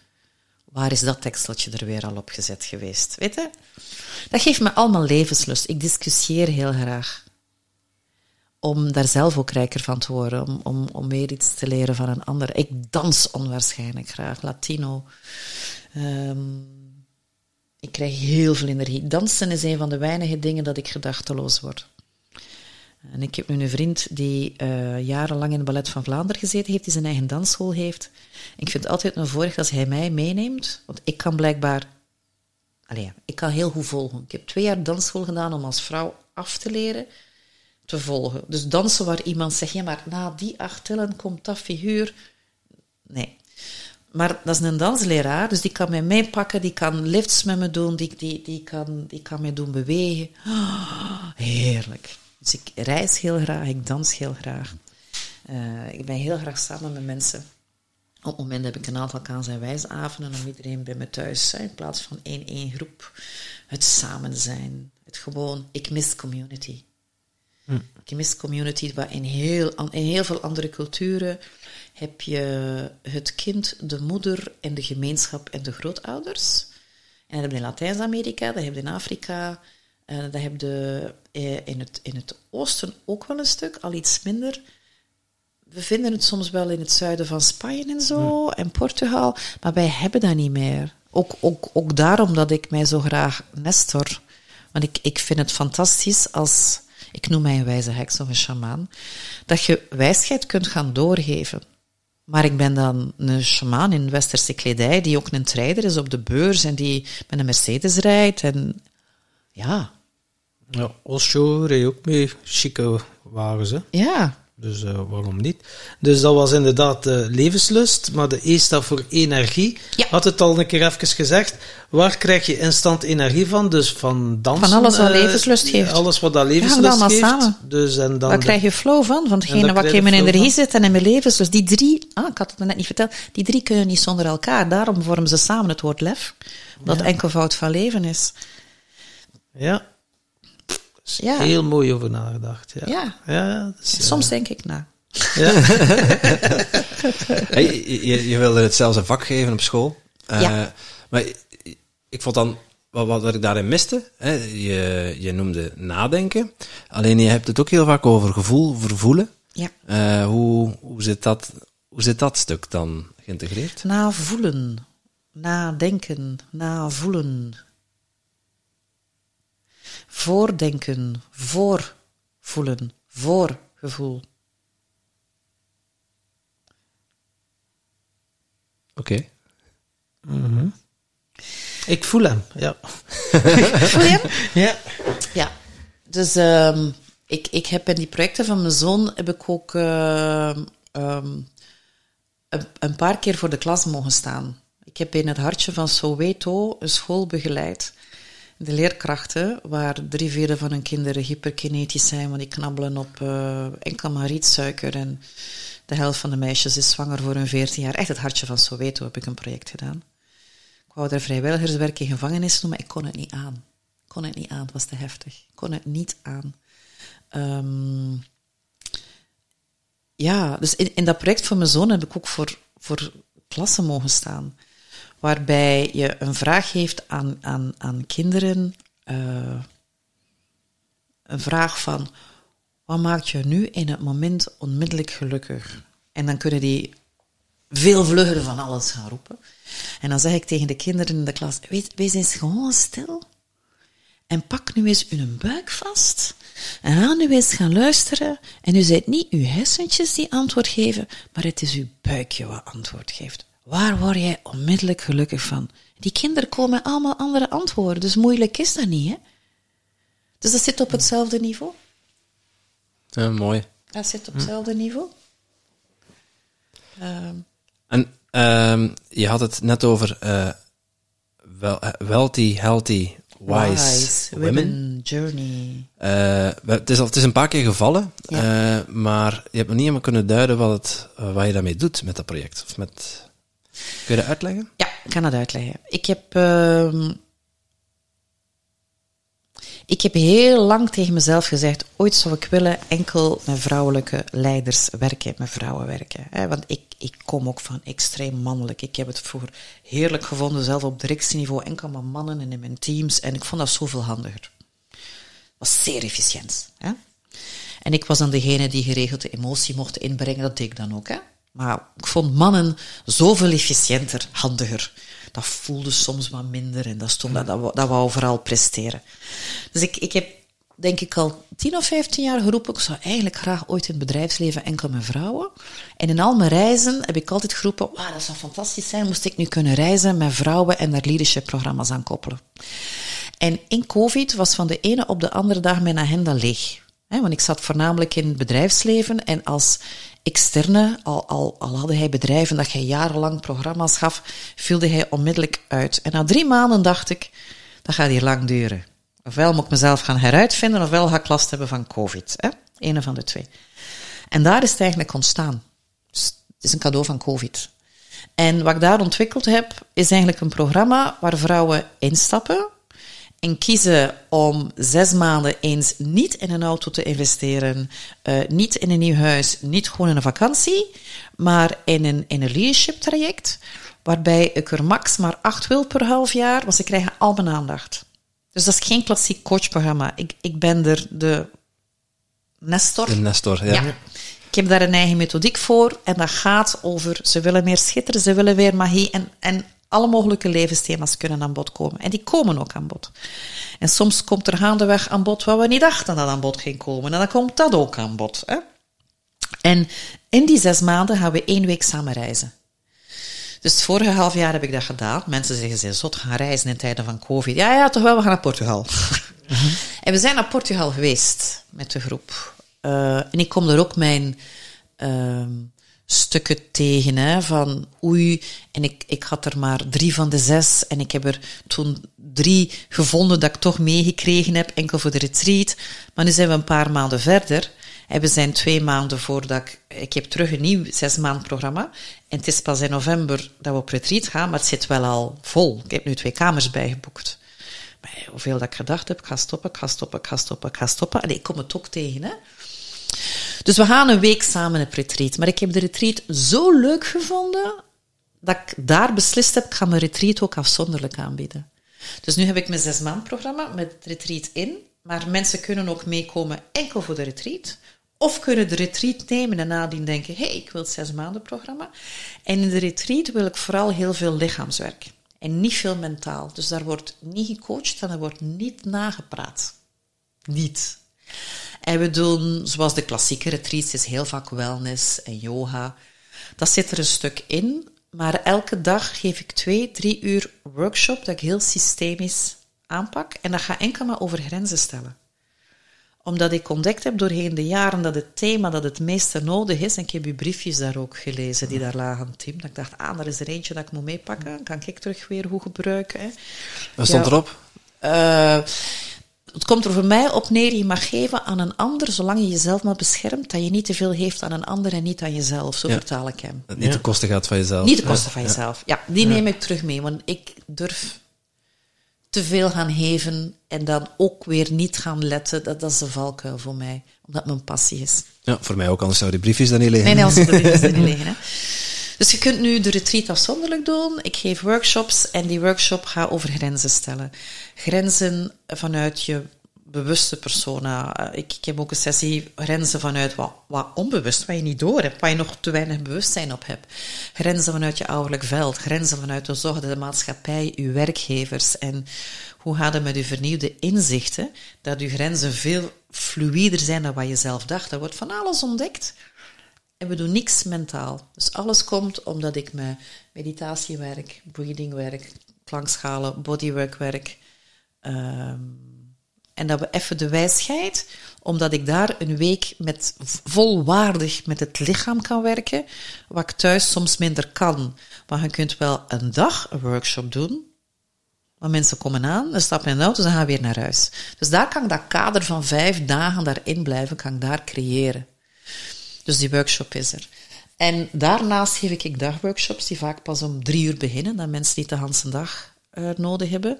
Waar is dat teksteltje er weer al op gezet geweest? Weet je? Dat geeft me allemaal levenslust. Ik discussieer heel graag om daar zelf ook rijker van te worden, om, om, om meer iets te leren van een ander. Ik dans onwaarschijnlijk graag, Latino. Um, ik krijg heel veel energie. Dansen is een van de weinige dingen dat ik gedachteloos word. En ik heb nu een vriend die uh, jarenlang in het Ballet van Vlaanderen gezeten heeft, die zijn eigen dansschool heeft. ik vind het altijd een voordeel als hij mij meeneemt, want ik kan blijkbaar... Allee, ik kan heel goed volgen. Ik heb twee jaar dansschool gedaan om als vrouw af te leren volgen. Dus dansen waar iemand zegt, ja, maar na die acht tellen komt dat figuur. Nee. Maar dat is een dansleraar, dus die kan mij meepakken, die kan lifts met me doen, die, die, die, kan, die kan mij doen bewegen. Oh, heerlijk. Dus ik reis heel graag, ik dans heel graag. Uh, ik ben heel graag samen met mensen. Op het moment heb ik een aantal kaans- en wijsavonden om iedereen bij me thuis in plaats van één één groep. Het samen zijn, het gewoon, ik mis community. Ik community, waar in heel, in heel veel andere culturen heb je het kind, de moeder en de gemeenschap en de grootouders. En dat heb je in Latijns-Amerika, dat heb je in Afrika, en dat heb je eh, in het, in het oosten ook wel een stuk, al iets minder. we vinden het soms wel in het zuiden van Spanje en zo, en Portugal, maar wij hebben dat niet meer. Ook, ook, ook daarom dat ik mij zo graag nestor. Want ik, ik vind het fantastisch als, ik noem mij een wijze heks of een shamaan, dat je wijsheid kunt gaan doorgeven. Maar ik ben dan een shamaan in westerse kledij, die ook een trader is op de beurs en die met een Mercedes rijdt. En ja, Ja, Osho reed ook mee chique wagens, hè. ja, Dus eh, waarom niet? Dus dat was inderdaad de levenslust, maar de E staat voor energie. Ja. Had het al een keer even gezegd. Waar krijg je instant energie van? Dus van dansen. Van alles wat eh, levenslust geeft. Alles wat dat levenslust allemaal geeft. samen. Dus, en dan Waar de- krijg je flow van? Van hetgene wat in mijn energie zit en in mijn leven. Dus die drie, ah, ik had het net niet verteld, die drie kunnen niet zonder elkaar. Daarom vormen ze samen het woord lef. Dat enkelvoud van leven is. Ja. Is Ja. Heel mooi over nagedacht. Ja. Ja. ja dat is, eh, Soms denk ik na. ja. Hey, je, je, je wilde het zelfs een vak geven op school. Eh, Ja. Maar ik vond dan, wat, wat, wat ik daarin miste, hè, je, je noemde nadenken. Alleen je hebt het ook heel vaak over gevoel, vervoelen. Ja. Eh, hoe, hoe, zit dat, hoe zit dat stuk dan geïntegreerd? Navoelen. Nadenken. Navoelen. Voordenken. Voorvoelen. Voorgevoel. Oké. Ik voel hem. Ja. Voel je hem? ja. Ja, dus ehm, ik, ik heb in die projecten van mijn zoon heb ik ook ehm, ehm, een, een paar keer voor de klas mogen staan. Ik heb in het hartje van Soweto een school begeleid. De leerkrachten, waar drie vierde van hun kinderen hyperkinetisch zijn, want die knabbelen op eh, enkel maar rietsuiker. En de helft van de meisjes is zwanger voor hun 14 jaar. Echt het hartje van Soweto heb ik een project gedaan. Ik wou er vrijwilligerswerk in gevangenis doen, maar ik kon het niet aan. Ik kon het niet aan, het was te heftig. Ik kon het niet aan. Ehm, ja, dus in, in dat project voor mijn zoon heb ik ook voor, voor klassen mogen staan. Waarbij je een vraag geeft aan, aan, aan kinderen. eh, een vraag van, wat maakt je nu in het moment onmiddellijk gelukkig? En dan kunnen die veel vlugger van alles gaan roepen. En dan zeg ik tegen de kinderen in de klas, wees, wees eens gewoon stil. En pak nu eens uw buik vast. En ga nu eens gaan luisteren. En u zijt niet uw hersentjes die antwoord geven, maar het is uw buikje wat antwoord geeft. Waar word jij onmiddellijk gelukkig van? Die kinderen komen met allemaal andere antwoorden, dus moeilijk is dat niet, hè? Dus dat zit op hetzelfde niveau. Ja, mooi. Dat zit op hetzelfde niveau. Ehm, En ehm, je had het net over eh, wel, wealthy, healthy, wise, women. journey. Eh, het, is al, het is een paar keer gevallen, Ja. eh, maar je hebt nog niet helemaal kunnen duiden wat, het, wat je daarmee doet met dat project. Of met... Kun je dat uitleggen? Ja, ik kan dat uitleggen. Ik heb, ehm, ik heb heel lang tegen mezelf gezegd, ooit zou ik willen enkel met vrouwelijke leiders werken, met vrouwen werken. Hè? Want ik, ik kom ook van extreem mannelijk. Ik heb het vroeger heerlijk gevonden, zelf op directieniveau, enkel maar mannen en in mijn teams. En ik vond dat zoveel handiger. was zeer efficiënt. Hè? En ik was dan degene die geregeld de emotie mocht inbrengen. Dat deed ik dan ook. Hè? Maar ik vond mannen zoveel efficiënter, handiger. Dat voelde soms wat minder en dat, stond, dat, dat, wou- dat wou vooral presteren. Dus ik, ik heb, denk ik, al 10 of 15 jaar geroepen, ik zou eigenlijk graag ooit in het bedrijfsleven enkel met vrouwen. En in al mijn reizen heb ik altijd geroepen, wauw, dat zou fantastisch zijn, moest ik nu kunnen reizen met vrouwen en daar leadership-programma's aan koppelen. En in COVID was van de ene op de andere dag mijn agenda leeg. Want ik zat voornamelijk in het bedrijfsleven en als externe, al, al, al hadden hij bedrijven dat hij jarenlang programma's gaf, vulde hij onmiddellijk uit. En na drie maanden dacht ik, dat gaat hier lang duren. Ofwel moet ik mezelf gaan heruitvinden, ofwel ga ik last hebben van COVID. Hè? Een van de twee. En daar is het eigenlijk ontstaan. Het is een cadeau van COVID. En wat ik daar ontwikkeld heb, is eigenlijk een programma waar vrouwen instappen en kiezen om zes maanden eens niet in een auto te investeren, eh, niet in een nieuw huis, niet gewoon in een vakantie, maar in een, in een leadership traject, waarbij ik er max maar acht wil per half jaar, want ze krijgen al mijn aandacht. Dus dat is geen klassiek coachprogramma. Ik, ik ben er de Nestor. De Nestor, ja. Ja. Ik heb daar een eigen methodiek voor en dat gaat over ze willen meer schitteren, ze willen weer magie en, en alle mogelijke levensthema's kunnen aan bod komen. En die komen ook aan bod. En soms komt er gaandeweg aan bod wat we niet dachten dat aan bod ging komen. En dan komt dat ook aan bod. Hè? En in die zes maanden gaan we één week samen reizen. Dus het vorige half jaar heb ik dat gedaan. Mensen zeggen, ze zot gaan reizen in tijden van COVID. Ja, ja, toch wel, we gaan naar Portugal. En we zijn naar Portugal geweest met de groep. Uh, en ik kom er ook mijn uh, stukken tegen, hè, van oei, en ik, ik had er maar drie van de zes, en ik heb er toen drie gevonden dat ik toch meegekregen heb, enkel voor de retreat. Maar nu zijn we een paar maanden verder, en we zijn twee maanden voordat ik, ik heb terug een nieuw zes maand programma, en het is pas in november dat we op retreat gaan, maar het zit wel al vol. Ik heb nu twee kamers bijgeboekt. Maar hoeveel dat ik gedacht heb, ik ga stoppen, ik ga stoppen, ik ga stoppen, ik ga stoppen. En ik kom het ook tegen, hè. Dus we gaan een week samen op retreat. Maar ik heb de retreat zo leuk gevonden dat ik daar beslist heb, ik ga mijn retreat ook afzonderlijk aanbieden. Dus nu heb ik mijn zes maand programma met retreat in, maar mensen kunnen ook meekomen enkel voor de retreat. Of kunnen de retreat nemen en nadien denken, hé, hey, ik wil het zes maanden programma. En in de retreat wil ik vooral heel veel lichaamswerk. En niet veel mentaal. Dus daar wordt niet gecoacht en er wordt niet nagepraat. Niet. En we doen, zoals de klassieke retreats, is heel vaak wellness en yoga. Dat zit er een stuk in. Maar elke dag geef ik twee, drie uur workshop dat ik heel systemisch aanpak. En dat gaat enkel maar over grenzen stellen omdat ik ontdekt heb doorheen de jaren dat het thema dat het meeste nodig is, en ik heb uw briefjes daar ook gelezen die daar lagen, Tim, dat ik dacht, ah, er is er eentje dat ik moet meepakken, kan ik terug weer goed gebruiken. Hè. Wat stond erop? Uh, het komt er voor mij op neer, je mag geven aan een ander, zolang je jezelf maar beschermt, dat je niet te veel geeft aan een ander en niet aan jezelf. Zo vertaal ik hem. Dat niet de kosten gaat van jezelf. Niet de kosten van jezelf. Ja, die neem ik terug mee, want ik durf te veel gaan geven en dan ook weer niet gaan letten. Dat, dat is een valkuil voor mij, omdat mijn passie is. Ja, voor mij ook, anders zouden die briefjes dan niet liggen. Nee, nee, anders zouden die briefjes niet liggen. Hè. Dus je kunt nu de retreat afzonderlijk doen. Ik geef workshops en die workshop gaat over grenzen stellen. Grenzen vanuit je bewuste persona. Ik, ik heb ook een sessie grenzen vanuit wat, wat onbewust, wat je niet door hebt, waar je nog te weinig bewustzijn op hebt. Grenzen vanuit je ouderlijk veld, grenzen vanuit de zorg, de maatschappij, uw werkgevers. En hoe gaat het met uw vernieuwde inzichten, dat uw grenzen veel fluider zijn dan wat je zelf dacht. Er wordt van alles ontdekt. En we doen niks mentaal. Dus alles komt omdat ik met meditatiewerk, breathingwerk, klankschalen, bodyworkwerk, um, en dat we even de wijsheid, omdat ik daar een week met volwaardig met het lichaam kan werken, wat ik thuis soms minder kan. Maar je kunt wel een dag een workshop doen, maar mensen komen aan, dan stappen in de auto, ze gaan weer naar huis. Dus daar kan ik dat kader van vijf dagen daarin blijven, kan ik daar creëren. Dus die workshop is er. En daarnaast geef ik dagworkshops die vaak pas om drie uur beginnen, dat mensen niet de hele dag uh, nodig hebben.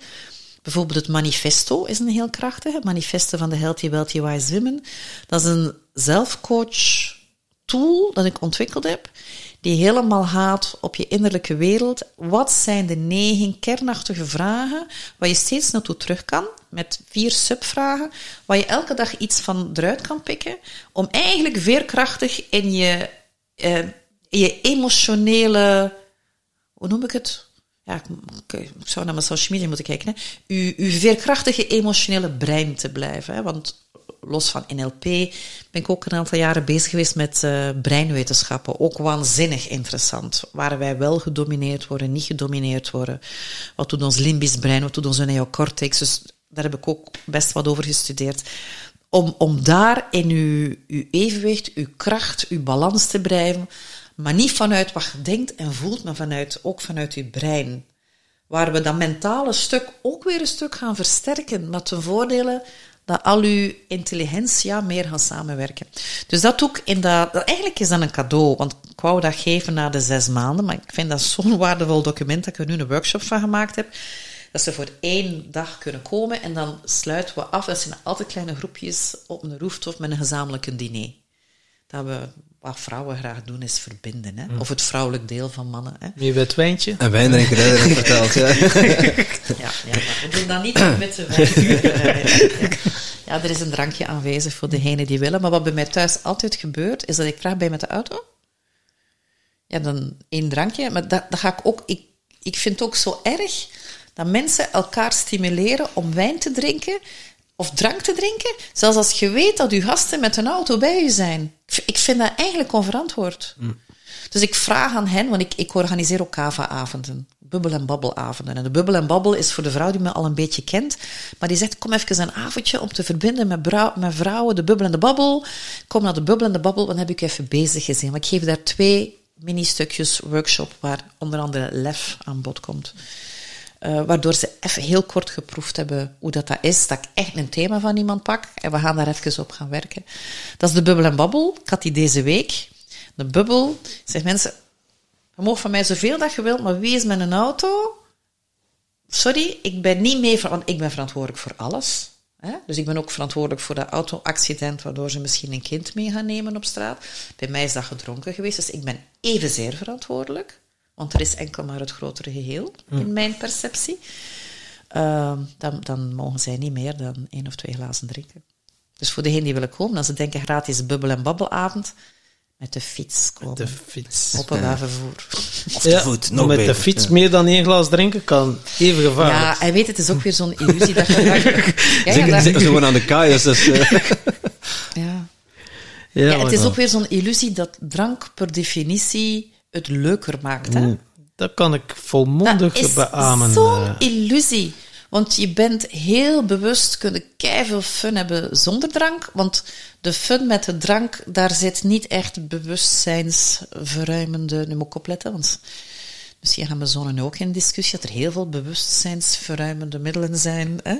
Bijvoorbeeld het manifesto is een heel krachtige. Manifesto van de Healthy Wealthy Wise Women. Dat is een zelfcoach tool dat ik ontwikkeld heb, die helemaal gaat op je innerlijke wereld. Wat zijn de negen kernachtige vragen waar je steeds naartoe terug kan, met vier subvragen, waar je elke dag iets van eruit kan pikken, om eigenlijk veerkrachtig in je, in je emotionele, hoe noem ik het? Ja, ik zou naar mijn social media moeten kijken, hè, uw, veerkrachtige emotionele brein te blijven. Hè, want los van NLP ben ik ook een aantal jaren bezig geweest met uh, breinwetenschappen. Ook waanzinnig interessant. Waar wij wel gedomineerd worden, niet gedomineerd worden. Wat doet ons limbisch brein, wat doet onze neocortex. Dus daar heb ik ook best wat over gestudeerd. Om, om daar in uw, uw evenwicht, uw kracht, uw balans te blijven maar niet vanuit wat je denkt en voelt, maar vanuit, ook vanuit je brein. Waar we dat mentale stuk ook weer een stuk gaan versterken. Met de voordelen dat al uw intelligentia meer gaan samenwerken. Dus dat ook in dat... Eigenlijk is dat een cadeau, want ik wou dat geven na de zes maanden, maar ik vind dat zo'n waardevol document dat ik er nu een workshop van gemaakt heb, dat ze voor één dag kunnen komen en dan sluiten we af. Dat zijn altijd kleine groepjes op een rooftop met een gezamenlijke diner. Dat we wat vrouwen graag doen, is verbinden. Hè? Of het vrouwelijk deel van mannen. Hè? Meer wit wijntje. En wijn drinken, dat heb ik verteld. Ja. Ja, ja, maar we doen dat niet met witte wijn. Ja. ja, er is een drankje aanwezig voor degenen die willen. Maar wat bij mij thuis altijd gebeurt, is dat ik vraag bij met de auto. Ja, dan één drankje. Maar dat, dat ga ik ook... Ik, ik vind het ook zo erg dat mensen elkaar stimuleren om wijn te drinken of drank te drinken, zelfs als je weet dat je gasten met een auto bij je zijn. Ik vind dat eigenlijk onverantwoord. Dus ik vraag aan hen, want ik, ik organiseer ook kava-avonden, bubbel- en babbelavonden. En de bubbel en babbel is voor de vrouw die me al een beetje kent, maar die zegt, kom even een avondje om te verbinden met, brou- met vrouwen, de bubbel en de babbel. Kom naar de bubbel en de babbel, dan heb ik even bezig gezien. Maar ik geef daar twee mini-stukjes workshop, waar onder andere lef aan bod komt. Eh, waardoor ze even heel kort geproefd hebben hoe dat, dat is. Dat ik echt een thema van iemand pak en we gaan daar even op gaan werken. Dat is de bubbel en babbel. Ik had die deze week. De bubbel zegt mensen, je mag van mij zoveel dat je wilt, maar wie is met een auto? Sorry, ik ben niet mee, want ik ben verantwoordelijk voor alles. Dus ik ben ook verantwoordelijk voor dat auto-accident, waardoor ze misschien een kind mee gaan nemen op straat. Bij mij is dat gedronken geweest, dus ik ben evenzeer verantwoordelijk. Want er is enkel maar het grotere geheel, in mijn perceptie. Ehm, dan, dan mogen zij niet meer dan één of twee glazen drinken. Dus voor degenen die willen komen, als ze denken gratis bubbel- en babbelavond, met de fiets komen. De fiets. Openbaar vervoer. Of de Ja, voet, nog met beter. de fiets meer dan één glas drinken kan even gevaarlijk. Ja, en weet, het is ook weer zo'n illusie dat je... Ja, ja, Zeker, dat- gewoon aan de kaai. Dus, dus, eh, ja. Ja, het is ook weer zo'n illusie dat drank per definitie het leuker maakt. Hè? Dat kan ik volmondig Dat is beamen. zo'n eh. illusie. Want je bent heel bewust, kunnen veel fun hebben zonder drank. Want de fun met de drank, daar zit niet echt bewustzijnsverruimende... Nu moet ik opletten, want misschien gaan we zonnen ook in discussie, dat er heel veel bewustzijnsverruimende middelen zijn. Hè?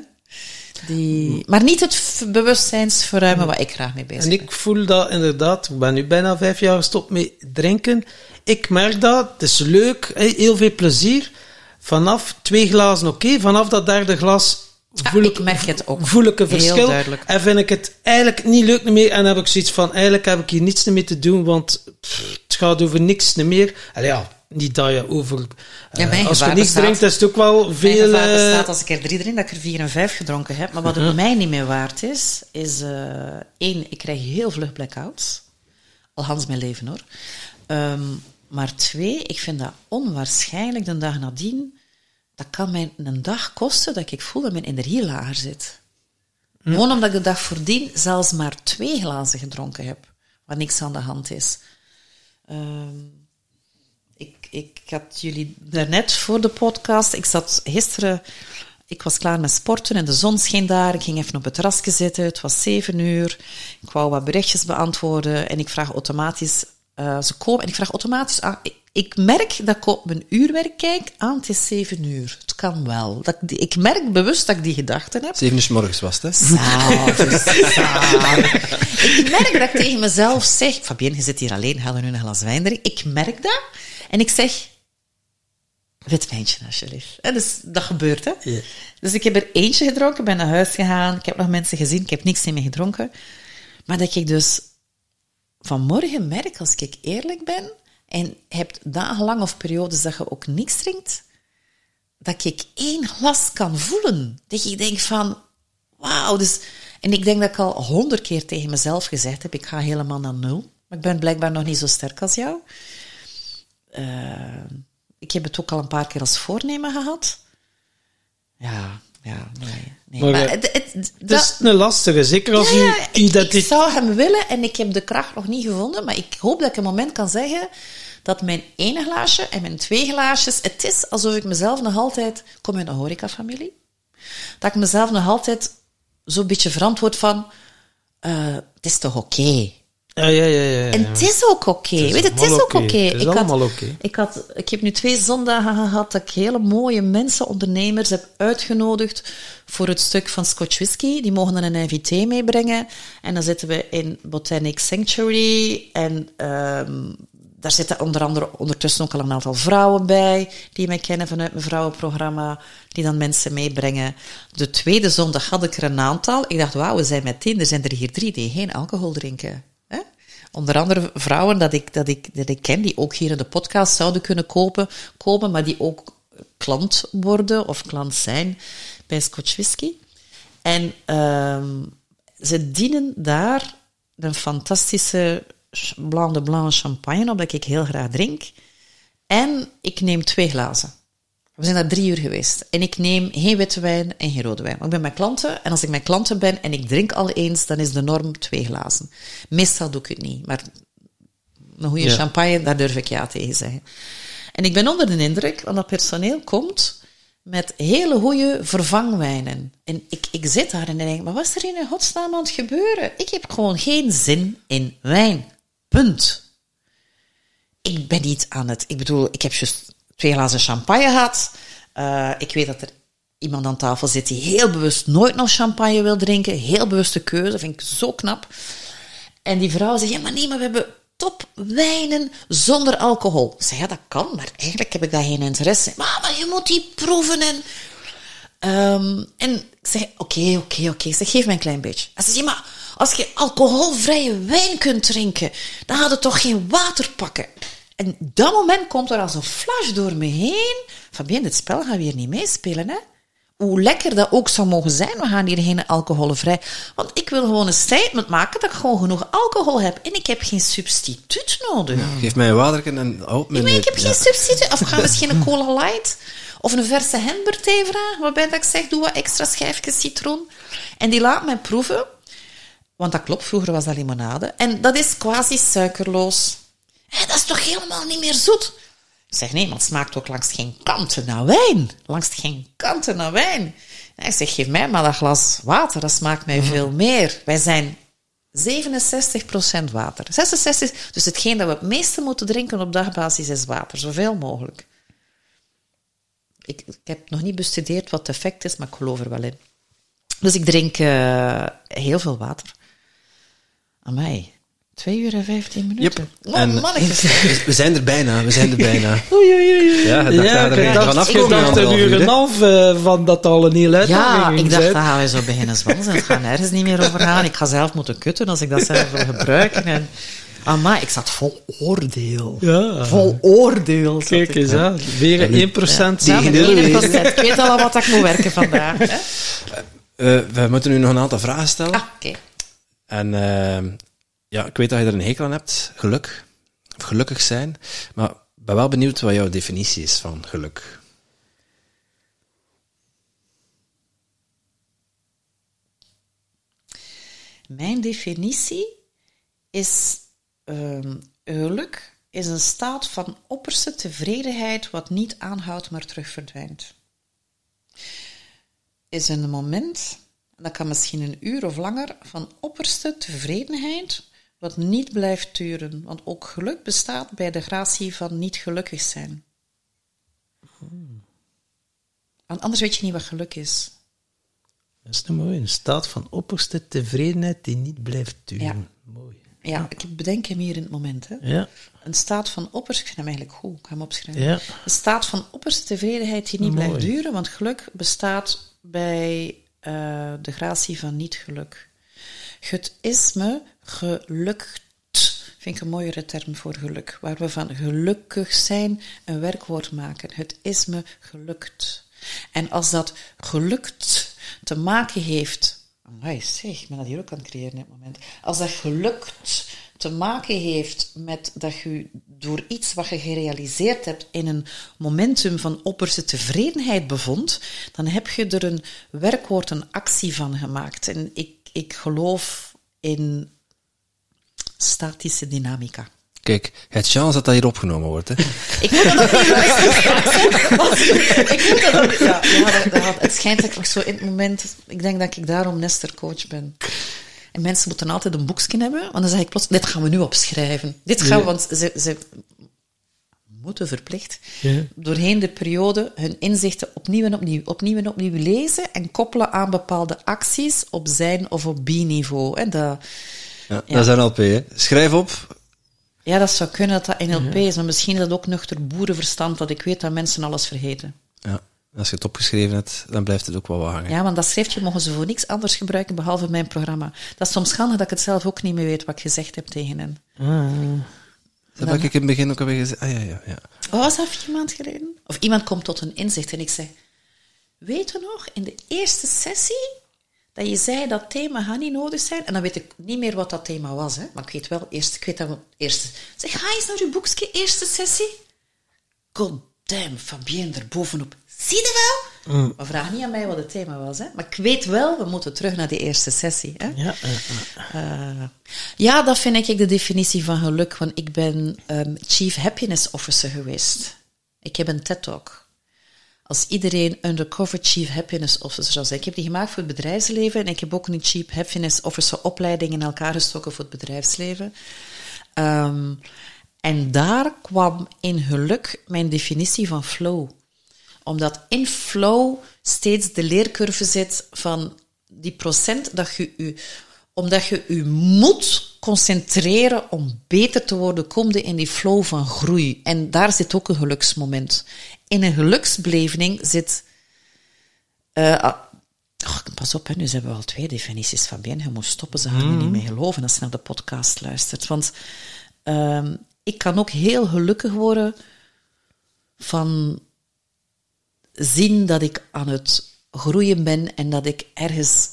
Die, maar niet het bewustzijnsverruimen waar ik graag mee bezig En ben. ik voel dat inderdaad, ik ben nu bijna vijf jaar gestopt met drinken. Ik merk dat, het is leuk, heel veel plezier. Vanaf twee glazen oké, vanaf dat derde glas voel Ja, ik, ik merk het ook. voel ik een Heel verschil. duidelijk. En vind ik het eigenlijk niet leuk meer. En heb ik zoiets van, eigenlijk heb ik hier niets mee te doen, want pff, het gaat over niks meer. En ja, niet dat je over... eh, Ja, mijn als je niks bestaat. drinkt, is het ook wel Mijn veel... gevaar eh, bestaat als ik er drie drink, dat ik er vier en vijf gedronken heb. Maar wat het mij niet meer waard is, is eh, één, ik krijg heel vlug blackouts. Al Hans mijn leven hoor. Ehm, maar twee, ik vind dat onwaarschijnlijk de dag nadien. Dat kan mij een dag kosten dat ik voel dat mijn energie lager zit. Gewoon omdat ik de dag voordien zelfs maar twee glazen gedronken heb. Waar niks aan de hand is. Ehm, ik, had jullie daarnet voor de podcast. Ik zat gisteren. Ik was klaar met sporten en de zon scheen daar. Ik ging even op het terrasje zitten. Het was zeven uur. Ik wou wat berichtjes beantwoorden en ik vraag automatisch. eh, ze komen en ik vraag automatisch aan. Ik, ik merk dat ik op mijn uurwerk kijk. aan het is zeven uur. Het kan wel. Dat, ik merk bewust dat ik die gedachten heb. Zeven uur 's morgens was het, hè? Zalig, zalig. Ik merk dat ik tegen mezelf zeg... Fabienne, je zit hier alleen, ga er nu een glas wijn drinken. Ik merk dat. En ik zeg... Wit wijntje, alsjeblieft. En dus, dat gebeurt, hè. Dus ik heb er eentje gedronken, ben naar huis gegaan. Ik heb nog mensen gezien, ik heb niks meer gedronken. Maar dat ik dus vanmorgen merk, als ik eerlijk ben... en hebt dagenlang of periodes dat je ook niks drinkt dat ik één glas kan voelen. Dat ik denk van, wauw. Dus, en ik denk dat ik al honderd keer tegen mezelf gezegd heb, ik ga helemaal naar nul. Maar ik ben blijkbaar nog niet zo sterk als jou. Eh, ik heb het ook al een paar keer als voornemen gehad. Ja, ja, nee. nee. Maar, Maar, eh, het, het, Het dat- is een lastige, zeker als ja, je ik, zou hem willen en ik heb de kracht nog niet gevonden, maar ik hoop dat ik een moment kan zeggen dat mijn ene glaasje en mijn twee glaasjes, het is alsof ik mezelf nog altijd, kom uit een horecafamilie, dat ik mezelf nog altijd zo'n beetje verantwoord van, eh, het is toch oké? Ja, ja, ja. ja. En het is ook oké. Weet het is ook Ik, had- oké. ik, had, ik heb nu twee zondagen gehad dat ik hele mooie mensen, ondernemers, heb uitgenodigd voor het stuk van Scotch Whisky. Die mogen dan een invité meebrengen. En dan zitten we in Botanic Sanctuary. En ehm, daar zitten onder andere ondertussen ook al een aantal vrouwen bij, die mij kennen vanuit mijn vrouwenprogramma, die dan mensen meebrengen. De tweede zondag had ik er een aantal. Ik dacht, wauw, we zijn met tien, er zijn er hier drie die geen alcohol drinken. Onder andere vrouwen dat ik, dat, ik, dat ik ken, die ook hier in de podcast zouden kunnen kopen, komen, maar die ook klant worden of klant zijn bij Scotch Whisky. En ehm, ze dienen daar een fantastische Blanc de Blanc champagne op, dat ik heel graag drink. En ik neem twee glazen. We zijn daar drie uur geweest. En ik neem geen witte wijn en geen rode wijn. Maar ik ben met klanten. En als ik met klanten ben en ik drink al eens, dan is de norm twee glazen. Meestal doe ik het niet. Maar een goede Ja. champagne, daar durf ik ja tegen zeggen. En ik ben onder de indruk, want dat personeel komt met hele goede vervangwijnen. En ik, ik zit daar en denk, maar wat is er in godsnaam aan het gebeuren? Ik heb gewoon geen zin in wijn. Punt ik ben niet aan het. Ik bedoel, ik heb juist twee glazen champagne gehad. Eh, ik weet dat er iemand aan tafel zit die heel bewust nooit nog champagne wil drinken. Heel bewuste keuze, vind ik zo knap. En die vrouw zegt: Ja, maar nee, maar we hebben topwijnen zonder alcohol. Ik zeg: Ja, dat kan, maar eigenlijk heb ik daar geen interesse in. Maar, je moet die proeven en. Ehm, en ik zeg, oké, oké, oké. Ik zeg, geef mij een klein beetje. Hij zegt, ja, maar als je alcoholvrije wijn kunt drinken, dan gaat het toch geen water pakken? En dat moment komt er als een flash door me heen. Fabien, dit spel gaan we hier niet meespelen, hè? Hoe lekker dat ook zou mogen zijn, we gaan hier geen alcoholvrij. Want ik wil gewoon een statement maken dat ik gewoon genoeg alcohol heb. En ik heb geen substituut nodig. Geef mij een waterken en... Nee, maar ik heb geen substituut. Of ga misschien een cola light. Of een verse hemberthee vragen. Waarbij dat ik zeg, doe wat extra schijfjes citroen. En die laat mij proeven. Want dat klopt, vroeger was dat limonade. En dat is quasi suikerloos. Hé, dat is toch helemaal niet meer zoet? Ik zeg, nee, maar het smaakt ook langs geen kanten naar wijn. Langs geen kanten naar wijn. En ik zeg, geef mij maar dat glas water. Dat smaakt mij veel meer. Wij zijn 67% water. 66, dus hetgeen dat we het meeste moeten drinken op dagbasis is water, zoveel mogelijk. Ik, ik heb nog niet bestudeerd wat het effect is, maar ik geloof er wel in. Dus ik drink eh, heel veel water. Amai, twee uur en vijftien minuten. Yep. Oh, En- mannetjes. We zijn er bijna, we zijn er bijna. Oei, oei, oei. Ja, dacht Ja, dat er ik vanaf dacht, ik komen dacht een uur en een half eh, van dat al een heel Ja, ik dacht, zijn. daar gaan we zo beginnen zwansen. Het gaat nergens niet meer over gaan. Ik ga zelf moeten kutten als ik dat zelf wil gebruiken. En, amai, ik zat vol oordeel. Ja. Vol oordeel. Kijk eens aan. Weer een 1% Ja, de 1%. Ik weet al wat ik moet werken vandaag. Hè? Eh, we moeten nu nog een aantal vragen stellen. Ah, oké. En eh, ja, ik weet dat je er een hekel aan hebt, geluk. Of gelukkig zijn. Maar ben wel benieuwd wat jouw definitie is van geluk. Mijn definitie is ehm, geluk is een staat van opperste tevredenheid wat niet aanhoudt, maar terug verdwijnt. Is een moment, dat kan misschien een uur of langer, van opperste tevredenheid wat niet blijft duren. Want ook geluk bestaat bij de gratie van niet gelukkig zijn. Want anders weet je niet wat geluk is. Dat is nu mooi. Een staat van opperste tevredenheid die niet blijft duren. Ja. Mooi. Ja, ik bedenk hem hier in het moment. Hè. Ja. Een staat van opperste... Ik vind hem eigenlijk goed, ik ga hem opschrijven. Ja. Een staat van opperste tevredenheid die niet Mooi. blijft duren, want geluk bestaat bij eh, de gratie van niet-geluk. Het is me gelukt, vind ik een mooiere term voor geluk, waar we van gelukkig zijn een werkwoord maken. Het is me gelukt. En als dat gelukt te maken heeft Amai, zeg, ik ben dat hier ook aan het creëren in dit moment. Als dat gelukt te maken heeft met dat je door iets wat je gerealiseerd hebt in een momentum van opperste tevredenheid bevond, dan heb je er een werkwoord, een actie van gemaakt. En ik, ik geloof in statische dynamica. Kijk, het chance dat dat hier opgenomen wordt. Hè. Ik moet dat Ik moet ook... Ja, ja dat, dat, het schijnt dat ik zo in het moment... Ik denk dat ik daarom Nestor-coach ben. En mensen moeten altijd een boekje hebben, want dan zeg ik plots, dit gaan we nu opschrijven. Dit gaan we, want ze, ze moeten verplicht Ja. doorheen de periode hun inzichten opnieuw en opnieuw, opnieuw en opnieuw lezen en koppelen aan bepaalde acties op zijn of op bi-niveau. hè. Dat, Ja, Ja. Dat is NLP. Hè. Schrijf op. ja, dat zou kunnen dat dat NLP is, maar misschien is dat ook nuchter boerenverstand, dat ik weet dat mensen alles vergeten. Ja. Als je het opgeschreven hebt, dan blijft het ook wel wat hangen. Ja, want dat schriftje mogen ze voor niks anders gebruiken behalve mijn programma. Dat is soms schande dat ik het zelf ook niet meer weet wat ik gezegd heb tegen hen. Dat heb ik in het begin ook alweer gezegd. Ah ja, ja, ja. Oh, was dat vier maanden geleden? Of iemand komt tot een inzicht en ik zeg... Weet je nog, in de eerste sessie, dat je zei dat thema gaat niet nodig zijn. En dan weet ik niet meer wat dat thema was, hè. Maar ik weet wel, eerst, ik weet dat we eerste... Zeg, ga eens naar uw boekje, eerste sessie. God damn, Fabienne er bovenop. Zie je wel? Maar vraag niet aan mij wat het thema was, hè. Maar ik weet wel, we moeten terug naar die eerste sessie, hè. Ja, eh, eh. Ja, dat vind ik de definitie van geluk. Want ik ben ehm, Chief Happiness Officer geweest. Ik heb een TED-talk. Als iedereen undercover Chief Happiness Officer zou zijn. Ik heb die gemaakt voor het bedrijfsleven. En ik heb ook een Chief Happiness Officer opleiding in elkaar gestoken voor het bedrijfsleven. Ehm, en daar kwam in geluk mijn definitie van flow. Omdat in flow steeds de leercurve zit van die procent dat je u, omdat je u moet concentreren om beter te worden, kom je in die flow van groei. En daar zit ook een geluksmoment. In een geluksbeleving zit. eh, ah, oh, pas op, hè, nu hebben we al twee definities van bien. Je moet stoppen, ze gaan er niet mee geloven als je naar de podcast luistert. Want ehm, ik kan ook heel gelukkig worden van zien dat ik aan het groeien ben en dat ik ergens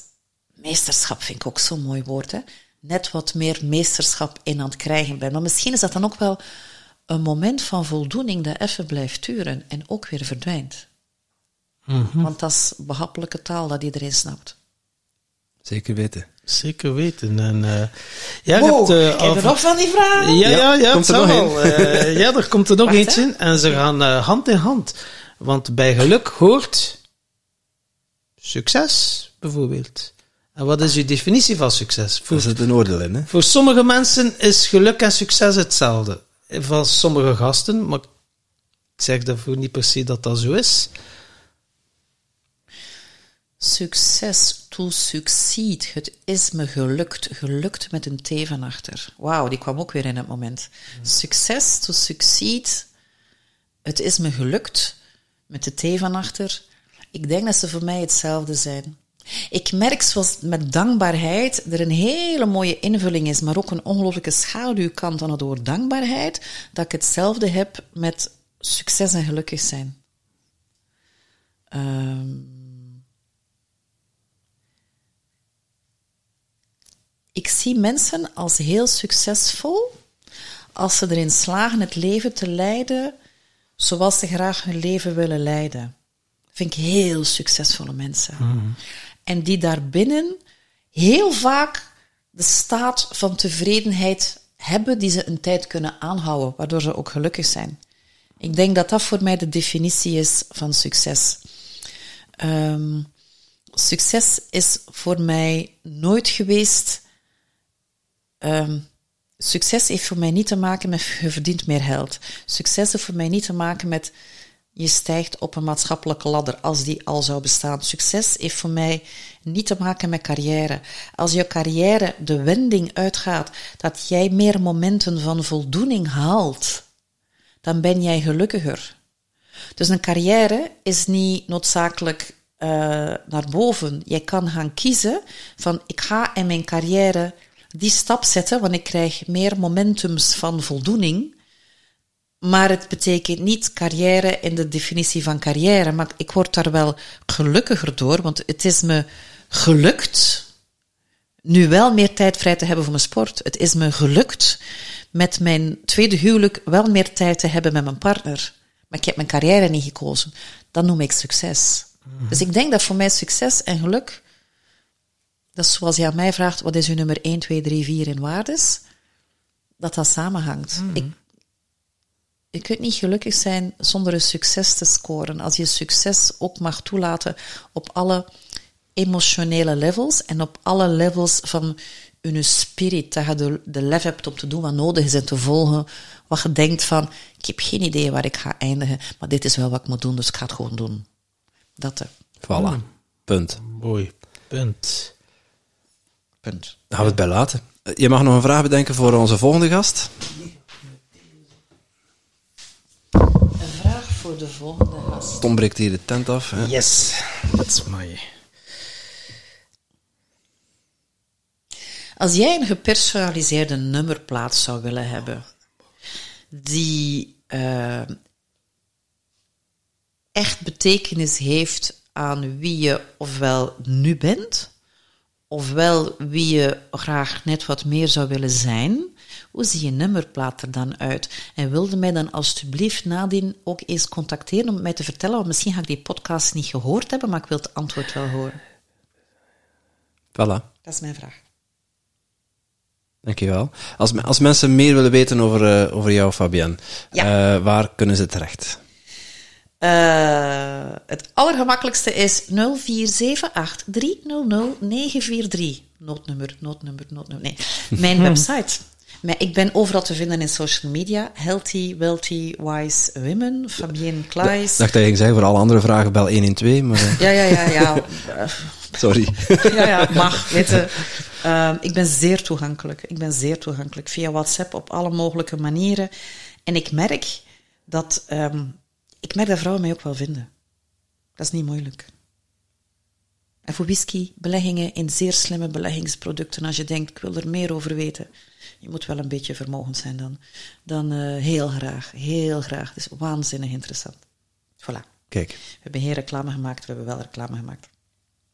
meesterschap vind ik ook zo'n mooi woord, hè? net wat meer meesterschap in aan het krijgen ben. Maar misschien is dat dan ook wel een moment van voldoening dat even blijft duren en ook weer verdwijnt. Want dat is behappelijke taal dat iedereen snapt. Zeker weten. Zeker weten. En, eh, ja, je hebt, eh, ik heb er nog van die vragen. Ja, ja, ja. komt er nog wel. Eh, ja, er komt er nog Wacht, eentje in. En ze gaan eh, hand in hand. Want bij geluk hoort succes, bijvoorbeeld. En wat is uw definitie van succes? Voor, een oordeel in, hè? voor sommige mensen is geluk en succes hetzelfde. Van sommige gasten, maar ik zeg daarvoor niet per se dat dat zo is. Succes to succeed. Het is me gelukt. Gelukt met een T van achter. Wauw, die kwam ook weer in het moment. Succes to succeed. Het is me gelukt met de T van achter. Ik denk dat ze voor mij hetzelfde zijn. Ik merk zoals met dankbaarheid er een hele mooie invulling is, maar ook een ongelooflijke schaduwkant aan het woord dankbaarheid, dat ik hetzelfde heb met succes en gelukkig zijn. Ehm ik zie mensen als heel succesvol als ze erin slagen het leven te leiden zoals ze graag hun leven willen leiden. Vind ik heel succesvolle mensen. En die daarbinnen heel vaak de staat van tevredenheid hebben die ze een tijd kunnen aanhouden, waardoor ze ook gelukkig zijn. Ik denk dat dat voor mij de definitie is van succes. Ehm, succes is voor mij nooit geweest. ehm, succes heeft voor mij niet te maken met je verdient meer geld. Succes heeft voor mij niet te maken met je stijgt op een maatschappelijke ladder als die al zou bestaan. Succes heeft voor mij niet te maken met carrière. Als je carrière de wending uitgaat dat jij meer momenten van voldoening haalt, dan ben jij gelukkiger. Dus een carrière is niet noodzakelijk eh, naar boven. Jij kan gaan kiezen van ik ga in mijn carrière die stap zetten, want ik krijg meer momentums van voldoening. Maar het betekent niet carrière in de definitie van carrière. Maar ik word daar wel gelukkiger door, want het is me gelukt nu wel meer tijd vrij te hebben voor mijn sport. Het is me gelukt met mijn tweede huwelijk wel meer tijd te hebben met mijn partner. Maar ik heb mijn carrière niet gekozen. Dat noem ik succes. Dus ik denk dat voor mij succes en geluk, dat is zoals je aan mij vraagt, wat is uw nummer 1, 2, 3, 4 in waardes, dat dat samenhangt. Ik, je kunt niet gelukkig zijn zonder een succes te scoren. Als je succes ook mag toelaten op alle emotionele levels en op alle levels van je spirit, dat je de, de lef hebt om te doen wat nodig is en te volgen wat je denkt van, ik heb geen idee waar ik ga eindigen, maar dit is wel wat ik moet doen, dus ik ga het gewoon doen. Dat, hè. Voilà. Punt. Mooi. Punt. punt. Dan gaan we het bij laten. Eh, Je mag nog een vraag bedenken voor onze volgende gast. Een vraag voor de volgende gast. Tom breekt hier de tent af. Hè. Yes, that's my... Als jij een gepersonaliseerde nummerplaat zou willen hebben, die eh, echt betekenis heeft aan wie je ofwel nu bent, ofwel wie je graag net wat meer zou willen zijn, hoe ziet je nummerplaat er dan uit? En wilde mij dan alstublieft nadien ook eens contacteren om mij te vertellen, want misschien ga ik die podcast niet gehoord hebben, maar ik wil het antwoord wel horen. Voilà. Dat is mijn vraag. Dankjewel. Als, als mensen meer willen weten over, eh, over jou, Fabienne, Ja. eh, waar kunnen ze terecht? Eh, het allergemakkelijkste is 0478300943. Noodnummer, noodnummer, noodnummer. Nee, mijn website. Maar ik ben overal te vinden in social media. Healthy, Wealthy, Wise Women. Fabienne Klaes. Ik dacht dat je ging zeggen voor alle andere vragen bel 112, maar eh, Ja, ja, ja, ja. Sorry. ja, ja, mag. Weet je. Ehm, ik ben zeer toegankelijk. Ik ben zeer toegankelijk. Via WhatsApp op alle mogelijke manieren. En ik merk dat, ehm, ik merk dat vrouwen mij ook wel vinden. Dat is niet moeilijk. En voor whisky, beleggingen in zeer slimme beleggingsproducten. Als je denkt, ik wil er meer over weten. Je moet wel een beetje vermogend zijn dan. Dan eh, heel graag, heel graag. Het is waanzinnig interessant. Voilà. Kijk, We hebben geen reclame gemaakt, we hebben wel reclame gemaakt.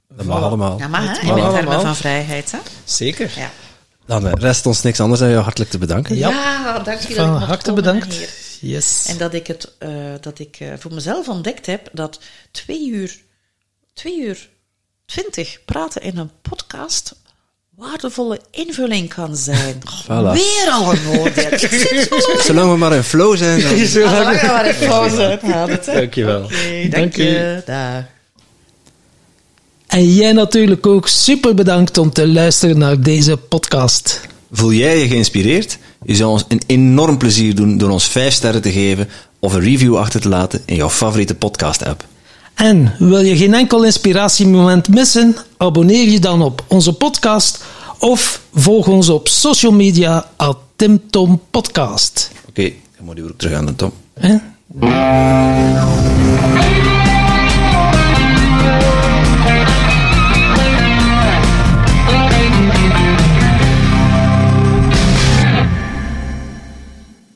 dat mag allemaal. Ja, maar hè, Het in mag termen allemaal. van vrijheid, hè? Zeker. Ja. Dan eh, rest ons niks anders dan jou hartelijk te bedanken. Ja. Ja, dank je dat ik Van harte bedankt. hier. Yes. En dat ik, het, eh, dat ik eh, voor mezelf ontdekt heb dat twee uur, twee uur twintig praten in een podcast waardevolle invulling kan zijn. Voilà. Weer al een oordeel. Zolang we maar in flow zijn, dan... lang maar in uithouden. hè. Dankjewel. Oké, dank je. Dag. En jij natuurlijk ook super bedankt om te luisteren naar deze podcast. Voel jij je geïnspireerd? Je zou ons een enorm plezier doen door ons 5 sterren te geven of een review achter te laten in jouw favoriete podcast-app. En wil je geen enkel inspiratiemoment missen? Abonneer je dan op onze podcast of volg ons op social media at Tim Podcast. Oké, dan moet je weer terug aan de Tom. Hè?